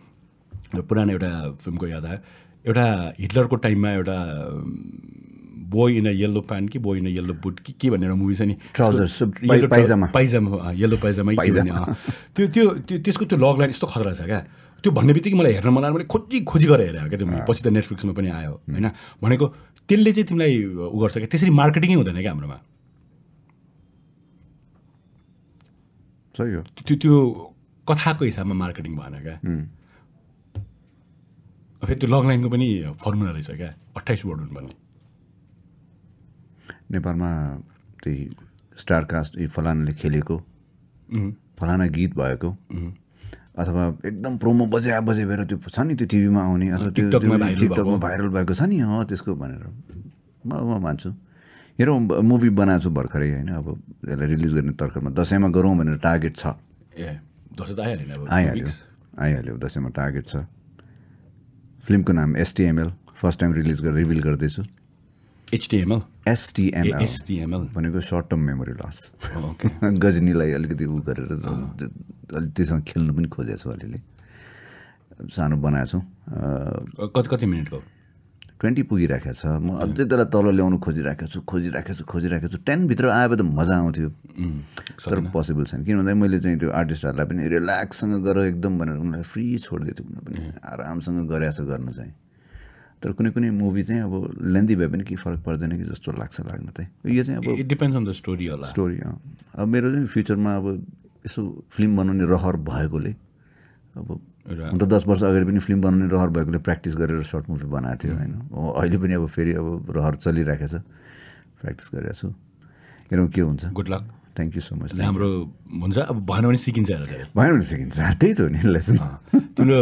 पुरानो एउटा फिल्मको याद आयो। एउटा हिटलरको टाइममा एउटा boy in a yellow pant कि boy in a yellow boot कि के भनेर मुभी छ नि? Trou- pyjama. Pyjama yellow pyjama. त्यो त्यो त्यो त्यसको त्यो लग लाइन यस्तो खतरा छ क्या? त्यो भन्ने बित्तिकै मलाई हेर्न लाग्यो मैले खोजी खोजी गरेर हेरेँ क्या त्यो। पछि त नेटफ्लिक्समा पनि आयो होइन? भनेको त्यसले चाहिँ तिमीलाई उ गर्छ क्या? त्यसरी मार्केटिङै हुँदैन क्या हाम्रोमा? सही हो। त्यो त्यो कथाको हिसाबमा मार्केटिङ भएन क्या? फेरि त्यो लग लाइनको पनि फर्मुला रहेछ क्या? अट्ठाइस वर्ड हुनुपर्ने। नेपालमा त्यही स्टार कास्ट यी फलानाले खेलेको फलाना गीत भएको अथवा एकदम प्रोमो बजा बजे भएर त्यो छ नि त्यो टिभीमा आउने अथवा त्यो टिकटकमा। भाइरल भएको। छ नि अँ त्यसको भनेर। म म मान्छु। हेरौँ मुभी बनाएको छु भर्खरै होइन अब त्यसलाई रिलिज गर्ने तर्खरमा दसैँमा गरौँ भनेर टार्गेट छ। ए दसैँ त आइहाल्यो नि अब आइहाल्यो आइहाल्यो दसैँमा टार्गेट छ। फिल्मको नाम एसटिएमएल फर्स्ट टाइम रिलिज गरेर रिभिल गर्दैछु। एचटिएमएल एसटिएमएल एसटिएमएल भनेको सर्ट टर्म मेमोरी लस गजनीलाई अलिकति उ गरेर अलिक त्योसँग खेल्नु पनि खोजेको छु अलिअलि सानो बनाएको छु कति कति मिनटको ट्वेन्टी पुगिराखेको छ म अझै त्यसलाई तल ल्याउनु खोजिराखेको छु खोजिराखेको छु खोजिराखेको छु टेनभित्र आयो त मजा आउँथ्यो तर पोसिबल छैन किन भन्दा मैले चाहिँ त्यो आर्टिस्टहरूलाई पनि रिल्याक्ससँग गर एकदम भनेर उनीहरूलाई फ्री छोडिदिएको थिएँ उनीहरू पनि आरामसँग गरेको छ गर्नु चाहिँ तर कुनै कुनै मुभी चाहिँ अब लेन्दी भए पनि केही फरक पर्दैन कि जस्तो लाग्छ लाग्न चाहिँ यो चाहिँ अब it depends on the story होला। स्टोरी अँ। अब मेरो चाहिँ फ्युचरमा अब यसो फिल्म बनाउने रहर भएकोले अब हुन त दस वर्ष अगाडि पनि फिल्म बनाउने रहर भएकोले प्र्याक्टिस गरेर सर्ट मुभी बनाएको थियो होइन? अब अहिले पनि अब फेरि अब रहर चलिरहेको छ। प्र्याक्टिस गरिरहेको छु। हेरौँ के हुन्छ। Good luck thank you so much राम्रो हुन्छ अब भएन भने सिकिन्छ भएन भने सिकिन्छ। त्यही त हो नि लेसन तिम्रो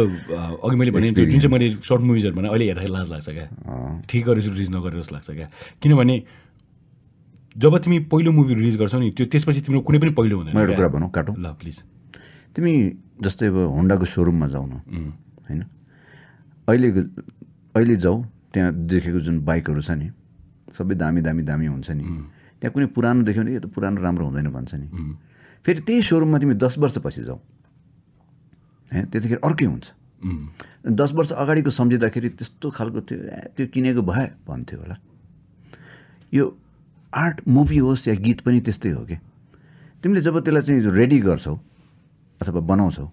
अघि मैले भने जुन चाहिँ मैले सर्ट मुभिजहरू भने अहिले हेर्दाखेरि लाज लाग्छ क्या। ठिक गरेर रिलिज नगरेर जस्तो लाग्छ क्या। किनभने जब तिमी पहिलो मुभी रिलिज गर्छौ नि त्यो त्यसपछि तिम्रो कुनै पनि पहिलो हुँदैन एउटा। कुरा भनौँ काटौँ। ल प्लिज। तिमी जस्तै अब होन्डाको सोरुममा जाऊ न। होइन? अहिले अहिले जाऊ त्यहाँ देखेको जुन बाइकहरू छ नि सबै दामी दामी दामी हुन्छ नि। त्यहाँ कुनै पुरानो देख्यो भने यो त पुरानो राम्रो हुँदैन भन्छ नि। फेरि त्यही सोरुममा तिमी दस वर्षपछि जाऊ। होइन त्यतिखेर अर्कै हुन्छ। दस वर्ष अगाडिको सम्झिँदाखेरि त्यस्तो खालको ए, त्यो किनेको भए भन्थ्यो होला। यो आर्ट मुभी होस् या गीत पनि त्यस्तै हो कि। तिमीले जब त्यसलाई चाहिँ रेडी गर्छौ अथवा बनाउँछौ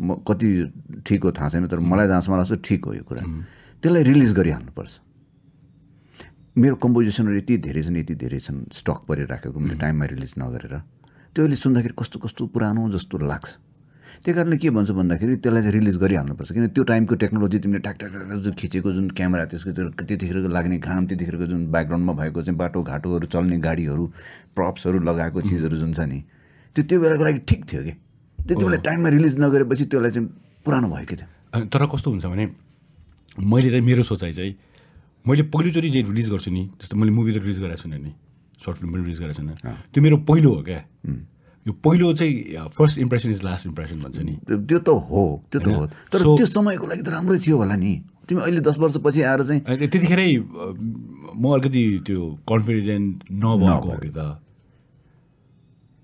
म कति ठिक हो थाहा छैन तर मलाई जहाँसम्म लाग्छ ठिक हो यो कुरा। त्यसलाई रिलिज गरिहाल्नुपर्छ। मेरो कम्पोजिसनहरू यति धेरै छन् यति धेरै छन् स्टक परिराखेको मैले टाइममा रिलिज नगरेर। त्यो अहिले सुन्दाखेरि कस्तो कस्तो पुरानो जस्तो लाग्छ। त्यही कारणले के भन्छु भन्दाखेरि त्यसलाई चाहिँ रिलिज गरिहाल्नुपर्छ। किन त्यो टाइमको टेक्नोलोजी तिमीले ट्याक ट्याक जुन खिचेको जुन क्यामेरा त्यसको त्यो त्यतिखेरको लाग्ने घाम त्यतिखेरको जुन ब्याकग्राउन्डमा भएको चाहिँ बाटोघाटोहरू चल्ने गाडीहरू प्रप्सहरू लगाएको चिजहरू जुन छ नि त्यो त्यो बेलाको लागि ठिक थियो कि? त्यति बेला टाइममा रिलिज नगरेपछि त्यसलाई चाहिँ पुरानो भयो कि त्यो अनि तर कस्तो हुन्छ भने मैले चाहिँ मेरो सोचाइ चाहिँ मैले पहिलोचोटि जे रिलिज गर्छु नि जस्तो मैले मुभी त रिलिज गरेको छुइनँ नि सर्ट फिल्म पनि रिलिज गरेको छुइनँ। त्यो मेरो पहिलो हो क्या। यो पहिलो चाहिँ first impression is last impression भन्छ नि। त्यो त हो त्यो त हो। तर त्यो समयको लागि त राम्रै थियो होला नि। तिमी अहिले दस वर्षपछि आएर चाहिँ त्यतिखेरै म अलिकति त्यो कन्फिडेन्ट नभएको हो कि त।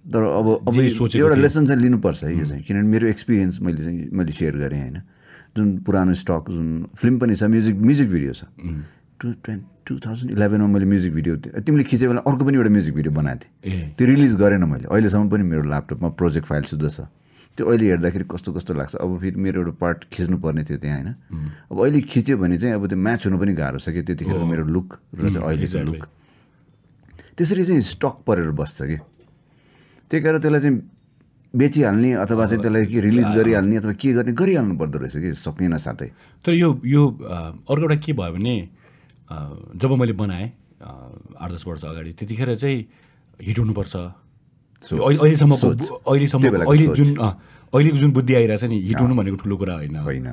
तर अब अब सोचेको एउटा। लेसन चाहिँ लिनुपर्छ है यो चाहिँ। किनभने मेरो एक्सपिरियन्स मैले चाहिँ मैले सेयर गरेँ होइन। जुन पुरानो स्टक जुन फिल्म पनि छ म्युजिक म्युजिक भिडियो छ। टु ट्वेन्टी टु थाउजन्ड इलेभेनमा मैले म्युजिक भिडियो तिमीले खिचे बेला अर्को पनि एउटा म्युजिक भिडियो बनाएको थिएँ। त्यो रिलिज गरेन मैले। अहिलेसम्म पनि मेरो ल्यापटपमा प्रोजेक्ट फाइल सुध छ त्यो अहिले हेर्दाखेरि कस्तो कस्तो लाग्छ। अब फेरि मेरो एउटा पार्ट खिच्नु पर्ने थियो त्यहाँ होइन? अब अहिले खिच्यो भने चाहिँ अब त्यो म्याच हुनु पनि गाह्रो छ कि त्यतिखेर मेरो लुक र चाहिँ अहिलेको. लुक त्यसरी चाहिँ स्टक परेर बस्छ कि। त्यही कारण त्यसलाई चाहिँ बेचिहाल्ने अथवा चाहिँ त्यसलाई के रिलिज गरिहाल्ने अथवा के गर्ने गरिहाल्नु पर्दो रहेछ कि सकिएन साथै तर यो यो अर्को एउटा के भयो भने जब मैले बनाएँ आठ दस वर्ष अगाडि त्यतिखेर चाहिँ हिट हुनुपर्छ। अहिलेसम्म बेलाको अहिले। जुन अहिलेको जुन बुद्धि आइरहेछ नि हिट हुनु भनेको ठुलो कुरा होइन। होइन।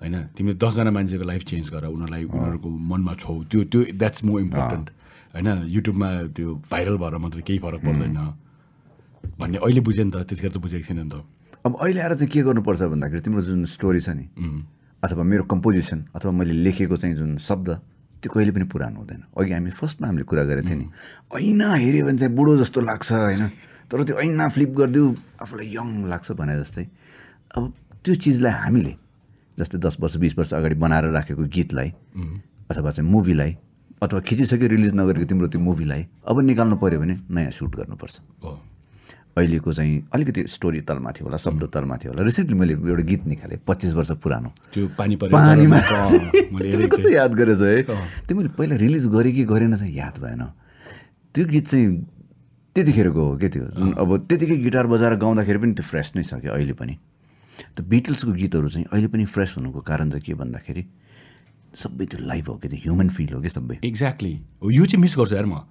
होइन? तिमी दसजना मान्छेको लाइफ चेन्ज गर उनीहरूलाई उनीहरूको मनमा छौ। त्यो त्यो द्याट्स मोर इम्पोर्टेन्ट होइन? युट्युबमा त्यो भाइरल भएर मात्रै केही फरक पर्दैन। भन्ने अहिले बुझेँ नि त त्यतिखेर त बुझेको थिएन नि त। अब अहिले आएर चाहिँ के गर्नुपर्छ भन्दाखेरि तिम्रो जुन स्टोरी छ नि अथवा मेरो कम्पोजिसन अथवा मैले लेखेको चाहिँ जुन शब्द त्यो कहिले पनि पुरानो हुँदैन। अघि हामी फर्स्टमा हामीले कुरा गरेको थियौँ नि ऐना हेऱ्यो भने चाहिँ बुढो जस्तो लाग्छ होइन? तर त्यो ऐना फ्लिप गरिदियो आफूलाई यङ लाग्छ भने जस्तै। अब त्यो चिजलाई हामीले जस्तै दस वर्ष बिस वर्ष अगाडि बनाएर राखेको गीतलाई अथवा चाहिँ मुभीलाई अथवा खिचिसक्यो रिलिज नगरेको तिम्रो त्यो मुभीलाई अब निकाल्नु पऱ्यो भने नयाँ सुट गर्नुपर्छ। अहिलेको चाहिँ अलिकति स्टोरी तलमाथि होला शब्द तलमाथि होला। रिसेन्टली मैले एउटा गीत निकालेँ पच्चिस वर्ष पुरानो। त्यो पानी पानीमा कस्तो याद गरेछ है? त्यो मैले पहिला रिलिज गरेँ कि गरेन चाहिँ याद भएन। त्यो गीत चाहिँ त्यतिखेरको हो क्या त्यो? जुन अब त्यतिकै गिटार बजाएर गाउँदाखेरि पनि त्यो फ्रेस नै छ क्या अहिले पनि। त्यो बिटल्सको गीतहरू चाहिँ अहिले पनि फ्रेस हुनुको कारण चाहिँ के भन्दाखेरि सबै त्यो लाइभ हो क्या त्यो ह्युमन फिल हो क्या सबै? एक्ज्याक्टली यो चाहिँ मिस गर्छु यार म।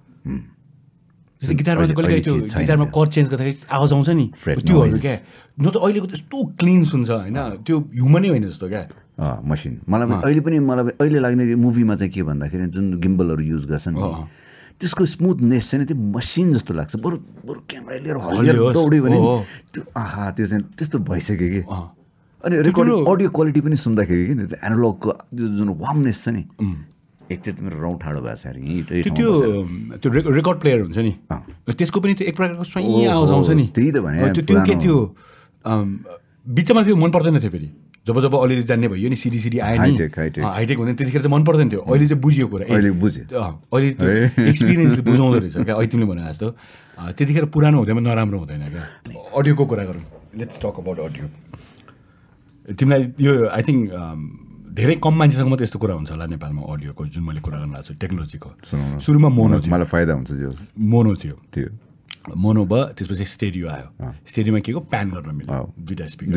जस्तै गिटारमा अहिले- कहिले त्यो छैन गिटारमा। कर्ड चेन्ज गर्दाखेरि आवाज आउँछ नि त्योहरू. क्या न त अहिलेको त्यस्तो क्लिन सुन्छ होइन त्यो ह्युमनै होइन जस्तो क्या मसिन मलाई अहिले पनि मलाई अहिले लाग्ने मुभीमा चाहिँ के भन्दाखेरि जुन गिम्बलहरू युज गर्छन्। त्यसको स्मुथनेस चाहिँ नि त्यो मसिन जस्तो लाग्छ बरु बरु क्यामेरा लिएर हल्लियोस्। दौड्यो भने। त्यो आहा त्यो चाहिँ त्यस्तो भइसक्यो कि। अनि रेकर्डिङ अडियो क्वालिटी पनि सुन्दाखेरि कि एनालगको त्यो जुन वार्मनेस छ नि एकचोटि मेरो रौँ ठाडो भएको छ अरे यहीँ त्यो त्यो रेकर्ड प्लेयर हुन्छ नि। त्यसको पनि त्यो एक प्रकारको स्वाइँ आवाज आउँछ नि। त्यही त भने, त्यो त्यो के। थियो? बिचमा त्यो मन पर्दैन थियो फेरि। जब जब अलिअलि जान्ने भयो नि सिडी सिडी आयो नि। हाइटेक, हुँदैन त्यतिखेर चाहिँ मन पर्दैन थियो। अहिले चाहिँ बुझियो कुरा। अहिले बुझ्यो। अहिले त्यो है। एक्सपिरियन्सले बुझाउँदो रहेछ क्या। अहिले तिमीले भने जस्तो। त्यतिखेर पुरानो हुँदैमा नराम्रो हुँदैन क्या। अडियोको कुरा गरौँ। लेट्स टक अबाउट अडियो तिमीलाई यो आई थिङ्क धेरै कम मान्छेसँग मात्रै यस्तो कुरा हुन्छ होला नेपालमा अडियोको जुन मैले कुरा गर्न लाग्छु टेक्नोलोजीको। सुरुमा मोनो थियो। मलाई फाइदा हुन्छ मोनो थियो। त्यो मोनो भयो त्यसपछि स्टेडियो आयो। स्टेडियोमा के को? प्यान गर्न मिल्यो। दुइटा स्पिकर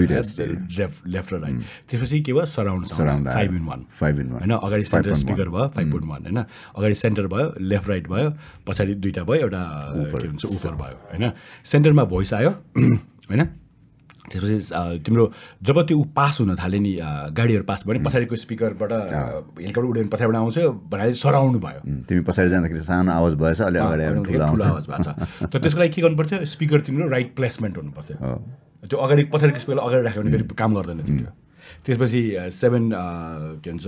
लेफ्ट लेफ्ट र राइट। त्यसपछि के भयो? सराउन्ड आयो। Five in one Five in one. होइन? अगाडि सेन्टर 5.1. स्पिकर भयो फाइभ पोइन्ट वान होइन? अगाडि सेन्टर भयो लेफ्ट राइट भयो पछाडि दुइटा भयो एउटा के भन्छ उफर भयो होइन? सेन्टरमा भोइस आयो होइन? त्यसपछि तिम्रो जब त्यो ऊ पास हुन थाल्यो नि गाडीहरू पास भयो नि पछाडिको स्पिकरबाट हेलिकप्टर उड्यो भने पछाडिबाट आउँछ भन्नाले सराउन्ड भयो। तिमी पछाडि जाँदाखेरि सानो आवाज भएछ अलि अगाडि आवाज भएको छ तर त्यसको लागि के गर्नु पर्थ्यो? स्पिकर तिम्रो राइट प्लेसमेन्ट हुनु पर्थ्यो। त्यो अगाडि पछाडिको स्पिकर अगाडि राख्यो भने फेरि काम गर्दैन थियो। त्यो त्यसपछि सेभेन के भन्छ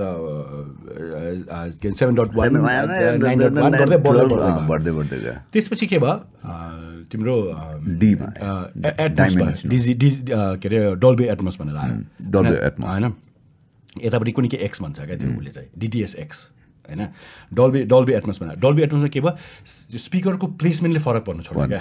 के भन्छ seven dot one nine dot one गर्दै बढ्दै बढ्दै गयो। त्यसपछि के भयो? तिम्रो डीमा एटमोस भयो। डिजी डिजी के अरे डल्बी एटमोस भनेर आयो। होइन? यतापट्टि कुनै के एक्स भन्छ क्या त्यो उसले चाहिँ डिटिएस एक्स होइन? डल्बी डल्बी एटमोस भनेर। डल्बी एटमोसमा के भयो? स्पिकरको प्लेसमेन्टले फरक पर्नु छोड्यो क्या।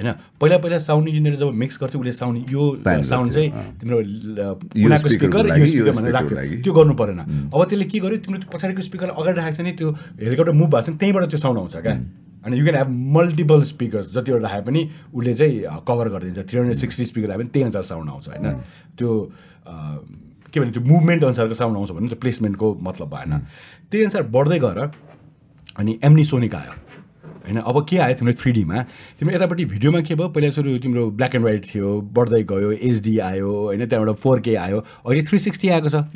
होइन? पहिला पहिला साउन्ड इन्जिनियर जब मिक्स गर्थ्यो उसले साउन्ड यो साउन्ड चाहिँ तिम्रो speaker स्पिकर यो स्पिकर भनेर राख्थ्यो। त्यो गर्नु परेन। अब त्यसले के गर्यो तिम्रो पछाडिको स्पिकर अगाडि राखेको छ नि त्यो हेलिकप्टर मुभ भएको छ नि त्यहीँबाट त्यो साउन्ड आउँछ क्या। अनि you can have multiple speakers जतिवटा राखे पनि उसले चाहिँ कभर गरिदिन्छ। थ्री हन्ड्रेड सिक्सटी स्पिकर राख्यो भने त्यही अनुसार साउन्ड आउँछ होइन? त्यो के भने त्यो मुभमेन्ट अनुसारको साउन्ड आउँछ भने त्यो प्लेसमेन्टको मतलब भएन। त्यही अनुसार बढ्दै गएर अनि एम्निसोनिक आयो। होइन? अब के आयो तिम्रो थ्री डीमा तिम्रो यतापट्टि भिडियोमा के भयो? पहिला सुरु तिम्रो ब्ल्याक एन्ड व्हाइट थियो बढ्दै गयो एचडी आयो होइन? त्यहाँबाट फोर के आयो। अहिले थ्री सिक्सटी आएको छ।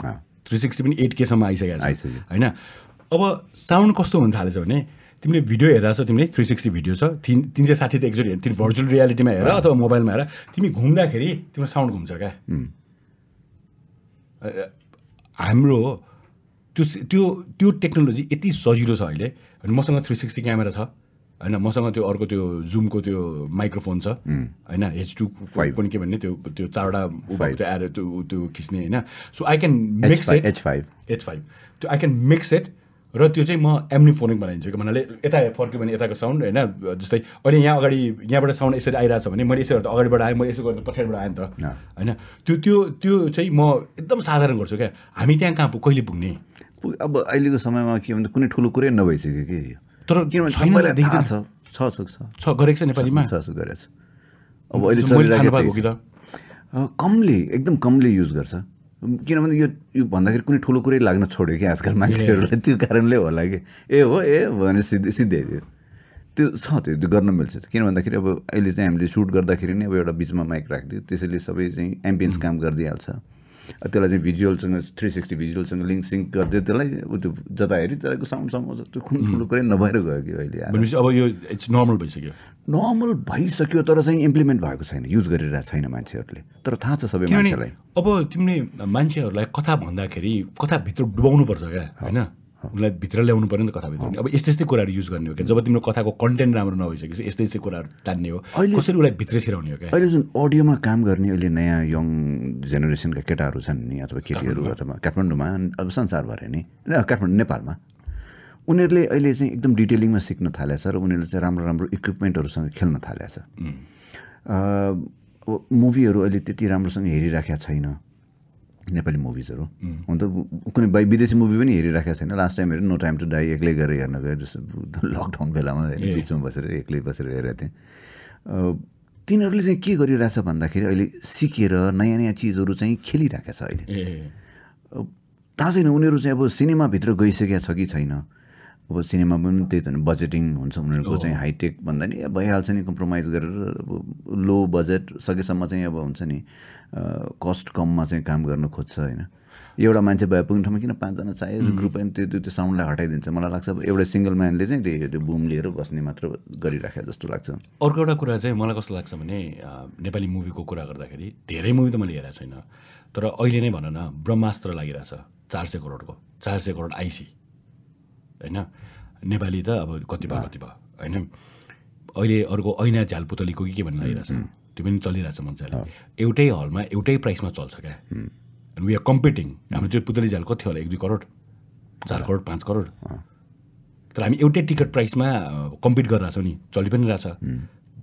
थ्री सिक्सटी पनि एट केसम्म आइसकेको छ। होइन? अब साउन्ड कस्तो हुन थालेछ भने तिमीले भिडियो हेरेको छ तिमीले थ्री सिक्सटी भिडियो छ तिन तिन सय साठी त एकचोटि हेर तिमी भर्चुअल रियालिटीमा हेर अथवा मोबाइलमा हेर तिमी घुम्दाखेरि तिम्रो साउन्ड घुम्छ क्या। हाम्रो त्यो त्यो त्यो टेक्नोलोजी यति सजिलो छ अहिले। अनि मसँग थ्री सिक्सटी क्यामेरा छ। होइन मसँग त्यो अर्को त्यो जुमको त्यो माइक्रोफोन छ। होइन एच टू फाइभ पनि के भन्ने त्यो त्यो चारवटा त्यो एरो त्यो त्यो खिच्ने होइन। So I can mix H5 it H5 H five त्यो आई क्यान मिक्स इट र त्यो चाहिँ म एम्निफोनिक बनाइदिन्छु। कि भन्नाले यता फर्क्यो भने यताको साउन्ड होइन जस्तै अहिले यहाँ अगाडि यहाँबाट साउन्ड यसरी आइरहेको छ भने मैले यसो गर्दा अगाडिबाट आएँ मैले यसो गर्दा पछाडिबाट आएँ नि त। होइन त्यो त्यो त्यो चाहिँ म एकदम साधारण गर्छु क्या। हामी त्यहाँ कहाँ कहिले पुग्ने? अब अहिलेको समयमा के भन्छ कुनै ठुलो कुरै नभइसक्यो कि। तर छ गरेको छ नेपालीमा? छ छ अब अहिले चलिरहेको कमले एकदम कमले युज गर्छ। किनभने यो यो भन्दाखेरि कुनै ठुलो कुरै लाग्न छोड्यो कि आजकल मान्छेहरूलाई त्यो कारणले होला कि। ए हो ए भने सिधै सिधै त्यो। त्यो छ त्यो त्यो गर्न मिल्छ। किन भन्दाखेरि अब अहिले चाहिँ हामीले सुट गर्दाखेरि नै अब एउटा बिचमा माइक राखिदियो। त्यसैले सबै चाहिँ एम्बियन्स काम गरिदिइहाल्छ। त्यसलाई चाहिँ भिजुअलसँग थ्री सिक्सटी भिजुअलसँग लिङ्क सिङ्क गरिदियो। त्यसलाई त्यो जता त्यसको साउन्डसम्म आउँछ त्यो कुनै ठुलो कुरै नभएर गयो कि अहिले अब यो इट्स नर्मल भइसक्यो। नर्मल भइसक्यो तर चाहिँ इम्प्लिमेन्ट भएको छैन युज गरिरहेको छैन मान्छेहरूले। तर थाहा छ सबै मान्छेलाई अब तिमीले मान्छेहरूलाई कथा भन्दाखेरि कथाभित्र डुबाउनुपर्छ क्या होइन? उसलाई भित्र ल्याउनु पऱ्यो नि त कथाभित्र। अब यस्तै यस्तै कुराहरू युज गर्ने हो क्या? जब तिम्रो कथाको कन्टेन्ट राम्रो नभइसकेपछि यस्तै यस्तै कुराहरू तान्ने हो। अहिले- कसरी उसलाई भित्र छिराउने हो क्या? अहिले जुन अडियोमा काम गर्ने अहिले नयाँ यङ जेनेरेसनका केटाहरू छन् नि अथवा केटीहरू अथवा काठमाडौँमा अब संसारभरि नै काठमाडौँ नेपालमा उनीहरूले अहिले चाहिँ एकदम डिटेलिङमा सिक्न थालेको छ र उनीहरूले चाहिँ राम्रो राम्रो इक्विपमेन्टहरूसँग खेल्न थालेको छ। मुभीहरू अहिले त्यति राम्रोसँग हेरिराखेका छैन। नेपाली मुभिजहरू हुन त कुनै बाई विदेशी मुभी पनि हेरिराखेको छैन। लास्ट टाइम हेरेँ नो टाइम टु डाई एक्लै गरेर हेर्न गयो। जस्तो लकडाउन बेलामा होइन बिचमा बसेर एक्लै बसेर हेरेको थिएँ। तिनीहरूले चाहिँ के गरिरहेछ भन्दाखेरि अहिले सिकेर नयाँ नयाँ चिजहरू चाहिँ खेलिरहेको छ अहिले। थाहा छैन उनीहरू चाहिँ अब सिनेमाभित्र गइसकेका छ कि छैन। अब सिनेमा पनि त्यही त बजेटिङ हुन्छ उनीहरूको चाहिँ हाइटेक भन्दा नि भइहाल्छ नि कम्प्रोमाइज गरेर अब लो बजेट सकेसम्म चाहिँ अब हुन्छ नि कस्ट कममा चाहिँ काम गर्न खोज्छ होइन। एउटा मान्छे भए पुग्ने ठाउँमा किन पाँचजना चाहियो? ग्रुप पनि त्यो त्यो साउन्डलाई हटाइदिन्छ। मलाई लाग्छ अब एउटा सिङ्गल म्यानले चाहिँ त्यो त्यो बुम लिएर बस्ने मात्र गरिराखे जस्तो लाग्छ। अर्को एउटा कुरा चाहिँ मलाई कस्तो लाग्छ भने नेपाली मुभीको कुरा गर्दाखेरि धेरै मुभी त मैले हेरेको छैन। तर अहिले नै भन न ब्रह्मास्त्र लागिरहेछ चार सय करोडको चार सय करोड आइसी। होइन? नेपाली त अब कति भयो कति भयो होइन? अहिले अर्को ऐना झ्याल पुतलीको कि के भन्नु लागिरहेछ त्यो पनि चलिरहेछ मजाले एउटै हलमा एउटै प्राइसमा चल्छ क्या। वी आर कम्पिटिङ हाम्रो त्यो पुतली झ्याल कति होला? एक दुई करोड? चार करोड पाँच करोड? तर हामी एउटै टिकट प्राइसमा कम्पिट गरिरहेछौँ नि। चलि पनि रहेछ।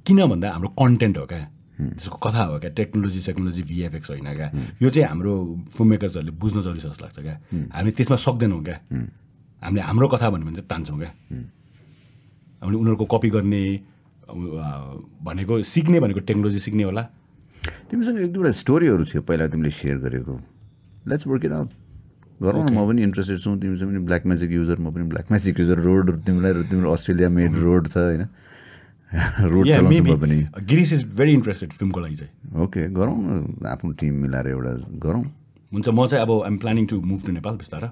किन भन्दा हाम्रो कन्टेन्ट हो क्या। त्यसको कथा हो क्या। टेक्नोलोजी सेक्नोलोजी भिएफएक्स होइन क्या। यो चाहिँ हाम्रो फिल्म मेकर्सहरूले बुझ्न जरुरी छ जस्तो लाग्छ क्या। हामी त्यसमा सक्दैनौँ क्या। हामीले हाम्रो कथा भन्यो भने चाहिँ तान्छौँ क्या। हामीले उनीहरूको कपी गर्ने भनेको सिक्ने भनेको टेक्नोलोजी सिक्ने होला। तिमीसँग एक दुईवटा स्टोरीहरू थियो पहिला तिमीले सेयर गरेको। लेट्स वर्क इट आउट गरौँ न म पनि इन्ट्रेस्टेड छु। तिमीसँग पनि ब्ल्याक म्याजिक युजर म पनि ब्ल्याक म्याजिक युजर रोड तिमीलाई तिम्रो अस्ट्रेलिया मेड रोड छ होइन? रोड चलाउँछु पनि। गिरिस इज भेरी इन्ट्रेस्टेड फिल्मको लागि चाहिँ। ओके गरौँ आफ्नो टिम मिलाएर एउटा गरौँ। हुन्छ म चाहिँ अब I'm planning to move to Nepal बिस्तार।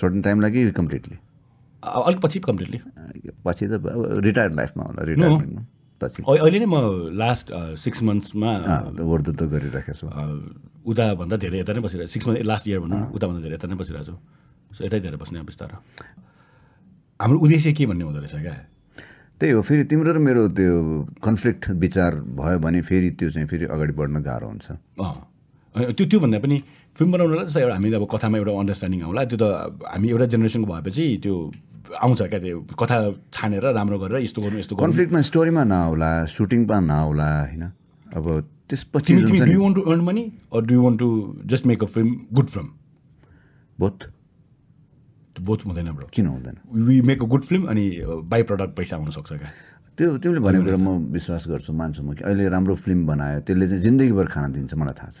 सर्टन टाइम लागि कम्प्लिटली अलिक पछि कम्प्लिटली पछि त रिटायर्ड लाइफमा होला रिटायरमेन्टमा पछि। अहिले नै म लास्ट सिक्स मन्थ्समा त गरिराखेको छु। उताभन्दा धेरै यता नै बसिरहेको सिक्स मन्थ लास्ट इयर भनौँ उताभन्दा धेरै यता नै बसिरहेको छु। सो यतै धेरै बस्ने अब बिस्तार हाम्रो उद्देश्य के भन्ने हुँदो रहेछ क्या? त्यही हो फेरि तिम्रो र मेरो त्यो कन्फ्लिक्ट विचार भयो भने फेरि त्यो चाहिँ फेरि अगाडि बढ्न गाह्रो हुन्छ। त्यो त्योभन्दा पनि फिल्म बनाउनलाई जस्तो एउटा हामी अब कथामा एउटा अन्डरस्ट्यान्डिङ आउँला। त्यो त हामी एउटा जेनेरेसनको भएपछि त्यो आउँछ क्या त्यो कथा छानेर राम्रो गरेर यस्तो गर्नु यस्तो कन्फ्लिक्टमा स्टोरीमा नआउला सुटिङमा नआउला होइन? अब त्यसपछि do want to earn money or do want to just make a film good film both both हुँदैन ब्रो किन हुँदैन? We make a good film अनि बाई प्रडक्ट पैसा आउन सक्छ क्या। त्यो तिमीले भनेको कुरा म विश्वास गर्छु मान्छु म कि। अहिले राम्रो फिल्म बनायो त्यसले चाहिँ जिन्दगीभर खाना दिन्छ मलाई थाहा छ।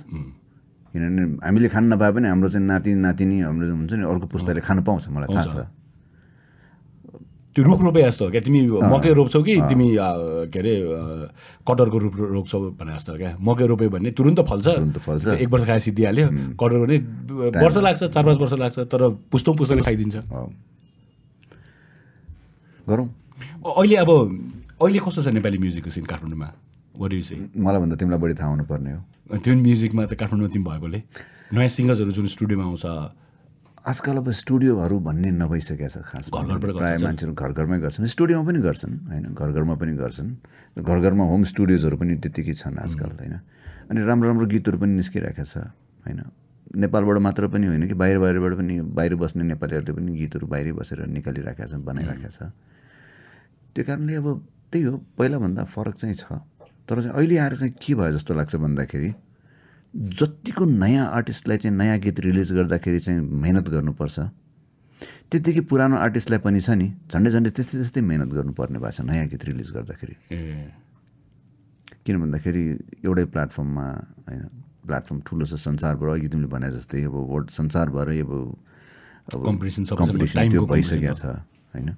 किनभने हामीले खान नपाए पनि हाम्रो चाहिँ नाति नातिनी हाम्रो हुन्छ नि अर्को पुस्ताले खान पाउँछ मलाई थाहा छ। त्यो रुख रोपे जस्तो हो क्या? तिमी मकै रोप्छौ कि तिमी के अरे अ, कटहरको रुख रोप्छौ भने जस्तो हो क्या? मकै रोप्यो भने तुरुन्त फल्छ। फल्छ। एक वर्ष खाए सिद्धिहाल्यो कटहर भने वर्ष लाग्छ चार पाँच वर्ष लाग्छ तर पुस्तौँ पुस्तकले खाइदिन्छ। गरौँ। अहिले अब अहिले कस्तो छ नेपाली म्युजिकको सिन काठमाडौँमा? मलाई भन्दा तिमीलाई बढी थाहा हुनुपर्ने हो। त्यो म्युजिकमा त काठमाडौँमा तिमी भएकोले। नयाँ सिङ्गर्सहरू जुन स्टुडियोमा आउँछ। आजकल अब स्टुडियोहरू भन्ने नभइसकेको छ खास घर घरबाट प्रायः मान्छेहरू घर घरमै गर्छन्। स्टुडियोमा पनि गर्छन् होइन? घर घरमा पनि गर्छन्। घर घरमा होम स्टुडियोजहरू पनि त्यत्तिकै छन् आजकल होइन? अनि राम्रो राम्रो गीतहरू पनि निस्किरहेको छ होइन? नेपालबाट मात्र पनि होइन कि बाहिर बाहिरबाट पनि बाहिर बस्ने नेपालीहरूले पनि गीतहरू बाहिरै बसेर निकालिरहेको छ बनाइरहेको छ। त्यो कारणले अब त्यही हो पहिलाभन्दा फरक चाहिँ छ। तर चाहिँ अहिले आएर चाहिँ के भयो जस्तो लाग्छ भन्दाखेरि जतिको नयाँ आर्टिस्टलाई चाहिँ नयाँ गीत रिलिज गर्दाखेरि चाहिँ मेहनत गर्नुपर्छ त्यत्तिकै पुरानो आर्टिस्टलाई पनि छ नि झन्डै झन्डै त्यस्तै त्यस्तै मेहनत गर्नुपर्ने भएको छ नयाँ गीत रिलिज गर्दाखेरि। किन भन्दाखेरि एउटै प्लेटफर्ममा होइन प्लेटफर्म ठुलो छ संसारभर अघि तिमीले भने जस्तै अब वर्ल्ड संसारभरै अब अब कम्पिटिसन कम्पिटिसन त्यो भइसकेको छ होइन।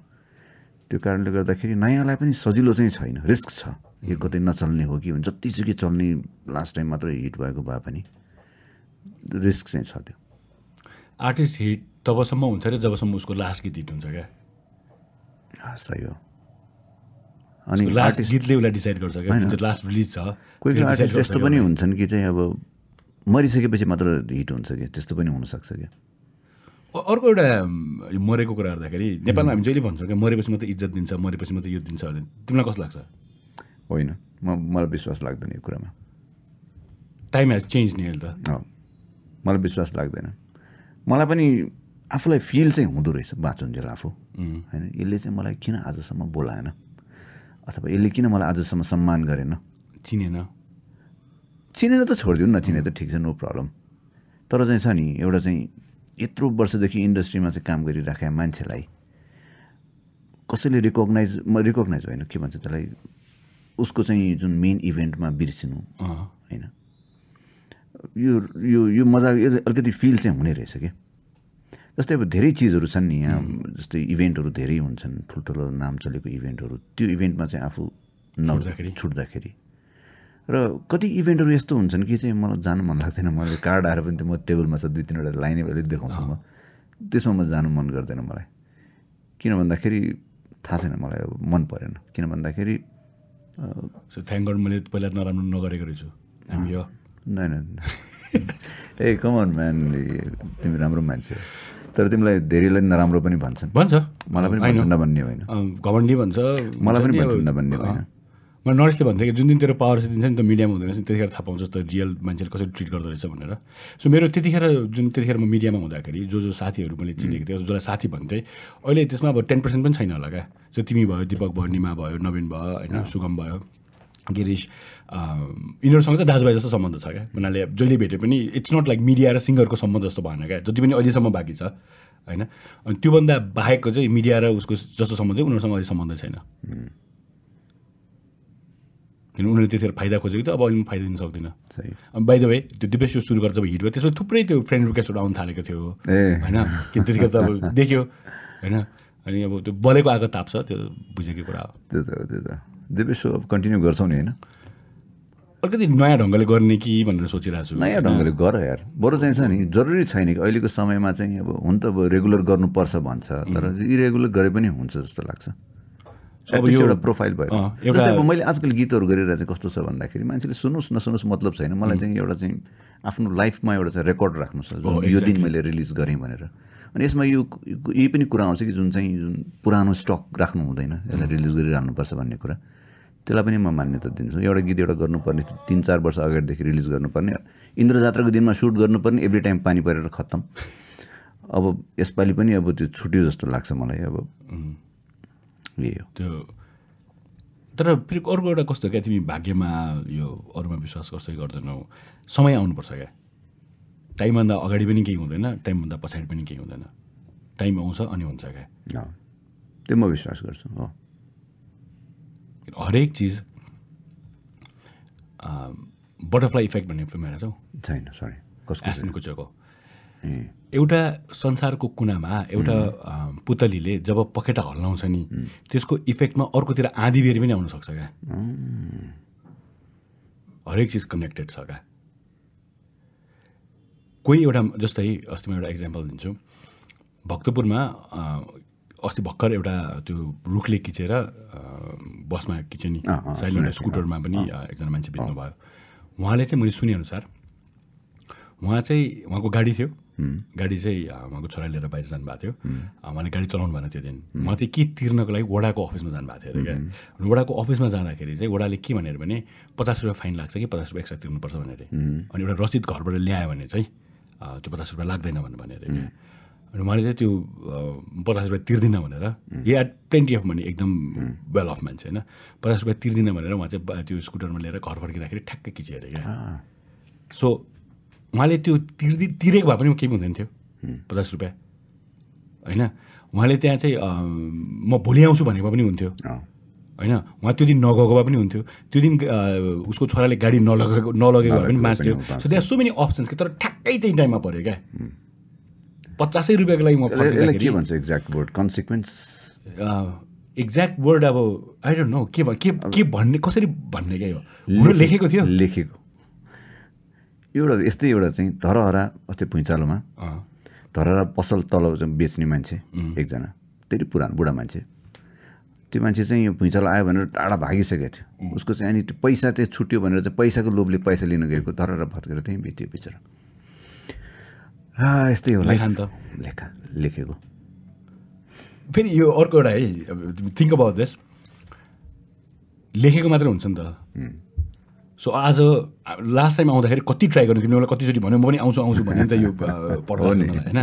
त्यो कारणले गर्दाखेरि नयाँलाई पनि सजिलो चाहिँ छैन रिस्क छ। यो कतै नचल्ने हो कि जतिसुकै चल्ने लास्ट टाइम मात्रै हिट भएको भए पनि रिस्क चाहिँ छ त्यो। आर्टिस्ट हिट तबसम्म हुन्छ अरे जबसम्म उसको लास्ट गीत हिट हुन्छ क्या? हा, सही हो। अनि लास्ट गीतले उसलाई डिसाइड गर्छ क्या? लास्ट रिलिज छ कोही कोही आर्टिस्ट गर्छ यस्तो क्या पनि। हुन्छन् कि चाहिँ अब मरिसकेपछि मात्र हिट हुन्छ कि त्यस्तो पनि हुनसक्छ क्या? अर्को एउटा मरेको कुरा गर्दाखेरि नेपालमा हामी जहिले भन्छौँ क्या मरेपछि मात्रै इज्जत दिन्छ मरेपछि मात्रै यो दिन्छ भने तिमीलाई कस्तो लाग्छ? होइन. म मलाई विश्वास लाग्दैन यो कुरामा. टाइम हेज चेन्ज नि मलाई विश्वास लाग्दैन. मलाई पनि आफूलाई फिल चाहिँ हुँदो रहेछ बाँचुन्जेल आफू होइन? यसले चाहिँ मलाई किन आजसम्म बोलाएन? अथवा यसले किन मलाई आजसम्म सम्मान गरेन? चिनेन। चिनेर त छोडिदिउँ न चिने त ठिक छ नो प्रब्लम तर चाहिँ छ नि एउटा चाहिँ यत्रो वर्षदेखि इन्डस्ट्रीमा चाहिँ काम गरिराखेका मान्छेलाई कसैले रिकगनाइज म रिकगनाइज होइन के भन्छ त्यसलाई? उसको चाहिँ जुन मेन इभेन्टमा बिर्सिनु। होइन। यो यो यो मजा अलिकति फिल चाहिँ हुने रहेछ क्या। जस्तै अब धेरै चिजहरू छन् नि यहाँ जस्तै इभेन्टहरू धेरै हुन्छन् ठुल्ठुलो नाम चलेको इभेन्टहरू त्यो इभेन्टमा चाहिँ आफू न छुट्दाखेरि? र कति इभेन्टहरू यस्तो हुन्छन् कि चाहिँ मलाई जानु मन लाग्दैन। मैले कार्ड आएर पनि त्यो म टेबलमा छ दुई तिनवटा लाइनै अहिले देखाउँछु म। त्यसमा म जानु मन गर्दैन मलाई। किन भन्दाखेरि थाहा छैन मलाई अब मन परेन। किन भन्दाखेरि सो थ्याङ्क गड मैले पहिला नराम्रो नगरेको रहेछु। हामी यो नै नै ए कमन म्यान तिमी राम्रो मान्छे हो। तर तिमीलाई धेरैलाई नराम्रो पनि भन्छन्। भन्छ। मलाई पनि. भन्छन् नभन्ने होइन। घमण्डी भन्छ। मलाई पनि अब, नभन्ने। होइन। मलाई नरेशले भन्थ्यो कि जुन दिन तेरो पावर दिन्छ नि त मिडियामा हुँदैन रहेछ नि त्यतिखेर थाहा पाउँछ त रियल मान्छेले कसरी ट्रिट गर्दो रहेछ भनेर। सो मेरो त्यतिखेर जुन त्यतिखेर म मिडियामा हुँदाखेरि जो जो साथीहरू मैले चिनेको थिएँ जसलाई साथी भन्थेँ अहिले त्यसमा अब टेन पर्सेन्ट पनि छैन होला क्या। सो तिमी भयो दिपक भयो निमा भयो नवीन भयो होइन सुगम भयो गिरिश यिनीहरूसँग चाहिँ दाजुभाइ जस्तो सम्बन्ध छ क्या। उनीहरूले जहिले भेटे पनि इट्स नट लाइक मिडिया र सिङ्गरको सम्बन्ध जस्तो भएन क्या। जति पनि अहिलेसम्म बाँकी छ होइन। अनि त्योभन्दा बाहेकको चाहिँ मिडिया र उसको जस्तो सम्बन्ध उनीहरूसँग अहिले सम्बन्ध छैन। किन उनीहरूले त्यतिखेर फाइदा खोजेको थियो अब अहिले म फाइदा दिन सक्दिनँ। सही। बाई द वे त्यो दिपेश सुरु गरेर जब हिट भयो त्यसमा थुप्रै त्यो फ्रेन्ड रिक्वेस्टहरू आउनु थालेको थियो। होइन? कि त्यतिखेर त अब देख्यो होइन? अनि अब त्यो बलेको आगो ताप्छ त्यो बुझेकै कुरा हो। त्यो त त्यो त दिपेश सो अब कन्टिन्यू गर्छौ नि होइन? अलिकति नयाँ ढङ्गले गर्ने कि भनेर सोचिरहेको छु। नयाँ ढङ्गले गर यार। बरु चाहिँ छ नि जरुरी छैन कि अहिलेको समयमा चाहिँ अब हुन त अब रेगुलर गर्नुपर्छ भन्छ तर इरेगुलर गरे पनि हुन्छ जस्तो लाग्छ। एउटा प्रोफाइल भयो जस्तै अब मैले आजकल गीतहरू गरिरहेको चाहिँ कस्तो छ भन्दाखेरि मान्छेले सुन्नुहोस् नसुन्नुहोस् मतलब छैन। मलाई चाहिँ एउटा चाहिँ आफ्नो लाइफमा एउटा चाहिँ रेकर्ड राख्नु छ जुन यो दिन मैले रिलिज गरेँ भनेर। अनि यसमा यो यही पनि कुरा आउँछ कि जुन चाहिँ जुन पुरानो स्टक राख्नु हुँदैन यसलाई रिलिज गरिरहनुपर्छ भन्ने कुरा। त्यसलाई पनि म मान्यता दिन्छु। एउटा गीत एउटा गर्नुपर्ने तिन चार वर्ष अगाडिदेखि रिलिज गर्नुपर्ने। इन्द्र जात्राको दिनमा सुट गर्नुपर्ने एभ्री टाइम पानी परेर खत्तम। अब यसपालि पनि अब त्यो छुट्यो जस्तो लाग्छ मलाई। अब हो। त्यो तर फेरि अर्को एउटा कस्तो क्या तिमी भाग्यमा यो अरूमा विश्वास गर्छै गर्दैनौ? समय आउनुपर्छ क्या। टाइमभन्दा अगाडि पनि केही हुँदैन टाइमभन्दा पछाडि पनि केही हुँदैन। टाइम आउँछ अनि हुन्छ क्या। त्यो म विश्वास गर्छु हो। हरेक चिज बटरफ्लाई इफेक्ट भन्ने फिल्म हेरेको छौ? छैन सरी कसको एस्टन ए एउटा संसारको कुनामा एउटा पुतलीले जब पखेटा हल्लाउँछ नि त्यसको इफेक्टमा अर्कोतिर आधी बेर पनि आउनसक्छ क्या। हरेक चिज कनेक्टेड छ क्या। कोही एउटा जस्तै अस्ति म एउटा इक्जाम्पल दिन्छु। भक्तपुरमा अस्ति भर्खर एउटा त्यो रुखले खिचेर अ, बसमा खिच्यो नि अँ, अँ, साइड एउटा स्कुटरमा पनि एकजना मान्छे बित्नु भयो उहाँले चाहिँ मैले सुनेअनुसार उहाँ चाहिँ उहाँको गाडी थियो। गाडी चाहिँ उहाँको छोरा लिएर बाहिर जानुभएको थियो। उहाँले गाडी चलाउनु भएन त्यो दिन उहाँ चाहिँ के तिर्नको लागि वडाको अफिसमा जानुभएको थियो अरे क्या। अनि वडाको अफिसमा जाँदाखेरि चाहिँ वडाले के भनेर भने पचास रुपियाँ फाइन लाग्छ कि पचास रुपियाँ एक्स्ट्रा तिर्नुपर्छ भनेर। अनि एउटा रसिद घरबाट ल्यायो भने चाहिँ त्यो पचास रुपियाँ लाग्दैन भनेर भने अरे क्या। अनि उहाँले चाहिँ त्यो पचास रुपियाँ तिर्दिनँ भनेर। या प्लेन्टी अफ मनी एकदम वेल अफ मान्छे होइन। पचास रुपियाँ तिर्दिनँ भनेर उहाँ चाहिँ त्यो स्कुटरमा लिएर घर फर्किँदाखेरि ठ्याक्कै खिच्यो अरे क्या सो उहाँले त्यो तिर्दि तिरेको भए पनि केही हुँदैन थियो। पचास रुपियाँ। होइन? उहाँले त्यहाँ चाहिँ म भोलि आउँछु भनेको पनि हुन्थ्यो। होइन? उहाँ त्यो दिन नगएको भए पनि हुन्थ्यो। त्यो दिन उसको छोराले गाडी नलगेको नलगेको भए पनि बाँच्थ्यो। सो त्यहाँ सो मेनी अप्सन्स कि तर ठ्याक्कै त्यही टाइममा पऱ्यो क्या। पचासै रुपियाँको लागि म के भन्छ exact word consequence exact word अब आई डोन्ट नो के के के भन्ने कसरी भन्ने क्या यो? हुनु लेखेको थियो। लेखेको। एउटा यस्तै एउटा चाहिँ धरहरा अस्ति भुइँचालोमा। धरहरा पसल तल बेच्ने मान्छे एकजना। धेरै पुरानो बुढा मान्छे। त्यो मान्छे चाहिँ यो भुइँचालो आयो भनेर टाढा भागिसकेको थियो। उसको चाहिँ अनि पैसा चाहिँ छुट्यो भनेर चाहिँ पैसाको लोभले पैसा लिन गएको धरहरा भत्केर त्यहीँ बित्यो बिचरा। यस्तै हो। लेखा लेखेको। फेरि यो अर्को एउटा है थिङ्क अबाउट दिस लेखेको मात्रै हुन्छ नि त। सो आज लास्ट टाइम आउँदाखेरि कति ट्राई गर्नु तिमीलाई कतिचोटि भन्यो म पनि आउँछु आउँछु भने नि त यो पढाउँछ नि, होइन।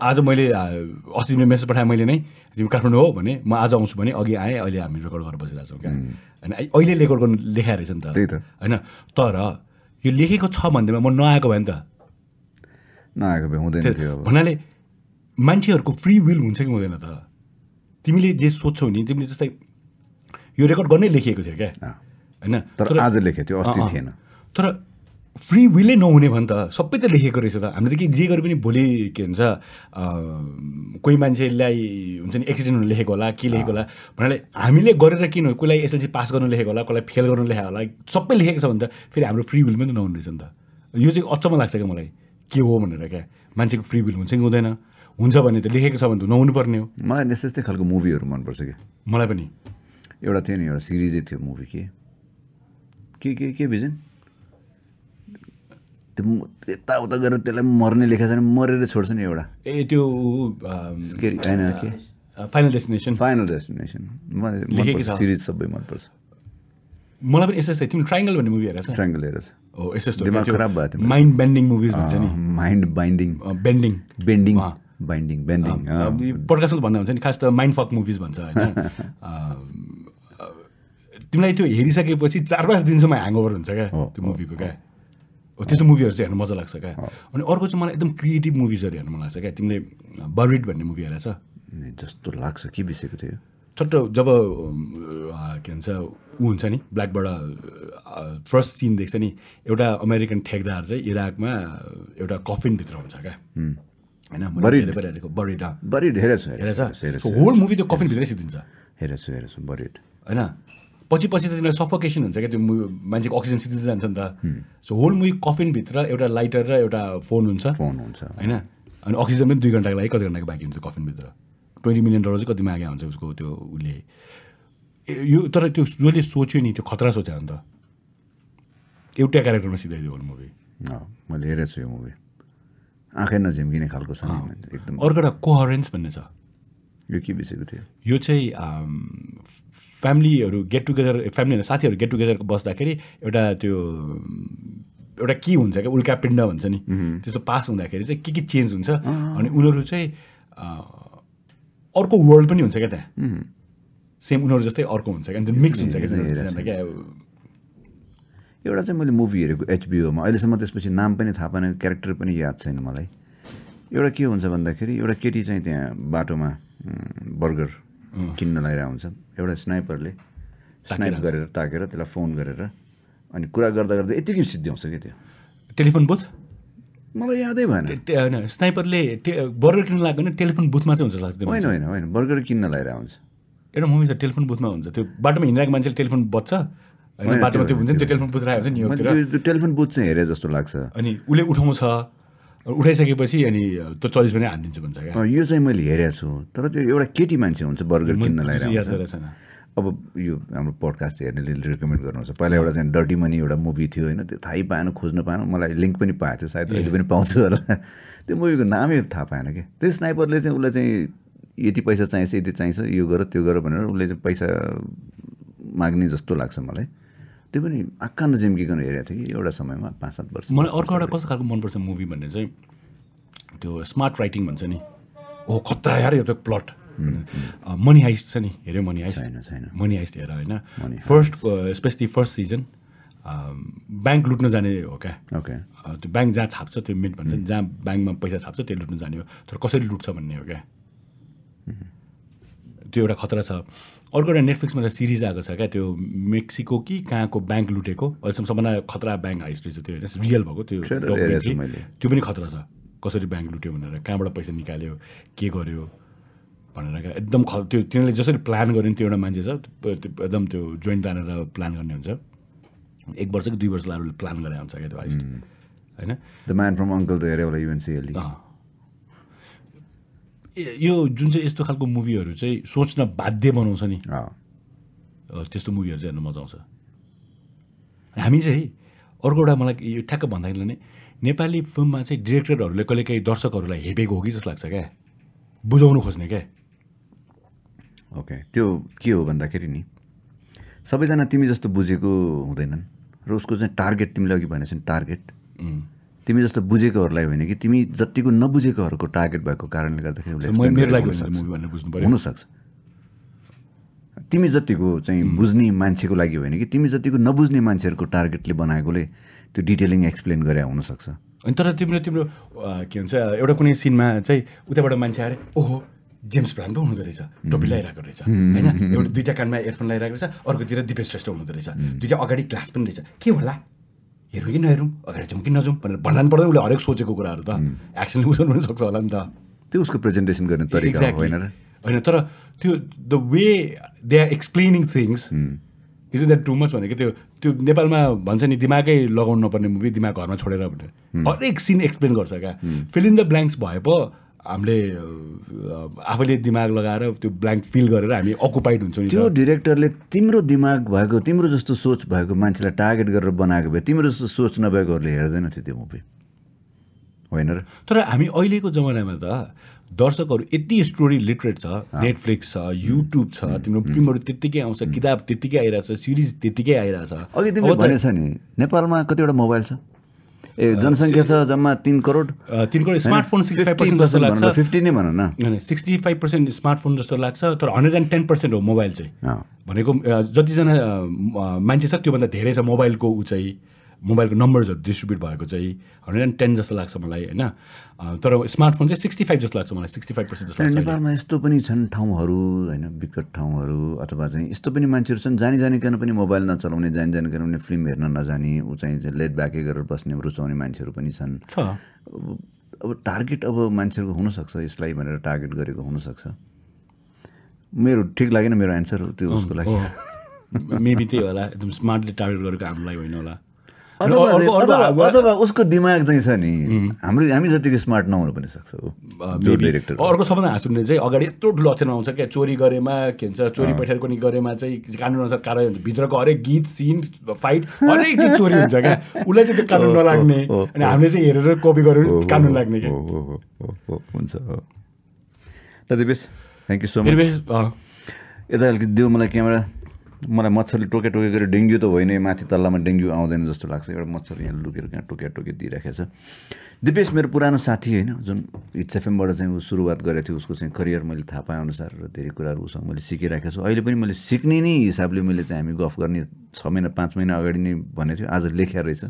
आज मैले अस्ति तिमीले मेसेज पठाएँ मैले नै तिमी काठमाडौँ हो भने म आज आउँछु भने अघि आएँ अहिले हामी रेकर्ड गरेर बसिरहेको छौँ क्या। होइन अहिले रेकर्ड गर्नु लेखाएर रहेछ नि त। होइन तर यो लेखेको छ भन्दैमा म नआएको भए नि त। नआएको भए हुँदैन थियो भन्नाले मान्छेहरूको फ्री विल हुन्छ कि हुँदैन त? तिमीले जे सोध्छौ नि तिमीले जस्तै यो रेकर्ड गर्नै लेखिएको थियो क्या। होइन? तर आज लेखेको थियो अस्ति। थिएन। तर फ्री विलै नहुने भने त सबै त लेखेको रहेछ त। हामीले त के जे गरे पनि भोलि के भन्छ कोही मान्छेलाई हुन्छ नि एक्सिडेन्ट लेखेको होला के लेखेको होला भन्नाले हामीले गरेर किन हो, कसैलाई एसएलसी पास गर्नु लेखेको होला कसैलाई फेल गर्नु लेखेको होला सबै लेखेको छ भने त फेरि हाम्रो फ्री विल पनि नहुने रहेछ नि त। यो चाहिँ अचम्म लाग्छ क्या मलाई। के हो भनेर क्या? मान्छेको फ्री विल हुन्छ कि हुँदैन? हुन्छ भने त लेखेको छ भने त नहुनु पर्ने हो। मलाई यस्तै यस्तै खालको मुभीहरू मनपर्छ कि मलाई पनि। एउटा थियो नि एउटा सिरिजै थियो मुभी के। के के के भिजन? त्यो यताउता गरेर त्यसलाई मर्ने लेखेको छ भने मरेर छोड्छ नि एउटा। ए त्यो होइन के? Final destination final destination. Series सबै मनपर्छ। मलाई पनि यस्तो तिमी ट्राइङ्गल भन्ने मुभी हेरेको छ ट्राइङ्गल हेरेर छ हो यस्तो। दिमाग खराब भयो। माइन्ड बेन्डिङ मुभिज भन्छ नि। Mind binding bending bending. Binding bending podcast भन्दा हुन्छ नि खास त माइन्ड फक मुभिज भन्छ होइन? तिमीलाई त्यो हेरिसकेपछि चार पाँच दिनसम्म ह्याङओभर हुन्छ क्या त्यो मुभीको क्या? हो त्यस्तो मुभीहरू चाहिँ हेर्नु मजा लाग्छ क्या? अनि अर्को चाहिँ मलाई एकदम क्रिएटिभ मुभिजहरू हेर्नु मन लाग्छ क्या? तिमीले बरिड भन्ने मुभी हेरेछ? जस्तो लाग्छ। के विषयको थियो छोटो जब के भन्छ ऊ हुन्छ नि ब्ल्याकबाट फर्स्ट सिन देख्छ नि एउटा अमेरिकन ठेकदार चाहिँ इराकमा एउटा कफिनभित्र हुन्छ क्या? होइन बरिड। बरिड हेरेछ होल मुभी त्यो कफिनभित्रै सिद्धिन्छ। हेरेको छु हेरेको छु बरिड होइन? पछि पछि त तिमीलाई सफोकेसन हुन्छ क्या। त्यो मु- मान्छेको अक्सिजन सिद्धि जान्छ नि त। सो होल मुभी कफिनभित्र एउटा लाइटर र एउटा फोन हुन्छ। फोन हुन्छ। होइन? अनि अक्सिजन पनि दुई घन्टाको लागि कति घन्टाको बाँकी हुन्छ कफिनभित्र ट्वेन्टी मिलियन डलर चाहिँ कति मागे हुन्छ उसको त्यो उसले? यो तर त्यो जसले सोच्यो नि त्यो खतरा सोच्यो नि त एउटै क्यारेक्टरमा सिधाइदियो होल मुभी मैले हेरेको छु यो मुभी आँखै नझिम्किने खालको छ एकदम। अर्को एउटा कोहरेन्स भन्ने छ। यो के विषयको थियो? यो चाहिँ फ्यामिलीहरू गेट टुगेदर फ्यामिली होइन साथीहरू गेट टुगेदरको बस्दाखेरि एउटा त्यो एउटा के हुन्छ क्या उल्का पिण्ड भन्छ नि। त्यस्तो पास हुँदाखेरि चाहिँ के के चेन्ज हुन्छ अनि उनीहरू चाहिँ अर्को वर्ल्ड पनि हुन्छ क्या त्यहाँ। सेम उनीहरू जस्तै अर्को हुन्छ क्या अनि त्यो मिक्स हुन्छ क्या क्या। एउटा चाहिँ मैले मुभी हेरेको एचबिओमा अहिलेसम्म त्यसपछि नाम पनि थाहा पाएन क्यारेक्टर पनि याद छैन मलाई। एउटा के हुन्छ भन्दाखेरि एउटा केटी चाहिँ त्यहाँ बाटोमा बर्गर किन्न लगाइरहेको हुन्छ। एउटा स्नाइपरले स्नाइप गरेर ताकेर त्यसलाई फोन गरेर अनि कुरा गर्दा गर्दा यतिकै सिद्ध्याउँछ क्या त्यो? टेलिफोन बुथ मलाई यादै भएन। होइन स्नाइपरले बर्गर किन्नु लाग्यो भने टेलिफोन बुथमा चाहिँ हुन्छ त्यो होइन होइन होइन बर्गर किन्न लगाइरहेको हुन्छ। एउटा मुभी छ टेलिफोन बुथमा हुन्छ। त्यो बाटोमा हिँडिरहेको मान्छेले टेलिफोन बज्छ होइन बाटोमा त्यो- हुन्छ नि त्यो टेलिफोन बुथ राखेको हुन्छ नि टेलिफोन बुथ चाहिँ हेरेँ जस्तो लाग्छ। अनि उसले उठाउँछ उठाइसकेपछि अनि त्यो चल्लिस पनि हानिदिन्छ भन्छ क्या यो चाहिँ मैले हेरेको छु तर त्यो एउटा केटी मान्छे हुन्छ बर्गर किन्न लगाइरहेको छैन अब यो हाम्रो पडकास्ट हेर्नेले रिकमेन्ड गर्नुहुन्छ पहिला एउटा चाहिँ डर्टी मनी एउटा मुभी थियो होइन त्यो थाहै पाएन खोज्न पाएन मलाई लिङ्क पनि पाएको थियो सायद अहिले पनि पाउँछु होला त्यो मुभीको नामै थाहा पाएन कि त्यो स्नाइपरले चाहिँ उसलाई चाहिँ यति पैसा चाहिन्छ यति चाहिन्छ यो गर त्यो गर भनेर उसले चाहिँ पैसा माग्ने जस्तो लाग्छ मलाई त्यो पनि आक्का नजिम्किकन हेरेको थिएँ कि एउटा समयमा पाँच सात वर्ष मलाई अर्को एउटा कस्तो खालको मनपर्छ मुभी भन्ने चाहिँ त्यो स्मार्ट राइटिङ भन्छ नि। ओ खतरा यार यो त प्लट मनी हाइस्ट छ नि। हेऱ्यो मनी हाइस्ट छैन छैन। मनी हाइस्ट हेर होइन? First especially first season bank लुट्न जाने हो क्या? ओके त्यो ब्याङ्क जहाँ छाप्छ त्यो मिन्ट भन्छ नि जहाँ ब्याङ्कमा पैसा छाप्छ त्यो लुट्नु जाने हो। तर कसरी लुट्छ भन्ने हो क्या? त्यो एउटा खतरा छ। अर्को एउटा नेटफ्लिक्समा एउटा सिरिज आएको छ क्या त्यो मेक्सिको कि कहाँको ब्याङ्क लुटेको? अहिलेसम्म सबभन्दा खतरा ब्याङ्क हाइस्ट रहेछ त्यो होइन रियल भएको त्यो छु। त्यो पनि खतरा छ। कसरी ब्याङ्क लुट्यो भनेर कहाँबाट पैसा निकाल्यो के गर्यो भनेर क्या। एकदम ख त्यो तिनीहरूले जसरी प्लान गर्यो नि त्यो एउटा मान्छे छ एकदम त्यो जोइन्ट तानेर प्लान गर्ने हुन्छ। एक वर्ष कि दुई वर्ष लागेर प्लान गरेर हुन्छ क्या त्यो हाइस्ट होइन? The man from uncle. ए- यो जुन चाहिँ यस्तो खालको मुभीहरू चाहिँ सोच्न बाध्य बनाउँछ नि। त्यस्तो मुभीहरू चाहिँ हेर्नु मजा आउँछ। हामी चाहिँ अर्को एउटा मलाई यो ठ्याक्क भन्दाखेरि नै नेपाली फिल्ममा चाहिँ डिरेक्टरहरूले कहिले काहीँ दर्शकहरूलाई हेपेको हो कि जस्तो लाग्छ क्या? बुझाउनु खोज्ने क्या? ओके त्यो के हो भन्दाखेरि नि सबैजना तिमी जस्तो बुझेको हुँदैनन् र उसको चाहिँ टार्गेट तिमीले अघि भनेको नि टार्गेट। तिमी जस्तो बुझेकोहरूलाई होइन कि तिमी जतिको नबुझेकोहरूको टार्गेट भएको कारणले गर्दाखेरि उसले पऱ्यो हुनसक्छ। तिमी जतिको चाहिँ बुझ्ने मान्छेको लागि होइन कि तिमी जतिको नबुझ्ने मान्छेहरूको टार्गेटले बनाएकोले त्यो डिटेलिङ एक्सप्लेन गरे हुनसक्छ। अनि तर तिम्रो तिम्रो के भन्छ एउटा कुनै सिनमा चाहिँ उताबाट मान्छे आएर ओहो जेम्स ब्रान्ड पो हुँदो रहेछ टोपी लगाइरहेको रहेछ। होइन? एउटा दुइटा कानमा इयरफोन लगाइरहेको रहेछ अर्कोतिर दिपेश श्रेष्ठ हुँदो रहेछ। दुइटा अगाडि ग्लास पनि रहेछ। के होला? हेरौँ कि नहेरौँ अगाडि जाउँ कि नजाउँ भनेर भन्नु पर्दैन उसले हरेक सोचेको कुराहरू त एक्सनले बुझाउनु पनि सक्छ होला नि त त्यो उसको प्रेजेन्टेसन गर्ने तरिका. होइन र होइन तर त्यो the way they are explaining things is that too much भनेको त्यो त्यो नेपालमा भन्छ नि दिमागै लगाउनु नपर्ने मुभी दिमाग घरमा छोडेर भनेर हरेक सिन एक्सप्लेन गर्छ क्या फिल इन द ब्ल्याङ्क्स भए पो हामीले आफैले दिमाग लगाएर त्यो ब्ल्याङ्क फिल गरेर हामी अकुपाइड हुन्छौँ त्यो। डिरेक्टरले तिम्रो दिमाग भएको तिम्रो जस्तो सोच भएको मान्छेलाई टार्गेट गरेर बनाएको भए तिम्रो जस्तो सोच नभएकोहरूले हेर्दैन थियो त्यो मुभी होइन र? तर हामी अहिलेको जमानामा त दर्शकहरू यति स्टोरी लिटरेट छ नेटफ्लिक्स छ युट्युब छ तिम्रो फिल्महरू त्यत्तिकै आउँछ किताब त्यत्तिकै आइरहेछ सिरिज त्यत्तिकै आइरहेछ। अघि तिमीले भनेछ नि नेपालमा कतिवटा मोबाइल छ? ए जनसङ्ख्या छ जम्मा तिन करोड? अ, तिनको स्मार्टफोन सिक्सटी फाइभ पर्सेन्ट जस्तो लाग्छ। फिफ्टी नै भनौँ न। सिक्सटी फाइभ पर्सेन्ट स्मार्टफोन जस्तो लाग्छ तर हन्ड्रेड एन्ड टेन पर्सेन्ट हो मोबाइल चाहिँ। भनेको अ, जतिजना मान्छे छ त्योभन्दा धेरै छ मोबाइलको ऊ चाहिँ। मोबाइलको नम्बर्सहरू डिस्ट्रिब्युट भएको चाहिँ हन्ड्रेड एन्ड टेन जस्तो लाग्छ मलाई होइन? तर स्मार्टफोन चाहिँ सिक्सटी फाइभ जस्तो लाग्छ मलाई सिक्सटी फाइभ पर्सेन्ट जस्तो। नेपालमा यस्तो पनि छन् ठाउँहरू होइन विकट ठाउँहरू अथवा चाहिँ यस्तो पनि मान्छेहरू छन् जानी जानिकन पनि मोबाइल नचलाउने जानी जानिकन पनि फिल्म हेर्न नजाने ऊ चाहिँ लेट ब्याकै गरेर बस्ने रुचाउने मान्छेहरू पनि छन्। छ। अब टार्गेट अब मान्छेहरूको हुनसक्छ यसलाई भनेर टार्गेट गरेको हुनसक्छ। मेरो ठिक लागेन मेरो एन्सर त्यो उसको लागि। मेबी त्यही होला एकदम स्मार्टली टार्गेट गरेको हामीलाई होइन होला। अथवा उसको दिमाग चाहिँ छ नि। हाम्रो हामी जतिको स्मार्ट नहुनु पनि सक्छ अर्को सबभन्दा हाँस उठ्ने चाहिँ अगाडि यत्रो ठुलो अक्षरमा आउँछ क्या चोरी गरेमा के भन्छ चोरी पठाएर पनि गरेमा चाहिँ कानुन अनुसार कारवाही हुन्छ। भित्रको हरेक गीत सिन फाइट हरेक चिज चोरी हुन्छ क्या। उसलाई चाहिँ त्यो कानुन नलाग्ने अनि हामीले चाहिँ हेरेर कपी गरेर कानुन लाग्ने क्या। हुन्छ। हो ल Dipesh thank you so much यता अलिकति देऊ मलाई क्यामेरा। मलाई मच्छरले टोके टोके गरेर डेङ्गु त होइन माथि तल्लामा डेङ्गु आउँदैन जस्तो लाग्छ। एउटा मच्छर यहाँ लुकेर कहाँ टोके टोके दिइराखेको छ। दिपेश मेरो पुरानो साथी होइन जुन एफएमबाट चाहिँ ऊ सुरुवात गरेको थियो उसको चाहिँ करियर मैले थाहा पाएँ अनुसार र धेरै कुराहरू उसँग मैले सिकिराखेको छु। अहिले पनि मैले सिक्ने नै हिसाबले मैले चाहिँ हामी गफ गर्ने छ महिना पाँच महिना अगाडि नै भनेको थियो। आज लेख्या रहेछ।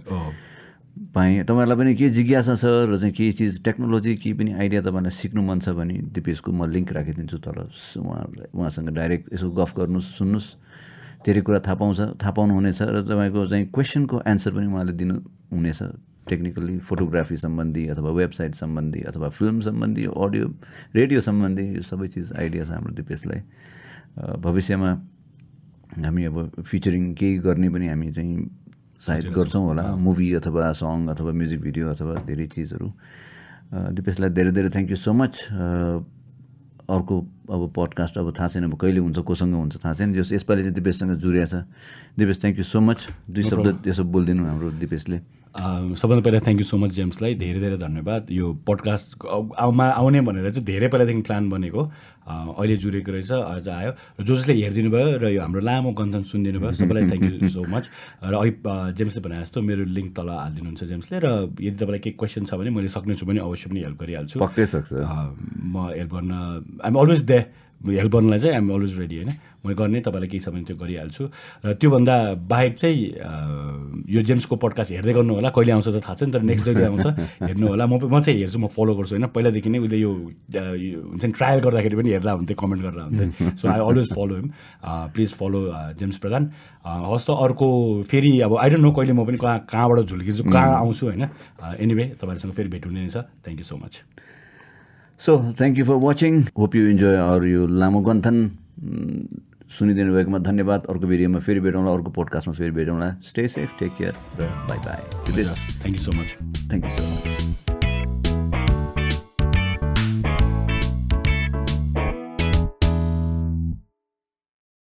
पाएँ। तपाईँहरूलाई पनि के जिज्ञासा छ र चाहिँ केही चिज टेक्नोलोजी केही पनि आइडिया तपाईँलाई सिक्नु मन छ भने दिपेशको म लिङ्क राखिदिन्छु तल उहाँहरूलाई उहाँसँग डाइरेक्ट यसो गफ गर्नुहोस् सुन्नुहोस्। धेरै कुरा थाहा पाउँछ थाहा पाउनुहुनेछ र तपाईँको चाहिँ क्वेसनको एन्सर पनि उहाँले दिनु हुनेछ टेक्निकली फोटोग्राफी सम्बन्धी अथवा वेबसाइट सम्बन्धी अथवा फिल्म सम्बन्धी अडियो रेडियो सम्बन्धी यो सबै चिज आइडिया छ हाम्रो दिपेशलाई। भविष्यमा हामी अब फिचरिङ केही गर्ने पनि हामी चाहिँ सायद गर्छौँ होला मुभी अथवा सङ अथवा म्युजिक भिडियो अथवा धेरै चिजहरू। दिपेशलाई धेरै धेरै थ्याङ्क यू सो मच अर्को अब पडकास्ट अब थाहा छैन अब कहिले हुन्छ कोसँग हुन्छ थाहा छैन। जस यसपालि चाहिँ दिपेशसँग जुरिया छ। Dipesh thank you so much दुई शब्द यसो बोलिदिनु हाम्रो दिपेशले। सबभन्दा पहिला थ्याङ्क यू सो मच जेम्सलाई धेरै धेरै धन्यवाद। यो पडकास्ट आउमा आउने भनेर चाहिँ धेरै पहिलादेखि प्लान बनेको। अँ, अहिले जुरेको रहेछ आज आयो। र जो जसले हेरिदिनु भयो र यो हाम्रो लामो कन्थन सुनिदिनु भयो सबैलाई थ्याङ्क यू सो मच र अघि अँ, जेम्सले भने जस्तो मेरो लिङ्क तल हालिदिनुहुन्छ जेम्सले र यदि तपाईँलाई केही क्वेसन छ भने मैले सक्नेछु भने अवश्य पनि हेल्प गरिहाल्छु। अँ, म हेल्प गर्न आइम अलवेज दे हेल्प गर्नलाई चाहिँ आइम अलवेज रेडी होइन? मैले गर्ने तपाईँलाई केही छ भने त्यो गरिहाल्छु। र त्योभन्दा बाहेक चाहिँ यो जेम्सको पडकास्ट हेर्दै गर्नु होला कहिले आउँछ त थाहा छैन तर नेक्स्ट जहिले आउँछ। हेर्नु होला म म चाहिँ हेर्छु म फलो गर्छु होइन? पहिलादेखि नै उसले यो हुन्छ नि ट्रायल गर्दाखेरि पनि हेर्दा हुन्थ्यो कमेन्ट गरेर हुन्थ्यो। So I always follow him please follow James Pradhan. अँ, हवस् त अर्को फेरि अब आई डोन्ट नो कहिले म पनि कहाँ कहाँबाट झुल्किन्छु कहाँ आउँछु होइन? एनिवे तपाईँहरूसँग फेरि भेट हुने नै छ। Thank you so much so thank you for watching hope you enjoy or यो लामो गन्थन सुनिदिनु भएकोमा धन्यवाद अर्को भिडियोमा फेरि भेटौँला अर्को पोडकास्टमा फेरि भेटौँला स्टे सेफ टेक केयर र bye bye thank you so much thank you so much